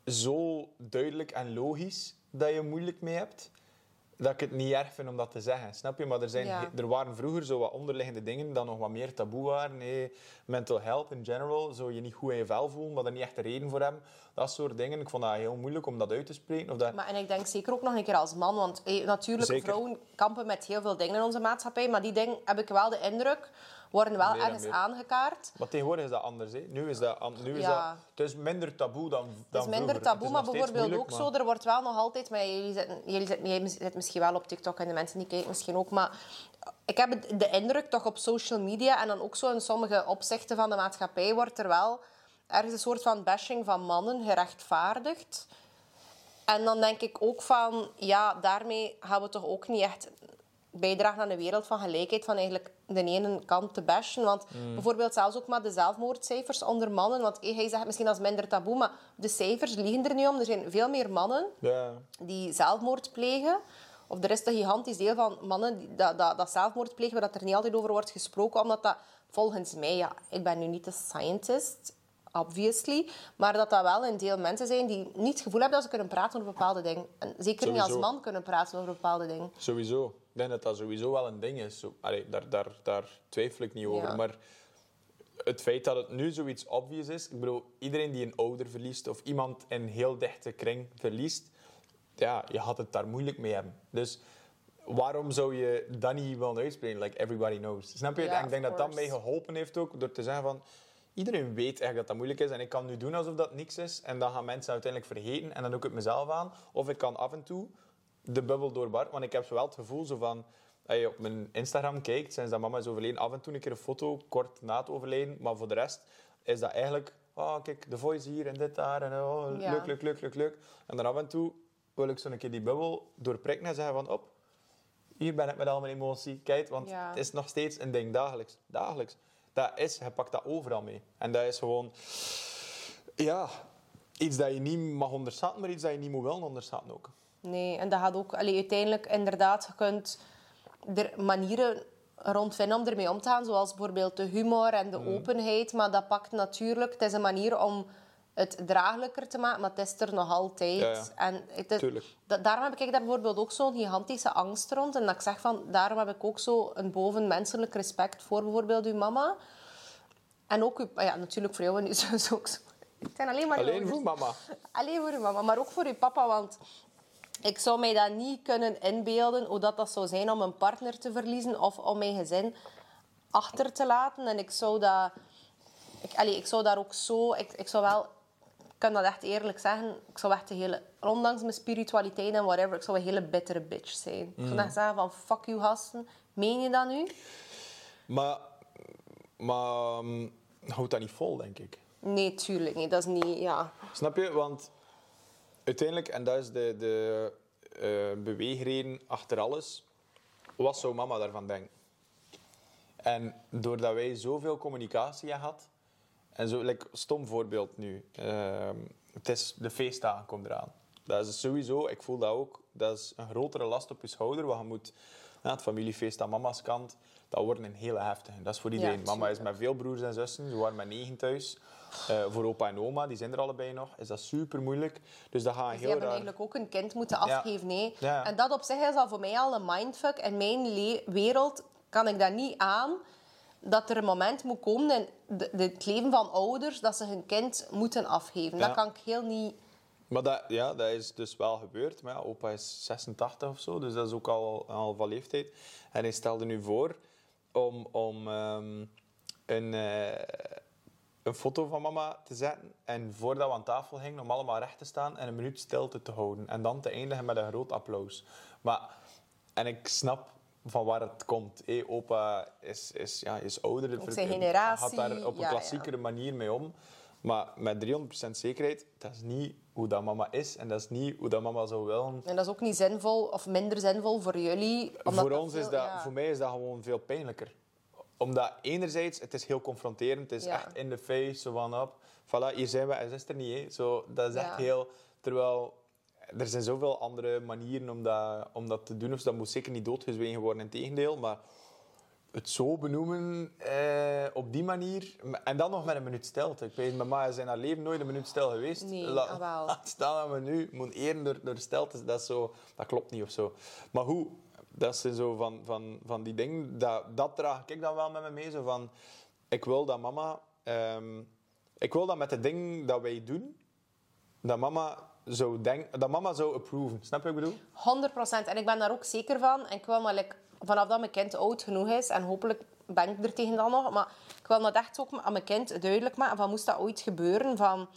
zo duidelijk en logisch dat je moeilijk mee hebt, dat ik het niet erg vind om dat te zeggen. Snap je? Maar er, zijn, Ja. er waren vroeger zo wat onderliggende dingen dat nog wat meer taboe waren. Nee, mental health in general, zo je niet goed in je vel voelen, maar er niet echt een reden voor hebben. Dat soort dingen. Ik vond dat heel moeilijk om dat uit te spreken. Of dat... Maar, en ik denk zeker ook nog een keer als man, want eh, natuurlijk, Zeker. vrouwen kampen met heel veel dingen in onze maatschappij, maar die dingen, heb ik wel de indruk, worden wel Meer ergens meer. aangekaart. Maar tegenwoordig is dat anders. Hè. Nu is dat, nu is Ja. dat... Het is minder taboe dan, dan Het is minder vroeger. taboe, maar bijvoorbeeld ook zo, er wordt wel nog altijd... Maar jullie zitten, jullie, zitten, jij zit misschien wel op TikTok en de mensen die kijken misschien ook, maar ik heb de indruk toch op social media en dan ook zo in sommige opzichten van de maatschappij wordt er wel ergens een soort van bashing van mannen gerechtvaardigd. En dan denk ik ook van, ja, daarmee gaan we toch ook niet echt bijdragen aan een wereld van gelijkheid, van eigenlijk de ene kant te bashen. Want bijvoorbeeld zelfs ook maar de zelfmoordcijfers onder mannen, want eh, hij zegt misschien als minder taboe, maar de cijfers liegen er nu om. Er zijn veel meer mannen die zelfmoord plegen Of er is een gigantisch deel van mannen die, dat, dat, dat zelfmoord plegen, waar dat er niet altijd over wordt gesproken, omdat dat volgens mij, ja, ik ben nu niet de scientist, obviously, maar dat dat wel een deel mensen zijn die niet het gevoel hebben dat ze kunnen praten over bepaalde dingen. En zeker niet als man kunnen praten over bepaalde dingen. Sowieso. Ik denk dat dat sowieso wel een ding is. Allee, daar, daar, daar twijfel ik niet over. Ja. Maar het feit dat het nu zoiets obvious is... Ik bedoel, iedereen die een ouder verliest of iemand in een heel dichte kring verliest... Ja, je had het daar moeilijk mee hebben. Dus waarom zou je dat niet willen uitspreken? Like everybody knows. Snap je? Ja, en ik denk dat dat mij geholpen heeft ook, door te zeggen van... Iedereen weet echt dat dat moeilijk is en ik kan nu doen alsof dat niks is. En dan gaan mensen uiteindelijk vergeten en dan doe ik het mezelf aan. Of ik kan af en toe de bubbel doorbarsten. Want ik heb zo wel het gevoel zo van... Als je op mijn Instagram kijkt, sinds dat mama is overleden, af en toe een keer een foto, kort na het overlijden. Maar voor de rest is dat eigenlijk... Oh, kijk, de voice hier en dit daar. En oh, Ja. leuk, leuk, leuk, leuk, leuk. En dan af en toe wil ik zo een keer die bubbel doorprikken en zeggen van... Op, hier ben ik met al mijn emotie. Kijk, want Ja. het is nog steeds een ding dagelijks. Dagelijks. Dat is, je pakt dat overal mee. En dat is gewoon... Ja, iets dat je niet mag onderschatten, maar iets dat je niet moet willen onderschatten ook. Nee, en dat gaat ook... Allee, uiteindelijk, inderdaad, je kunt er manieren rond vinden om ermee om te gaan. Zoals bijvoorbeeld de humor en de Mm. openheid. Maar dat pakt natuurlijk... Het is een manier om het draaglijker te maken, maar het is er nog altijd. Ja, ja. En het is, da- daarom heb ik daar bijvoorbeeld ook zo'n gigantische angst rond. En dat ik zeg van... Daarom heb ik ook zo een bovenmenselijk respect voor bijvoorbeeld uw mama. En ook... Uw, ah ja, natuurlijk voor jou en uw zus ook zo. Het zijn alleen maar Alleen voor mama. Alleen voor uw mama, maar ook voor uw papa. Want ik zou mij dat niet kunnen inbeelden hoe dat, dat zou zijn om een partner te verliezen of om mijn gezin achter te laten. En ik zou dat... Ik, allee, ik zou daar ook zo... Ik, ik zou wel... Ik kan dat echt eerlijk zeggen. Ik zou echt een hele... Ondanks mijn spiritualiteit en whatever, ik zou een hele bittere bitch zijn. Ik zou echt zeggen van, fuck you gasten. Meen je dat nu? Maar, maar um, houdt dat niet vol, denk ik. Nee, tuurlijk niet. Dat is niet... Ja. Snap je? Want uiteindelijk, en dat is de, de eh, beweegreden achter alles, wat zou mama daarvan denken? En doordat wij zoveel communicatie hebben gehad, en zo, like, stom voorbeeld nu, ehm, het is de feestdagen komt eraan. Dat is sowieso, ik voel dat ook, dat is een grotere last op je schouder, want je moet, ja, het familiefeest aan mama's kant, dat wordt een hele heftige. Dat is voor iedereen. mama is met veel broers en zussen, ze waren met negen thuis. Eh, voor opa en oma, die zijn er allebei nog, is dat super moeilijk. Dus dat gaat Dus heel hebben raar... eigenlijk ook een kind moeten afgeven. nee. Ja. En dat op zich is al voor mij al een mindfuck. In mijn le- wereld kan ik dat niet aan dat er een moment moet komen in de, de- het leven van ouders dat ze hun kind moeten afgeven. Ja. Dat kan ik heel niet... Maar dat, ja, dat is dus wel gebeurd. Maar ja, opa is 86 of zo, dus dat is ook al, al van leeftijd. En hij stelde nu voor om, om ehm, een, eh, een foto van mama te zetten. En voordat we aan tafel gingen, om allemaal recht te staan en een minuut stilte te houden. En dan te eindigen met een groot applaus. Maar, en ik snap van waar het komt. Hé, opa is, is, ja, is ouder. Ook zijn Gaat generatie, daar op een ja, ja. klassiekere manier mee om. Maar met 300% zekerheid, dat is niet hoe dat mama is. En dat is niet hoe dat mama zou willen. En dat is ook niet zinvol of minder zinvol voor jullie. omdat voor ons veel- is dat, ja. voor mij is dat gewoon veel pijnlijker. Omdat enerzijds, het is heel confronterend. Het is Ja. echt in de face, zo van op. Voilà, hier zijn we en is er niet. Hè. Zo, dat is echt Ja. heel... Terwijl, er zijn zoveel andere manieren om dat, om dat te doen. Dus dat moet zeker niet doodgezwegen worden, in tegendeel. Maar het zo benoemen eh, op die manier... En dan nog met een minuut stilte. Ik weet, mama is in haar leven nooit een minuut stil geweest. Nee, La- ah, wel. Laat staan dat we nu moet eren door, door stilte. Dat, is zo, dat klopt niet of zo. Maar hoe? Dat zijn zo van, van, van die dingen... Dat, dat draag ik dan wel met me mee. Zo van, ik wil dat mama... ehm, ik wil dat met de dingen dat wij doen... Dat mama zou, denk, dat mama zou approven. Snap je wat ik bedoel? 100% En ik ben daar ook zeker van. En ik wil maar, vanaf dat mijn kind oud genoeg is, en hopelijk ben ik er tegen dan nog, maar ik wil dat echt ook aan mijn kind duidelijk maken. Van, moest dat ooit gebeuren? Van,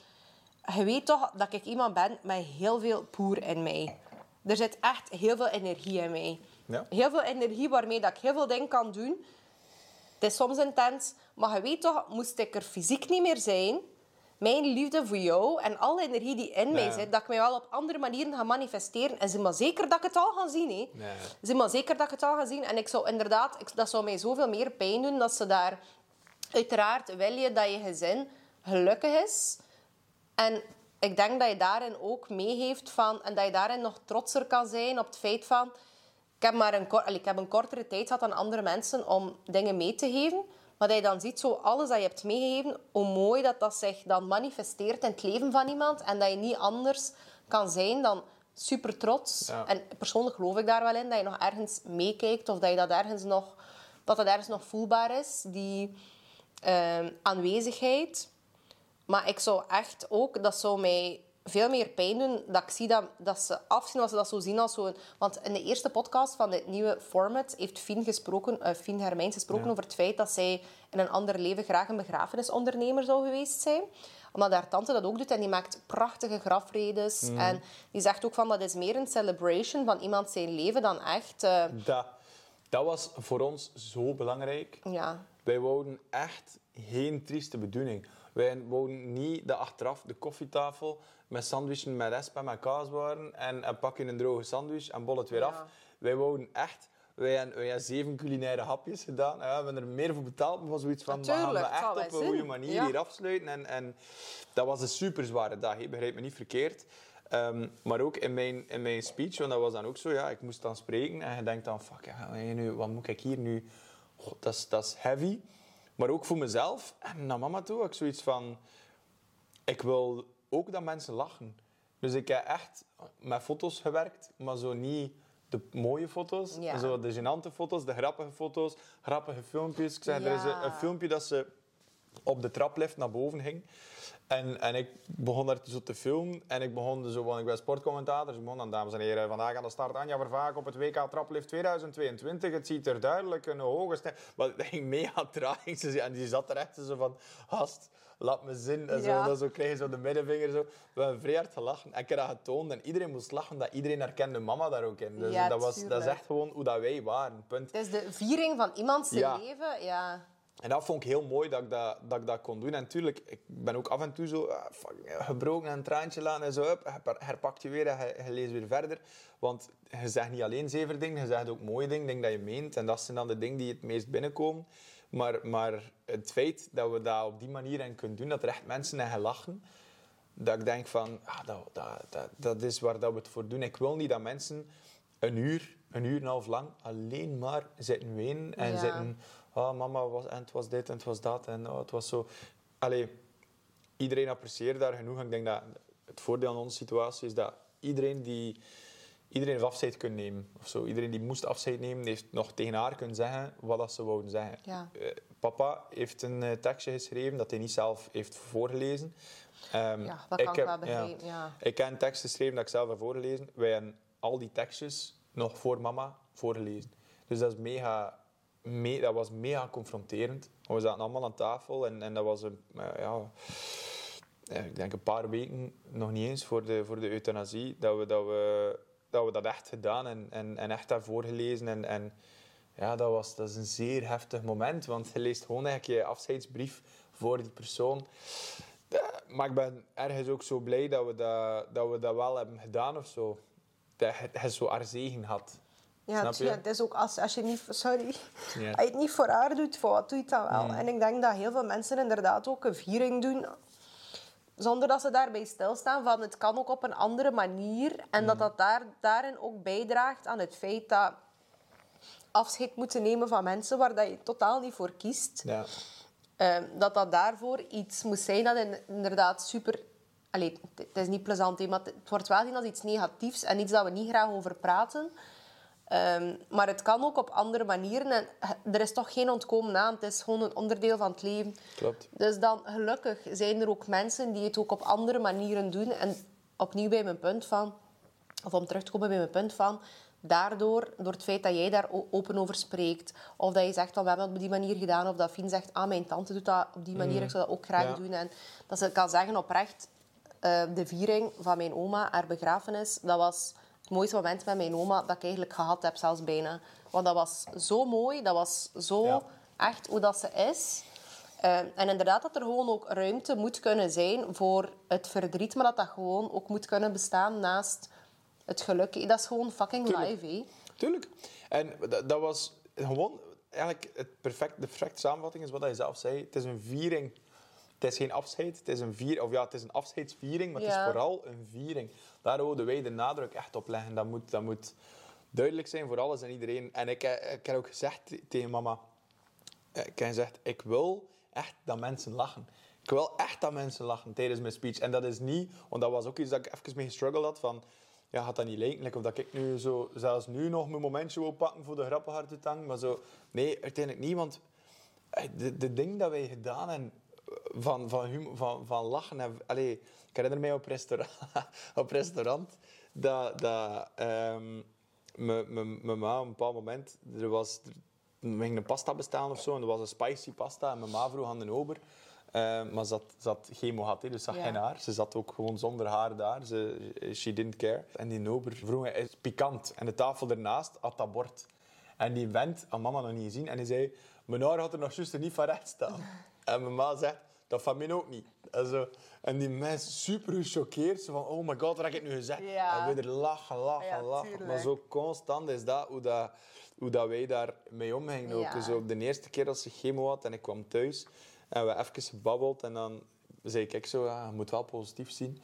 je weet toch dat ik iemand ben met heel veel poer in mij. Er zit echt heel veel energie in mij. Ja. Heel veel energie waarmee dat ik heel veel dingen kan doen. Het is soms intens, maar je weet toch, moest ik er fysiek niet meer zijn, mijn liefde voor jou en alle energie die in mij zit, dat ik mij wel op andere manieren ga manifesteren. En zeg maar zeker dat ik het al ga zien. Hè. Zeg maar zeker dat ik het al ga zien. En ik zou inderdaad, ik, dat zou mij zoveel meer pijn doen dat ze daar... Uiteraard wil je dat je gezin gelukkig is. En ik denk dat je daarin ook meegeeft van... En dat je daarin nog trotser kan zijn op het feit van... ik heb maar een, ik heb een kortere tijd gehad dan andere mensen om dingen mee te geven. Maar dat je dan ziet, zo alles dat je hebt meegegeven, hoe mooi dat dat zich dan manifesteert in het leven van iemand. En dat je niet anders kan zijn dan super trots. Ja. En persoonlijk geloof ik daar wel in, dat je nog ergens meekijkt of dat je dat ergens nog, dat dat ergens nog voelbaar is. Die ehm, aanwezigheid. Maar ik zou echt ook, dat zou mij veel meer pijn doen, dat ik zie dat, dat ze afzien als ze dat zo zien als zo'n... Want in de eerste podcast van dit nieuwe format heeft Fien, gesproken, eh Fien Hermijns gesproken over het feit dat zij in een ander leven graag een begrafenisondernemer zou geweest zijn. Omdat haar tante dat ook doet en die maakt prachtige grafredes. En die zegt ook van, dat is meer een celebration van iemand zijn leven dan echt... eh, Dat, dat was voor ons zo belangrijk. ja, Wij wouden echt geen trieste bedoeling. Wij wouden niet dat achteraf de koffietafel met sandwichen met resp en met kaas waren en een pakje een droge sandwich en bol het weer Ja. af. Wij wouden echt... Wij hebben, wij hebben zeven culinaire hapjes gedaan. Ja, we hebben er meer voor betaald, maar was zoiets van... we gaan Natuurlijk, dat het zal echt op een goede manier Ja. hier afsluiten. En, en dat was een super zware dag, hè. begrijp me niet verkeerd. Ehm, maar ook in mijn, in mijn speech, want dat was dan ook zo, ja, ik moest dan spreken en je denkt dan, fuck, ja, nu, wat moet ik hier nu... God, dat, is, dat is heavy. Maar ook voor mezelf en naar mama toe, ik zoiets van... Ik wil ook dat mensen lachen. Dus ik heb echt met foto's gewerkt, maar zo niet de mooie foto's. Ja. Zo de gênante foto's, de grappige foto's, grappige filmpjes. Ik er is een, een filmpje dat ze op de traplift naar boven ging. En, en ik begon daar zo te filmen. En ik begon zo, want ik ben sportcommentator. Dus ik begon dan, dames en heren, vandaag aan de start Anja Vervaak op het WK Traplift 2022. Het ziet er duidelijk een hoge stijl. Maar dat ging mega traag. En die zat er echt zo van, gast, laat me zin. En zo, Ja. dan zo kreeg je zo de middenvinger. Zo. We hebben vrij hard gelachen. En ik heb dat getoond. En iedereen moest lachen, dat iedereen herkende mama daar ook in. Dus Ja, dat, was, dat is echt gewoon hoe dat wij waren. Punt. het is de viering van iemands Ja. leven. Ja. En dat vond ik heel mooi dat ik dat, dat, ik dat kon doen. En natuurlijk, ik ben ook af en toe zo ah, fuck, gebroken en een traantje laten en zo. Up, herpakt je weer en je, je leest weer verder. Want je zegt niet alleen zeven dingen, je zegt ook mooie dingen, dingen dat je meent. En dat zijn dan de dingen die het meest binnenkomen. Maar, maar het feit dat we dat op die manier en kunnen doen, dat er echt mensen en lachen, dat ik denk van, ah, dat, dat, dat, dat is waar dat we het voor doen. Ik wil niet dat mensen een uur, een uur en een half lang alleen maar zitten wenen en Ja. zitten... Ah, mama was, en het was dit en het was dat en oh, het was zo... Allee, iedereen apprecieert daar genoeg. En ik denk dat het voordeel aan onze situatie is dat iedereen die... Iedereen heeft afscheid kunnen nemen. Of zo. Iedereen die moest afscheid nemen, heeft nog tegen haar kunnen zeggen wat dat ze wouden zeggen. Ja. Eh, papa heeft een eh, tekstje geschreven dat hij niet zelf heeft voorgelezen. Ehm, Ja, dat kan ik heb- wel begrijpen, ja. Ik heb een tekst geschreven dat ik zelf heb voorgelezen. Wij hebben al die tekstjes nog voor mama voorgelezen. Dus dat, is mega, me, dat was mega confronterend. We zaten allemaal aan tafel en, en dat was een, eh, ja, ik denk een paar weken, nog niet eens voor de, voor de euthanasie, dat we dat, we, dat, we dat echt gedaan en, en, en echt hebben voorgelezen. En, en ja, dat, was, dat is een zeer heftig moment, want je leest gewoon eigenlijk je afscheidsbrief voor die persoon. Ja, Maar ik ben ergens ook zo blij dat we dat, dat, we dat wel hebben gedaan of zo. Dat je, je zo haar zegen had. Ja, Snap het, je? ja, het is ook als, als je niet... Sorry. Als je het niet voor haar doet, voor wat doe je het dan wel? Mm. En ik denk dat heel veel mensen inderdaad ook een viering doen... Zonder dat ze daarbij stilstaan van het kan ook op een andere manier. En dat dat daar, daarin ook bijdraagt aan het feit dat afscheid moeten nemen van mensen waar dat je totaal niet voor kiest. Ja. Ehm, dat dat daarvoor iets moet zijn dat in- inderdaad super... Allee, het is niet plezant, maar het wordt wel gezien als iets negatiefs en iets dat we niet graag over praten. Ehm, maar het kan ook op andere manieren en er is toch geen ontkomen aan. Het is gewoon een onderdeel van het leven. Klopt. Dus dan, gelukkig, zijn er ook mensen die het ook op andere manieren doen. En opnieuw bij mijn punt van... Of om terug te komen bij mijn punt van... Daardoor, door het feit dat jij daar open over spreekt, of dat je zegt, van, we hebben dat op die manier gedaan, of dat Fien zegt, ah, mijn tante doet dat op die manier, ik zou dat ook graag Ja. doen. En dat ze kan zeggen oprecht, eh, de viering van mijn oma, haar begrafenis, dat was mooiste moment met mijn oma dat ik eigenlijk gehad heb, zelfs bijna. Want dat was zo mooi, dat was zo Ja. echt hoe dat ze is. Eh, en inderdaad dat er gewoon ook ruimte moet kunnen zijn voor het verdriet, maar dat dat gewoon ook moet kunnen bestaan naast het geluk. Dat is gewoon fucking Tuurlijk. live, hè. Tuurlijk. En dat, dat was gewoon eigenlijk het perfect, de perfecte samenvatting is wat hij zelf zei. Het is een viering. Het is geen afscheid, het is een vier, of ja, het is een afscheidsviering, maar het Ja. is vooral een viering. Daar wilden wij de nadruk echt op leggen. Dat moet, dat moet, duidelijk zijn voor alles en iedereen. En ik, eh, ik heb ook gezegd tegen mama, eh, ik heb gezegd, ik wil echt dat mensen lachen. Ik wil echt dat mensen lachen tijdens mijn speech. En dat is niet, want dat was ook iets dat ik even mee gestruggeld had, van, ja, gaat dat niet lijken? Of dat ik nu zo, zelfs nu nog mijn momentje wil pakken voor de grappigheid te tang. Maar zo, nee, uiteindelijk niet, want eh, de, de dingen dat wij gedaan hebben, van, van, humor, van, van lachen. En, allee, ik herinner mij op restaurant, op restaurant dat, dat ehm, mijn- mijn ma op een bepaald moment, er was, er, we gingen een pasta bestellen of zo, en er was een spicy pasta en mijn ma vroeg aan de ober. Eh, maar ze had, ze had chemo gehad, hè, dus ze had Ja. geen haar. Ze zat ook gewoon zonder haar daar. Ze, she didn't care. En die ober vroeg, is pikant? En de tafel ernaast had dat bord. En die vent had mama nog niet gezien. En hij zei, mijn haar had er nog juist niet van recht staan. En mijn ma zegt, dat van mij ook niet. En, zo. en die mens super gechoqueerd. Zo van, oh my god, wat heb ik nu gezegd? Ja. En we er lachen, lachen, Ja, lachen. tuurlijk. Maar zo constant is dat hoe, dat, hoe dat wij daar mee omgingen. Ook. Ja. Zo, de eerste keer dat ze chemo had en ik kwam thuis. En we even gebabbeld. En dan zei ik zo, ja, je moet wel positief zien.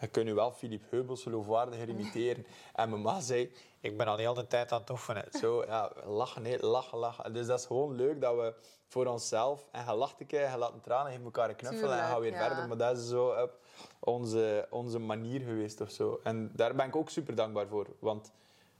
Je kunt nu wel Philippe Heubels geloofwaardiger imiteren. En mijn ma zei, ik ben al de hele tijd aan het oefenen. Zo, ja, lachen, lachen, lachen. Dus dat is gewoon leuk dat we voor onszelf... En je lacht een keer, je laat een tranen, geef elkaar een knuffel en Tuurlijk, ga weer ja. verder. Maar dat is zo up, onze, onze manier geweest of zo. En daar ben ik ook super dankbaar voor. Want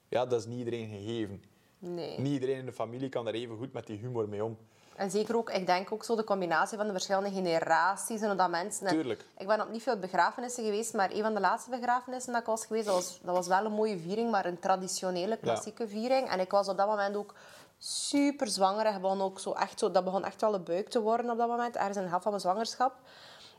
ja, dat is niet iedereen gegeven. Nee. Niet iedereen in de familie kan er even goed met die humor mee om. En zeker ook, ik denk ook zo de combinatie van de verschillende generaties en dat mensen... en Tuurlijk. Ik ben op niet veel begrafenissen geweest, maar een van de laatste begrafenissen dat ik was geweest, dat was, dat was wel een mooie viering, maar een traditionele, klassieke viering. En ik was op dat moment ook super zwanger. En begon ook zo echt zo, dat begon echt wel een buik te worden op dat moment, ergens in de helft van mijn zwangerschap.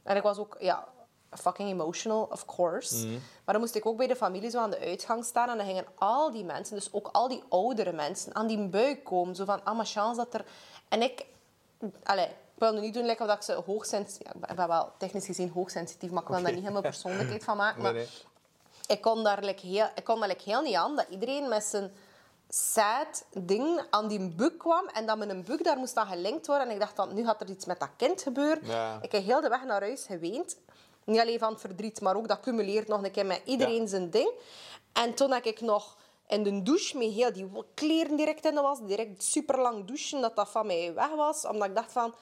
En ik was ook, ja, fucking emotional, of course. Maar dan moest ik ook bij de familie zo aan de uitgang staan. En dan gingen al die mensen, dus ook al die oudere mensen, aan die buik komen. Zo van, ah, maar chance dat er... En ik... Allee, ik wil nu niet doen of dat ik ze hoogsensitief... Ja, ik ben wel technisch gezien hoogsensitief, maar ik wil daar niet helemaal persoonlijkheid van maken. Maar nee. ik kon daar like heel, ik kon daar like heel niet aan dat iedereen met zijn sad ding aan die buk kwam en dat met een buk daar moest aan gelinkt worden. En ik dacht dan, nu gaat er iets met dat kind gebeuren. Ja. Ik heb heel de weg naar huis geweend. Niet alleen van het verdriet, maar ook dat cumuleert nog een keer met iedereen Ja. zijn ding. En toen heb ik nog in de douche met heel die kleren direct in de was, direct super lang douchen, dat dat van mij weg was. Omdat ik dacht van,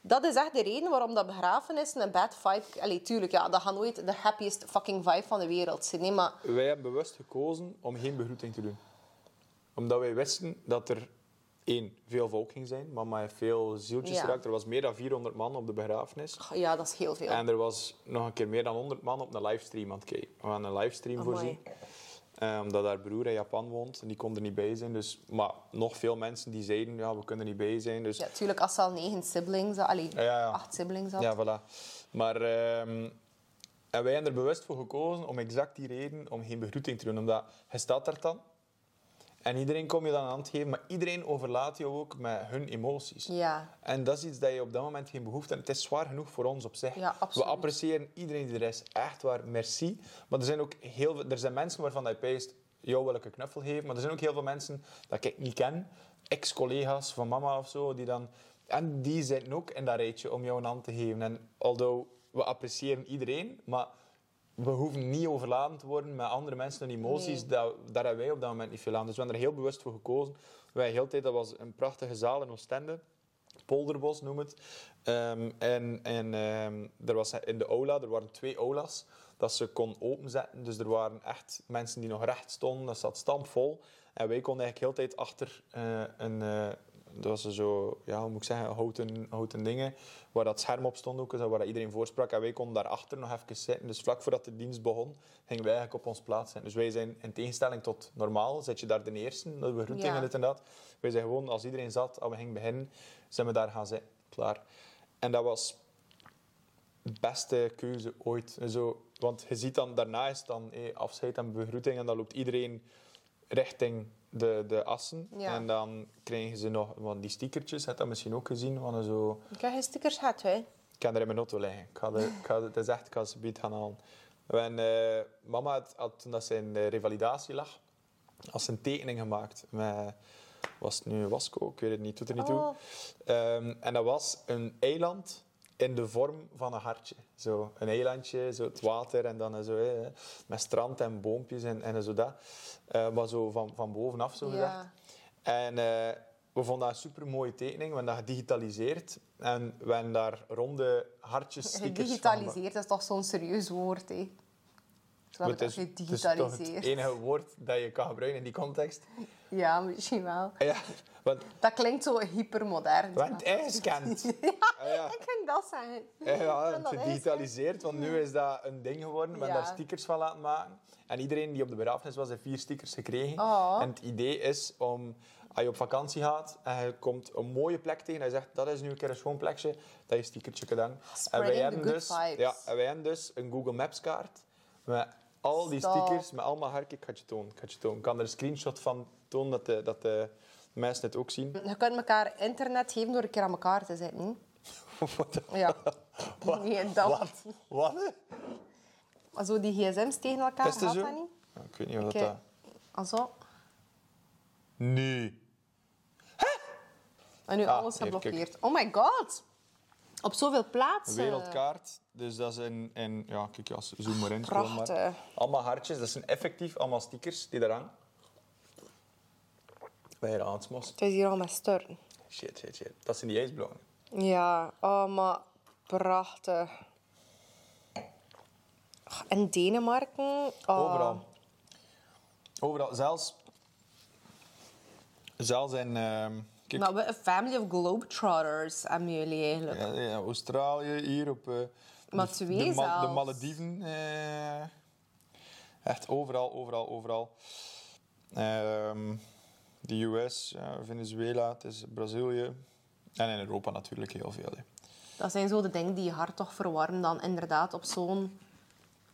dat is echt de reden waarom dat begrafenissen een bad vibe... Allee, tuurlijk, ja, dat gaat nooit de happiest fucking vibe van de wereld zijn. Nee, maar Wij hebben bewust gekozen om geen begroeting te doen. Omdat wij wisten dat er één, veel volk ging zijn. Mama heeft veel zieltjes Ja. Er was meer dan 400 man op de begrafenis. ja, dat is heel veel. En er was nog een keer meer dan 100 man op een livestream aan het kijken. We gaan een livestream voorzien. Eh, omdat haar broer in Japan woont en die kon er niet bij zijn. Dus, maar nog veel mensen die zeiden, ja, we kunnen er niet bij zijn. Dus Ja, tuurlijk, als ze al negen siblings... Allee, Ja, ja. acht siblings had. Ja, voilà. Maar ehm, en wij hebben er bewust voor gekozen om exact die reden om geen begroeting te doen. Omdat je staat daar dan en iedereen kom je dan aan het geven, maar iedereen overlaat je ook met hun emoties. Ja. En dat is iets dat je op dat moment geen behoefte hebt. Het is zwaar genoeg voor ons op zich. Ja, We appreciëren iedereen die er is. Echt waar, merci. Maar er zijn ook heel veel, er zijn mensen waarvan je peest, jou wil ik een knuffel geven. Maar er zijn ook heel veel mensen dat ik niet ken. Ex-collega's van mama of zo, die dan... En die zitten ook in dat rijtje om jou een hand te geven. En although we appreciëren iedereen, maar we hoeven niet overladen te worden met andere mensen en emoties. Nee. Dat, daar hebben wij op dat moment niet veel aan. Dus we hebben er heel bewust voor gekozen. Wij heel tijd, dat was een prachtige zaal in Oostende. Polderbos noem het. Ehm, en en ehm, er was in de aula, er waren twee aulas, dat ze kon openzetten. Dus er waren echt mensen die nog recht stonden. Dat zat stampvol. En wij konden eigenlijk heel tijd achter eh, een... eh, dat was zo, ja, hoe moet ik zeggen, houten, houten dingen, waar dat scherm op stond ook, waar dat iedereen voorsprak. En wij konden daarachter nog even zitten. Dus vlak voordat de dienst begon, gingen wij eigenlijk op ons plaats zijn. Dus wij zijn, in tegenstelling tot normaal, zit je daar de eerste, de begroeting Ja. en dit en dat. Wij zijn gewoon, als iedereen zat, als we gingen beginnen, zijn we daar gaan zitten. Klaar. En dat was de beste keuze ooit. Zo, want je ziet dan, daarna is dan afscheid en begroeting en dan loopt iedereen richting de, de assen. Ja. En dan krijgen ze nog van die stickertjes, heb je dat misschien ook gezien, van zo... Ik heb geen stickers gehad, hè. Ik kan er in mijn auto liggen. Ik ga de, ik ga het is echt, ik ga ze gaan halen. En, eh, mama had, had, toen dat ze in de revalidatie lag, had ze een tekening gemaakt met... Was het nu Wasco? Ik weet het niet, doet er niet Oh. toe. Ehm, en dat was een eiland in de vorm van een hartje. Zo een eilandje, zo het water en dan zo, hè, met strand en boompjes en, en zo dat. Eh, maar zo van, van bovenaf, zo gezegd. Ja. En eh, we vonden dat een super mooie tekening. We hebben dat gedigitaliseerd. En we hebben daar ronde hartjes stickers Gedigitaliseerd is toch zo'n serieus woord, hè? Het is, het is toch het enige woord dat je kan gebruiken in die context. Ja, misschien wel. Ja, want, Dat klinkt zo hypermodern. want ingescand. Ah, ja. Ik ging dat zeggen. Ja, ja, gedigitaliseerd, want nu is dat een ding geworden. We hebben Ja. daar stickers van laten maken. En iedereen die op de begrafenis was, heeft vier stickers gekregen. Oh. En het idee is om, als je op vakantie gaat en je komt een mooie plek tegen en je zegt, dat is nu een keer een schoon plekje, dat je een stickertje hangen. En wij hebben dus, vibes. ja, en wij hebben dus een Google Maps kaart met al die Stop. stickers, met allemaal harken. Ik ga het je tonen. Ik ga het je tonen. Ik kan er een screenshot van tonen, dat de, dat de mensen het ook zien. Je kunt elkaar internet geven door een keer aan elkaar te zetten. Wat? Ja. Wat? Nee, dat. Wat? Zo die gsm's tegen elkaar, gaat dat niet? Ja, Ik weet niet wat dat... Alzo. Nee. En nu Ah, alles geblokkeerd. Oh my god! Op zoveel plaatsen. Wereldkaart. Dus dat is in... in ja, kijk, ja, zoom maar in. Prachtig. Allemaal hartjes. Dat zijn effectief allemaal stickers die daar hangen. Bij aansmos. Het is hier al storten. Shit, shit, shit. Dat zijn die ijsblokken. Ja, oh, maar prachtig. En Denemarken. Oh. Overal. Overal. Zelfs... Zelfs in... ehm, kijk, Nou, we een family of globetrotters hebben jullie eigenlijk. ja, ja, Australië, hier op... eh, Maar de, twee de, Ma- de zelfs. Malediven. eh, echt overal, overal, overal. Ehm, de US, ja, Venezuela, het is Brazilië. En in Europa natuurlijk heel veel. hè. Dat zijn zo de dingen die je hart toch verwarmen dan inderdaad op zo'n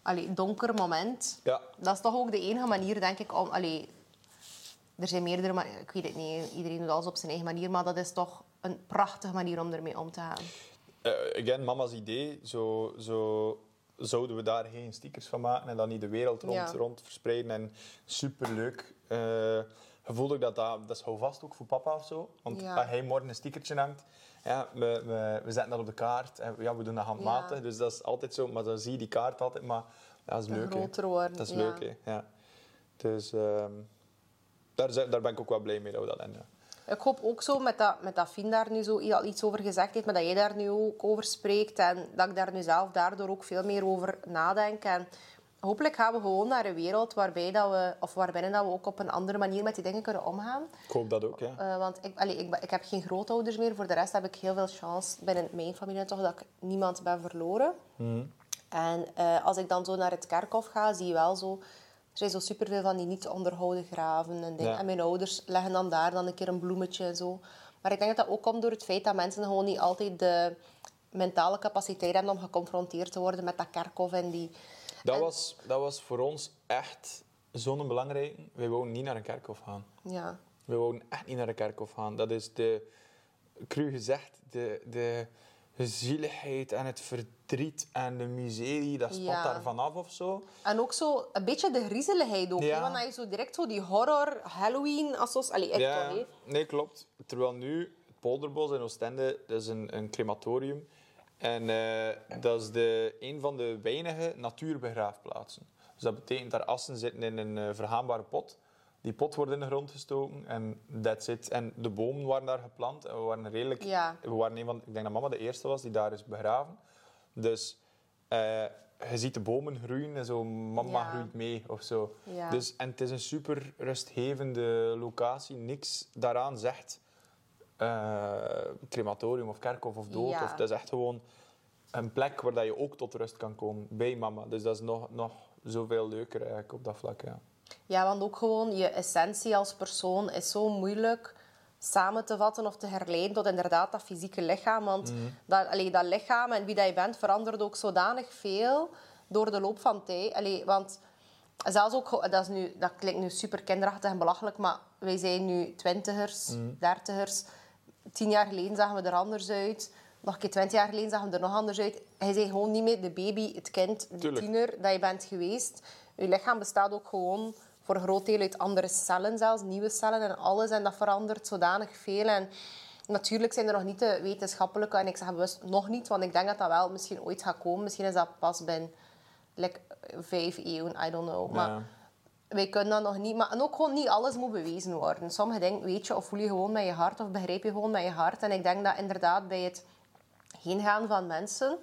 allee, donker moment. Ja. Dat is toch ook de enige manier, denk ik, om... Allee, er zijn meerdere manieren, ik weet het niet, iedereen doet alles op zijn eigen manier, maar dat is toch een prachtige manier om ermee om te gaan. Eh, again, mama's idee. Zo, zo zouden we daar geen stickers van maken en dan niet de wereld rond, Ja. rond verspreiden. En superleuk. Eh je voelt ook dat dat, dat is houvast ook voor papa of zo. Want Ja. als hij morgen een stickertje hangt, ja, we, we, we zetten dat op de kaart. En ja, we doen dat handmatig, Ja. dus dat is altijd zo. Maar dan zie je die kaart altijd, maar dat is leuk. Groter worden, Dat is leuk, hè. Ja. Dus ehm, daar, daar ben ik ook wel blij mee dat we dat hebben. Ik hoop ook zo, met dat, met dat Fien daar nu zo al iets over gezegd heeft, maar dat jij daar nu ook over spreekt en dat ik daar nu zelf daardoor ook veel meer over nadenk. En hopelijk gaan we gewoon naar een wereld waarbij dat we, of waarbinnen dat we ook op een andere manier met die dingen kunnen omgaan. Ik hoop dat ook, ja. Eh, want ik, allee, ik, ik heb geen grootouders meer. Voor de rest heb ik heel veel chance binnen mijn familie toch dat ik niemand ben verloren. En eh, als ik dan zo naar het kerkhof ga, zie je wel zo... Er zijn zo superveel van die niet onderhouden graven en dingen. Ja. En mijn ouders leggen dan daar dan een keer een bloemetje en zo. Maar ik denk dat dat ook komt door het feit dat mensen gewoon niet altijd de mentale capaciteit hebben om geconfronteerd te worden met dat kerkhof en die... Dat, En- was, dat was voor ons echt zo'n belangrijke. Wij wouden niet naar een kerkhof gaan. Ja. We wouden echt niet naar een kerkhof gaan. Dat is de, cru gezegd, de, de zieligheid en het verdriet en de miserie, dat spat Ja. daar vanaf of zo. En ook zo een beetje de griezeligheid ook. Ja. Want dat je zo direct zo die horror, Halloween, assos... Allee, echt ja, nee, klopt. Terwijl nu, het Polderbos in Oostende, dat is een, een crematorium. En eh, dat is de, een van de weinige natuurbegraafplaatsen. Dus dat betekent dat assen zitten in een vergaanbare pot. Die pot wordt in de grond gestoken en that's it. En de bomen waren daar geplant en we waren redelijk... Ja. We waren een van, ik denk dat mama de eerste was die daar is begraven. Dus eh, je ziet de bomen groeien en zo, mama Ja. groeit mee of zo. Ja. Dus, en het is een super rustgevende locatie. Niks daaraan zegt crematorium of kerkhof of dood. Ja. Of, het is echt gewoon een plek waar dat je ook tot rust kan komen bij mama. Dus dat is nog, nog zoveel leuker eigenlijk op dat vlak. Ja. Ja, want ook gewoon je essentie als persoon is zo moeilijk samen te vatten of te herleiden tot inderdaad dat fysieke lichaam. Want dat, allee, dat lichaam en wie dat je bent verandert ook zodanig veel door de loop van tijd. Allee, want zelfs ook, dat, is nu, dat klinkt nu super kinderachtig en belachelijk, maar wij zijn nu twintigers, dertigers. Tien jaar geleden zagen we er anders uit. Nog een keer twintig jaar geleden zagen we er nog anders uit. Hij bent gewoon niet meer de baby, het kind, de Tuurlijk. tiener dat je bent geweest. Je lichaam bestaat ook gewoon voor een groot deel uit andere cellen zelfs, nieuwe cellen en alles. En dat verandert zodanig veel. En Natuurlijk zijn er nog niet de wetenschappelijke, en ik zeg bewust nog niet, want ik denk dat dat wel misschien ooit gaat komen. Misschien is dat pas binnen like, vijf eeuwen, I don't know. Maar Ja. Wij kunnen dat nog niet. Maar, en ook gewoon niet alles moet bewezen worden. Sommige dingen weet je of voel je gewoon met je hart of begrijp je gewoon met je hart. En ik denk dat inderdaad bij het heengaan van mensen,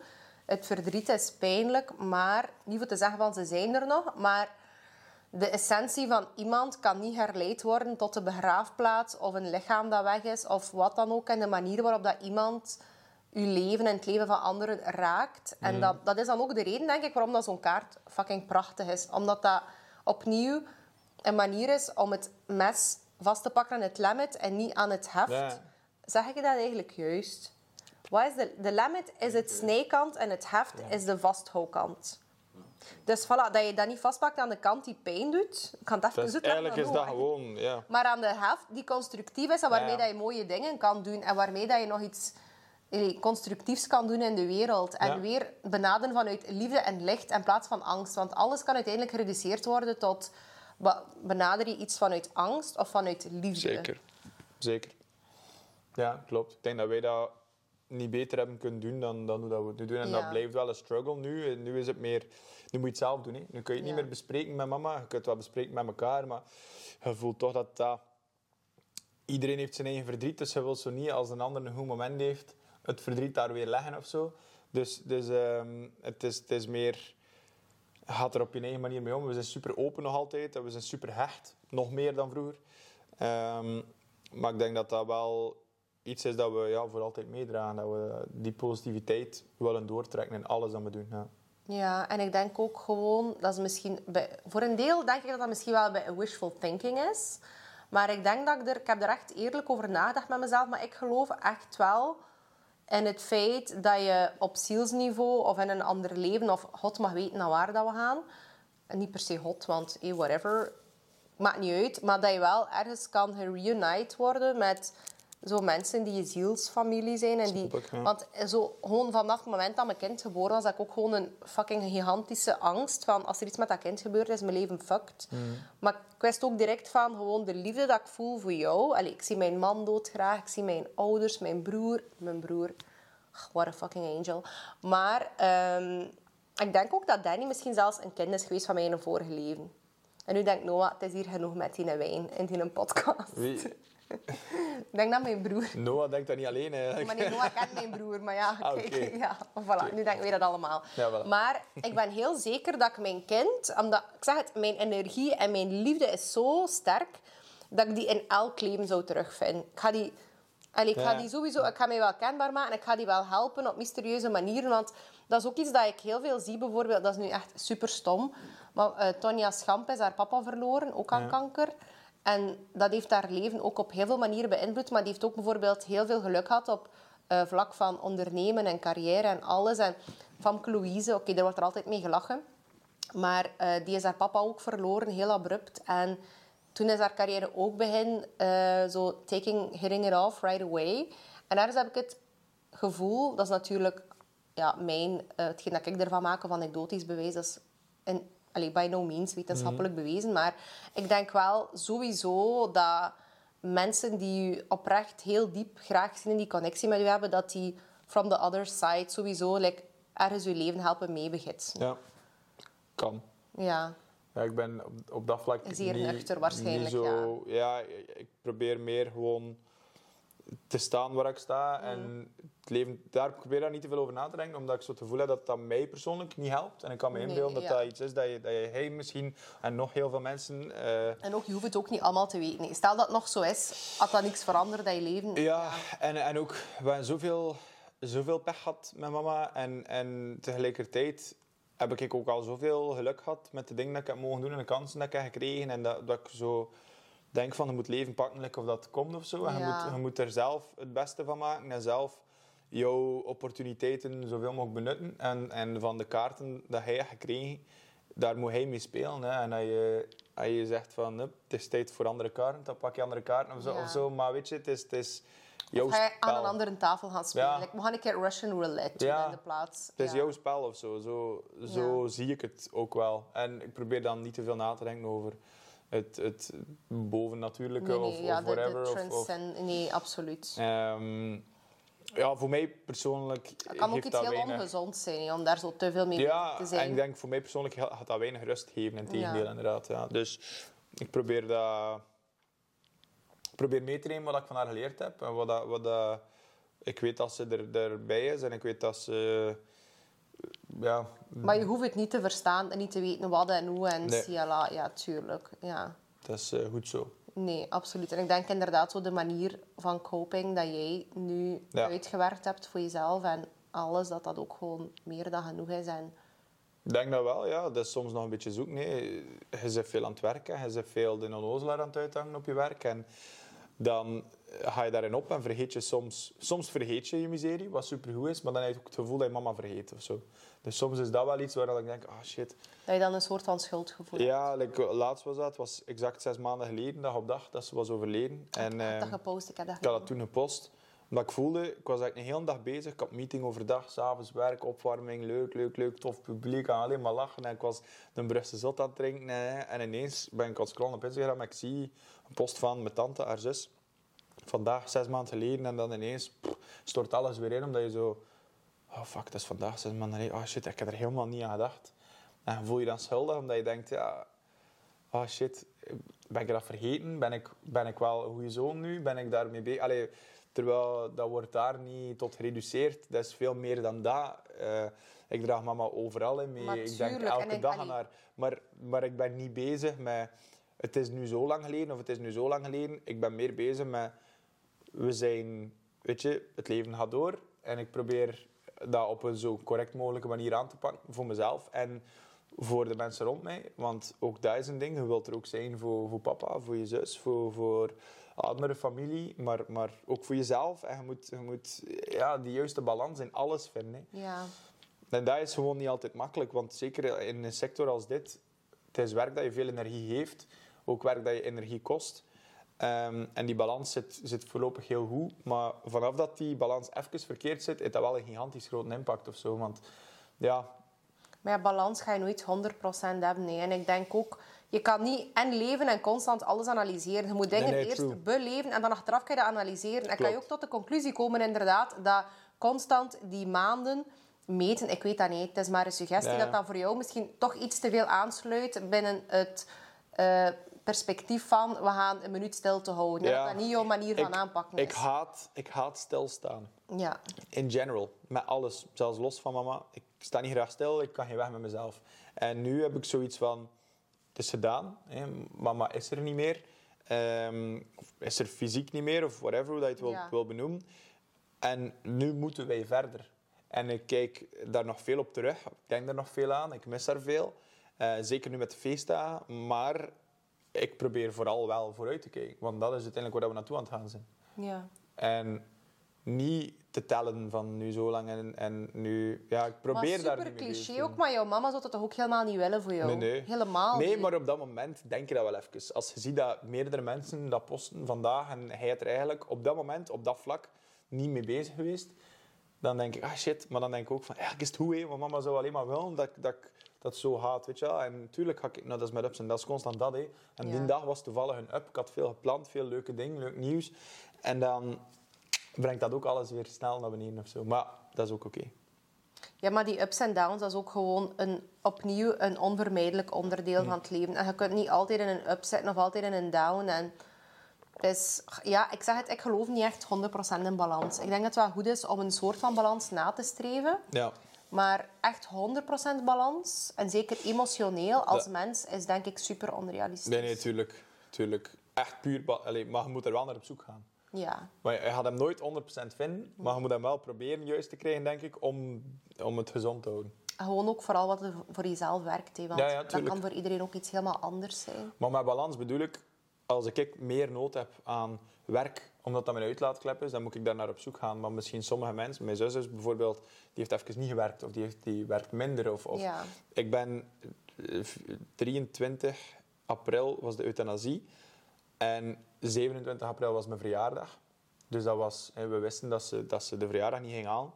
het verdriet is pijnlijk, maar niet voor te zeggen van ze zijn er nog, maar de essentie van iemand kan niet herleid worden tot de begraafplaats of een lichaam dat weg is of wat dan ook. En de manier waarop dat iemand uw leven en het leven van anderen raakt. En dat, dat is dan ook de reden, denk ik, waarom dat zo'n kaart fucking prachtig is. Omdat dat opnieuw een manier is om het mes vast te pakken aan het lemmet en niet aan het heft. Ja. Zeg ik dat eigenlijk juist? Wat is de, de lemmet is het snijkant en het heft is de vasthoudkant. Dus voilà, dat je dat niet vastpakt aan de kant die pijn doet. Ik kan het even Dus eigenlijk is dat gewoon... Ja. Maar aan de heft die constructief is en waarmee Ja. dat je mooie dingen kan doen en waarmee dat je nog iets constructiefs kan doen in de wereld. En Ja. weer benaderen vanuit liefde en licht in plaats van angst. Want alles kan uiteindelijk gereduceerd worden tot benader je iets vanuit angst of vanuit liefde. Zeker. Zeker. Ja, klopt. Ik denk dat wij dat niet beter hebben kunnen doen dan, dan hoe dat we het nu doen. En Ja. dat blijft wel een struggle nu. Nu is het meer... Nu moet je het zelf doen. Hè. Nu kun je het niet meer bespreken met mama. Je kunt het wel bespreken met elkaar, maar je voelt toch dat dat... Iedereen heeft zijn eigen verdriet, dus je wilt zo niet als een ander een goed moment heeft, het verdriet daar weer leggen of zo. Dus, dus ehm, het, is, het is meer... Gaat er op je eigen manier mee om. We zijn super open nog altijd. We zijn super hecht. Nog meer dan vroeger. Ehm, maar ik denk dat dat wel iets is dat we ja, voor altijd meedragen. Dat we die positiviteit willen doortrekken in alles dat we doen. Ja. Ja, en ik denk ook gewoon, dat is misschien voor een deel denk ik dat dat misschien wel bij wishful thinking is. Maar ik denk dat ik er, ik heb er echt eerlijk over nagedacht met mezelf, maar ik geloof echt wel in het feit dat je op zielsniveau of in een ander leven, of God mag weten naar waar dat we gaan. En niet per se God, want eh, whatever, maakt niet uit. Maar dat je wel ergens kan gereunite worden met zo mensen die je zielsfamilie zijn. En die, ja. Want zo, gewoon vanaf het moment dat mijn kind geboren was, had ik ook gewoon een fucking gigantische angst van als er iets met dat kind gebeurt, is mijn leven fucked. Mm. Maar ik wist ook direct van gewoon de liefde dat ik voel voor jou. Allee, ik zie mijn man doodgraag, ik zie mijn ouders, mijn broer. Mijn broer, ach, what a fucking angel. Maar ehm, ik denk ook dat Danny misschien zelfs een kind is geweest van mij in een vorige leven. En nu denkt Noah, het is hier genoeg met die wijn in die podcast. Wie? Ik denk dat mijn broer... Noah denkt dat niet alleen eigenlijk. Maar nee, Noah kent mijn broer. Maar ja, Ah, kijk, ja, voilà, nu denken we dat allemaal. Ja, voilà. Maar ik ben heel zeker dat ik mijn kind... Omdat, ik zeg het, mijn energie en mijn liefde is zo sterk dat ik die in elk leven zou terugvinden. Ik ga die... Allee, ik ga die sowieso... Ik ga mij wel kenbaar maken en ik ga die wel helpen op mysterieuze manieren. Want dat is ook iets dat ik heel veel zie, bijvoorbeeld. Dat is nu echt super stom. Maar Tonja Schamp is haar papa verloren, ook aan kanker. En dat heeft haar leven ook op heel veel manieren beïnvloed. Maar die heeft ook bijvoorbeeld heel veel geluk gehad op eh, vlak van ondernemen en carrière en alles. En Famke Louise, oké, daar wordt er altijd mee gelachen. Maar eh, die is haar papa ook verloren, heel abrupt. En toen is haar carrière ook begin eh, zo taking, hitting it off right away. En ergens heb ik het gevoel, dat is natuurlijk ja, mijn, hetgeen dat ik ervan maak of anekdotisch bewijs, dat is in, allee, by no means wetenschappelijk bewezen. Maar ik denk wel sowieso dat mensen die u oprecht heel diep graag zien en die connectie met u hebben, dat die from the other side sowieso like, ergens uw leven helpen meebegitsen. Ja, kan. Ja. Ja, ik ben op, op dat vlak Zeer niet, nuchter waarschijnlijk, niet zo, ja. ik probeer meer gewoon te staan waar ik sta. Mm. En het leven, daar probeer ik daar niet te veel over na te denken, omdat ik zo het gevoel heb dat dat mij persoonlijk niet helpt. En ik kan me Nee, inbeelden dat ja. dat iets is dat je, dat je hij misschien en nog heel veel mensen... eh, En ook, je hoeft het ook niet allemaal te weten. Stel dat het nog zo is, had dat niks veranderd in je leven. Ja, en, en ook, we hebben zoveel, zoveel pech gehad met mama. En, en tegelijkertijd heb ik ook al zoveel geluk gehad met de dingen dat ik heb mogen doen en de kansen dat ik heb gekregen. En dat, dat ik zo denk van, je moet leven pakken of dat komt of zo. En je, Ja. moet, je moet er zelf het beste van maken en zelf jouw opportuniteiten zoveel mogelijk benutten. En, en van de kaarten dat hij heeft gekregen, daar moet hij mee spelen. Hè. En als je, als je zegt van, "Hup, het is tijd voor andere kaarten, dan pak je andere kaarten of zo. Ja. Of zo. Maar weet je, het is, het is jouw Of je aan een andere tafel gaan spelen. Ja. Like, we gaan een keer Russian roulette Ja. in de plaats. Het is jouw spel of zo. Zo, zo zie ik het ook wel. En ik probeer dan niet te veel na te denken over het, het bovennatuurlijke Nee, nee, of, ja, of de, de whatever. of- of. Nee, absoluut. Ehm, ja, voor mij persoonlijk Het kan ook iets heel weinig... ongezond zijn, om daar zo te veel mee bezig Ja, te en zijn. ik denk voor mij persoonlijk ga- gaat dat weinig rust geven, in tegendeel Ja. inderdaad. Ja. Dus ik probeer dat... Ik probeer mee te nemen wat ik van haar geleerd heb. En wat, dat, wat dat, ik weet dat ze er, erbij is en ik weet dat ze... Ja, Maar je hoeft het niet te verstaan en niet te weten wat en hoe en Nee. Ja, tuurlijk. Ja. dat is eh, goed zo. Nee, absoluut. En ik denk inderdaad zo de manier van coping dat jij nu Ja. uitgewerkt hebt voor jezelf en alles, dat dat ook gewoon meer dan genoeg is. En Ik denk dat wel, ja. Dat is soms nog een beetje zoeken. Nee. Je bent veel aan het werken, je bent veel de onnozelaar aan het uithangen op je werk. En dan ga je daarin op en vergeet je soms... Soms vergeet je je miserie, wat supergoed is, maar dan heb je ook het gevoel dat je mama vergeet of zo. Dus soms is dat wel iets waar ik denk, ah shit. dat je dan een soort van schuldgevoel hebt. Ja, like, laatst was dat, het was exact zes maanden geleden, dag op dag, dat ze was overleden. En, Ik heb dat eh, gepost, ik heb dat ik had dat toen gepost. Omdat ik voelde, ik was eigenlijk een hele dag bezig. Ik had meeting overdag, s'avonds werk, opwarming, leuk, leuk, leuk, tof publiek. Alleen maar lachen. En ik was de Brugse zot aan het drinken. En ineens ben ik aan het scrollen op Instagram en ik zie een post van mijn tante, haar zus. Vandaag, zes maanden geleden. En dan ineens pff, stort alles weer in, omdat je zo... Oh fuck, dat is vandaag, zes maanden geleden. Oh shit, ik heb er helemaal niet aan gedacht. En voel je dan schuldig, omdat je denkt, ja... Oh shit, ben ik dat vergeten? Ben ik, ben ik wel een goede zoon nu? Ben ik daarmee bezig? Allee, terwijl dat wordt daar niet tot gereduceerd. Dat is veel meer dan dat. Eh, ik draag mama overal in mee. Ik denk elke ik- dag aan haar. Maar, maar ik ben niet bezig met... Het is nu zo lang geleden of het is nu zo lang geleden. Ik ben meer bezig met... We zijn... Weet je, het leven gaat door. En ik probeer dat op een zo correct mogelijke manier aan te pakken. Voor mezelf en voor de mensen rond mij. Want ook dat is een ding. Je wilt er ook zijn voor, voor papa, voor je zus, voor, voor andere familie. Maar, maar ook voor jezelf. En je moet, je moet ja, die juiste balans in alles vinden. hè. Ja. En dat is gewoon niet altijd makkelijk, want zeker in een sector als dit, het is werk dat je veel energie heeft, ook werk dat je energie kost. Ehm, en die balans zit, zit voorlopig heel goed, maar vanaf dat die balans even verkeerd zit, heeft dat wel een gigantisch grote impact of zo. Want ja, Maar ja, balans ga je nooit 100% hebben. Nee. En ik denk ook, je kan niet en leven en constant alles analyseren. Je moet dingen Nee, nee, eerst true. beleven en dan achteraf kan je dat analyseren. En kan je ook tot de conclusie komen, inderdaad, dat constant die maanden meten, ik weet dat niet, het is maar een suggestie, dat dat voor jou misschien toch iets te veel aansluit binnen het eh, perspectief van we gaan een minuut stil te houden. Ja. Dat dat niet jouw manier van ik, aanpakken is. ik, haat, ik haat stilstaan. Ja. In general, met alles. Zelfs los van mama. Ik sta niet graag stil, ik kan geen weg met mezelf. En nu heb ik zoiets van, het is gedaan. Hè. Mama is er niet meer. Ehm, of is er fysiek niet meer, of whatever, hoe dat je het wil, Ja. wil benoemen. En nu moeten wij verder. En ik kijk daar nog veel op terug. Ik denk er nog veel aan. Ik mis daar veel. Eh, zeker nu met de feestdagen. Maar ik probeer vooral wel vooruit te kijken. Want dat is uiteindelijk waar we naartoe aan het gaan zijn. ja. En niet te tellen van nu zo lang en, en nu... Ja, ik probeer maar daar super cliché ook, maar jouw mama zou dat toch ook helemaal niet willen voor jou? Nee, nee. Helemaal Nee, maar op dat moment denk je dat wel even. Als je ziet dat meerdere mensen dat posten vandaag en hij is er eigenlijk op dat moment, op dat vlak, niet mee bezig geweest, dan denk ik, ah shit. Maar dan denk ik ook van, eigenlijk is het goed, hè, want mama zou alleen maar willen dat, dat ik dat zo haat, weet je wel. En natuurlijk ga ik, nou dat is met ups en dat is constant dat, hè. En Ja. die dag was toevallig een up. Ik had veel gepland, veel leuke dingen, leuk nieuws. En dan brengt dat ook alles weer snel naar beneden of zo. Maar dat is ook oké. Ja, maar die ups en downs, dat is ook gewoon een, opnieuw een onvermijdelijk onderdeel van het leven. En je kunt niet altijd in een up zitten of altijd in een down. En dus, ja, ik zeg het, ik geloof niet echt 100% in balans. Ik denk dat het wel goed is om een soort van balans na te streven. Ja. Maar echt 100% balans, en zeker emotioneel, als mens, is denk ik super onrealistisch. Nee, nee, tuurlijk. tuurlijk. Echt puur... Allee, maar je moet er wel naar op zoek gaan. Ja. Maar je gaat hem nooit 100% vinden, maar je moet hem wel proberen juist te krijgen, denk ik, om, om het gezond te houden. Gewoon ook vooral wat er voor jezelf werkt. Hè, want Ja, ja, dat kan voor iedereen ook iets helemaal anders zijn. Maar met balans bedoel ik, als ik meer nood heb aan werk, omdat dat mijn uitlaatklep is, dan moet ik daar naar op zoek gaan. Maar misschien sommige mensen, mijn zus is bijvoorbeeld, die heeft even niet gewerkt of die, heeft, die werkt minder. Of, of Ja. Ik ben eh, 23 april was de euthanasie en 27 april was mijn verjaardag. Dus dat was, we wisten dat ze, dat ze de verjaardag niet ging halen.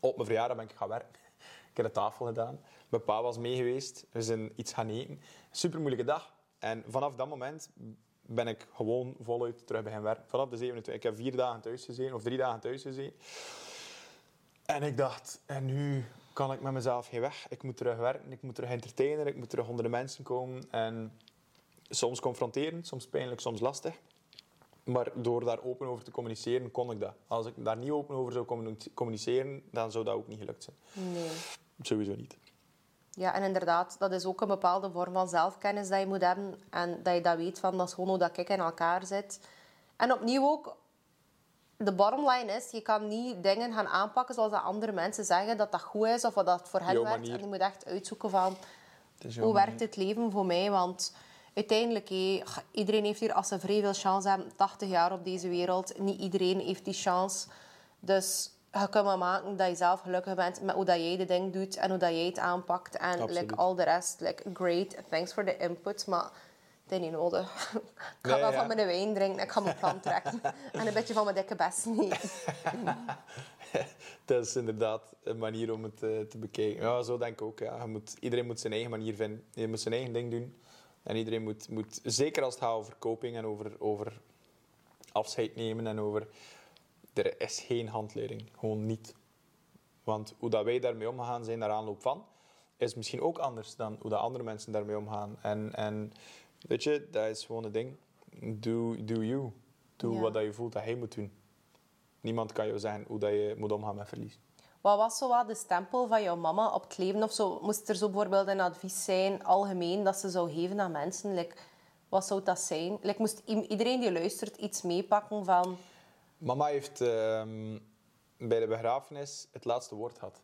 Op mijn verjaardag ben ik gaan werken. Ik heb de tafel gedaan. Mijn pa was mee geweest. We zijn iets gaan eten. Super moeilijke dag. En vanaf dat moment ben ik gewoon voluit terug beginnen werken. Vanaf de 27. Ik heb vier dagen thuis gezeten, of drie dagen thuis gezeten. En ik dacht, en nu kan ik met mezelf geen weg. Ik moet terug werken, ik moet terug entertainen, ik moet terug onder de mensen komen. En soms confronteren, soms pijnlijk, soms lastig. Maar door daar open over te communiceren, kon ik dat. Als ik daar niet open over zou communi- communiceren, dan zou dat ook niet gelukt zijn. Nee. Sowieso niet. Ja, en inderdaad, dat is ook een bepaalde vorm van zelfkennis dat je moet hebben. En dat je dat weet van, dat is gewoon hoe dat ik in elkaar zit. En opnieuw ook, de bottom line is, je kan niet dingen gaan aanpakken zoals dat andere mensen zeggen dat dat goed is of wat dat voor hen werkt. En je moet echt uitzoeken van, hoe manier. werkt het leven voor mij? Want uiteindelijk, hé, iedereen heeft hier, als ze vrij veel chance hebben, 80 jaar op deze wereld. Niet iedereen heeft die chance. Dus je kunt maar maken dat je zelf gelukkig bent met hoe dat jij de ding doet en hoe dat jij het aanpakt. En like, al de rest, like, great, thanks for the input, maar het is niet nodig. ik ga Nee, wel ja. van mijn wijn drinken, ik ga mijn plan trekken. en een beetje van mijn dikke best niet. dat is inderdaad een manier om het eh, te bekijken. Ja, zo denk ik ook. Ja. Je moet, iedereen moet zijn eigen manier vinden. Je moet zijn eigen ding doen. En iedereen moet, moet zeker als het gaat over coping en over, over afscheid nemen en over... Er is geen handleiding. Gewoon niet. Want hoe dat wij daarmee omgaan zijn daar aanloop van, is misschien ook anders dan hoe dat andere mensen daarmee omgaan. En, en weet je, dat is gewoon een ding. Do, do you. Doe Ja. wat dat je voelt dat hij moet doen. Niemand kan jou zeggen hoe dat je moet omgaan met verlies. Wat was zo wat de stempel van jouw mama op het leven? Of zo? Moest er zo bijvoorbeeld een advies zijn, algemeen, dat ze zou geven aan mensen? Like, wat zou dat zijn? Like, moest iedereen die luistert iets meepakken van... Mama heeft ehm, bij de begrafenis het laatste woord gehad.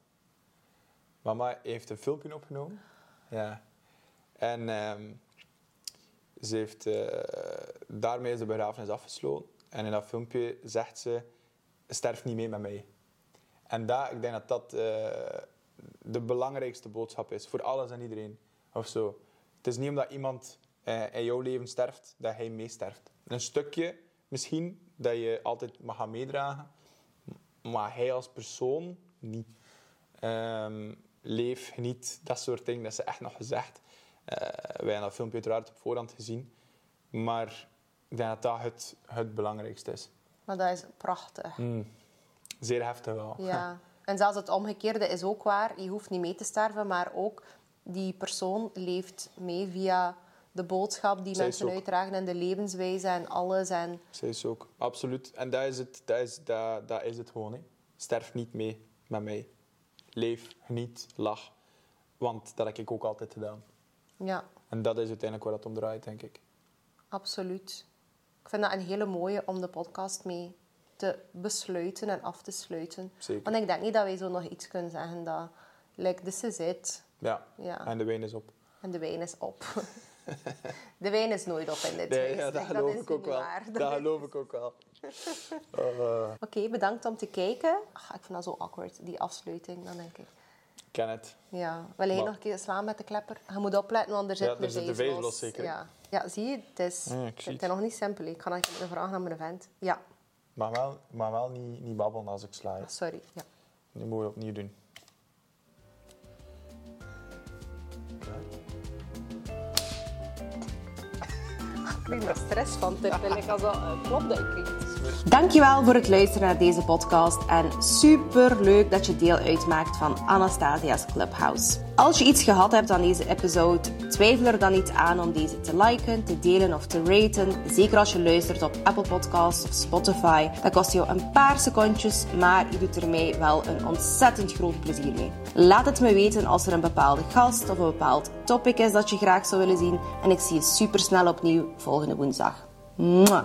Mama heeft een filmpje opgenomen. Ja. En ehm, ze heeft, eh, daarmee is de begrafenis afgesloten. En in dat filmpje zegt ze, sterf niet mee met mij. En dat, ik denk dat dat eh, de belangrijkste boodschap is voor alles en iedereen. Of zo. Het is niet omdat iemand eh, in jouw leven sterft, dat hij meesterft. Een stukje misschien dat je altijd mag gaan meedragen, maar hij als persoon niet. Ehm, leef, geniet, dat soort dingen, dat is echt nog gezegd. Eh, wij hebben dat filmpje uiteraard op voorhand gezien. Maar ik denk dat dat het, het belangrijkste is. Maar dat is prachtig. Zeer heftig wel. Ja. En zelfs het omgekeerde is ook waar. Je hoeft niet mee te sterven, maar ook die persoon leeft mee via de boodschap die Zij mensen uitdragen en de levenswijze en alles. En Zij is ook, absoluut. En dat is het, dat is, dat, dat is het gewoon. Hè. Sterf niet mee met mij. Leef, geniet, lach. Want dat heb ik ook altijd gedaan. ja, En dat is uiteindelijk waar het om draait, denk ik. absoluut. Ik vind dat een hele mooie om de podcast mee te besluiten en af te sluiten. Zeker. Want ik denk niet dat wij zo nog iets kunnen zeggen dat... Like, this is it. Ja. Ja. En de wijn is op. En de wijn is op. de wijn is nooit op in dit Nee, huis. ja, dat geloof ik ook wel. waar. Dat geloof ik ook wel. Uh, Oké, bedankt om te kijken. Ach, ik vind dat zo awkward, die afsluiting. Dan denk ik, ik ken het. ja, wil jij Maar- nog een keer slaan met de klepper? Je moet opletten, want er zit Ja, een er zit een vijs los, zeker? Ja. ja, zie je? Het is, Ja, ik het is nog niet simpel. Ik ga nog een vraag aan mijn vent. Ja, Maar wel, maar wel niet, niet babbelen als ik sla. hè. sorry. Ja. Nu moeten we opnieuw doen. Krijg er stress van. Wil ik als dat uh, klopt dat. Dankjewel voor het luisteren naar deze podcast en super leuk dat je deel uitmaakt van Anastasia's Clubhouse. Als je iets gehad hebt aan deze episode, twijfel er dan niet aan om deze te liken, te delen of te raten. Zeker als je luistert op Apple Podcasts of Spotify. Dat kost jou een paar secondjes, maar je doet er mij wel een ontzettend groot plezier mee. Laat het me weten als er een bepaalde gast of een bepaald topic is dat je graag zou willen zien. En ik zie je super snel opnieuw volgende woensdag. Mwah.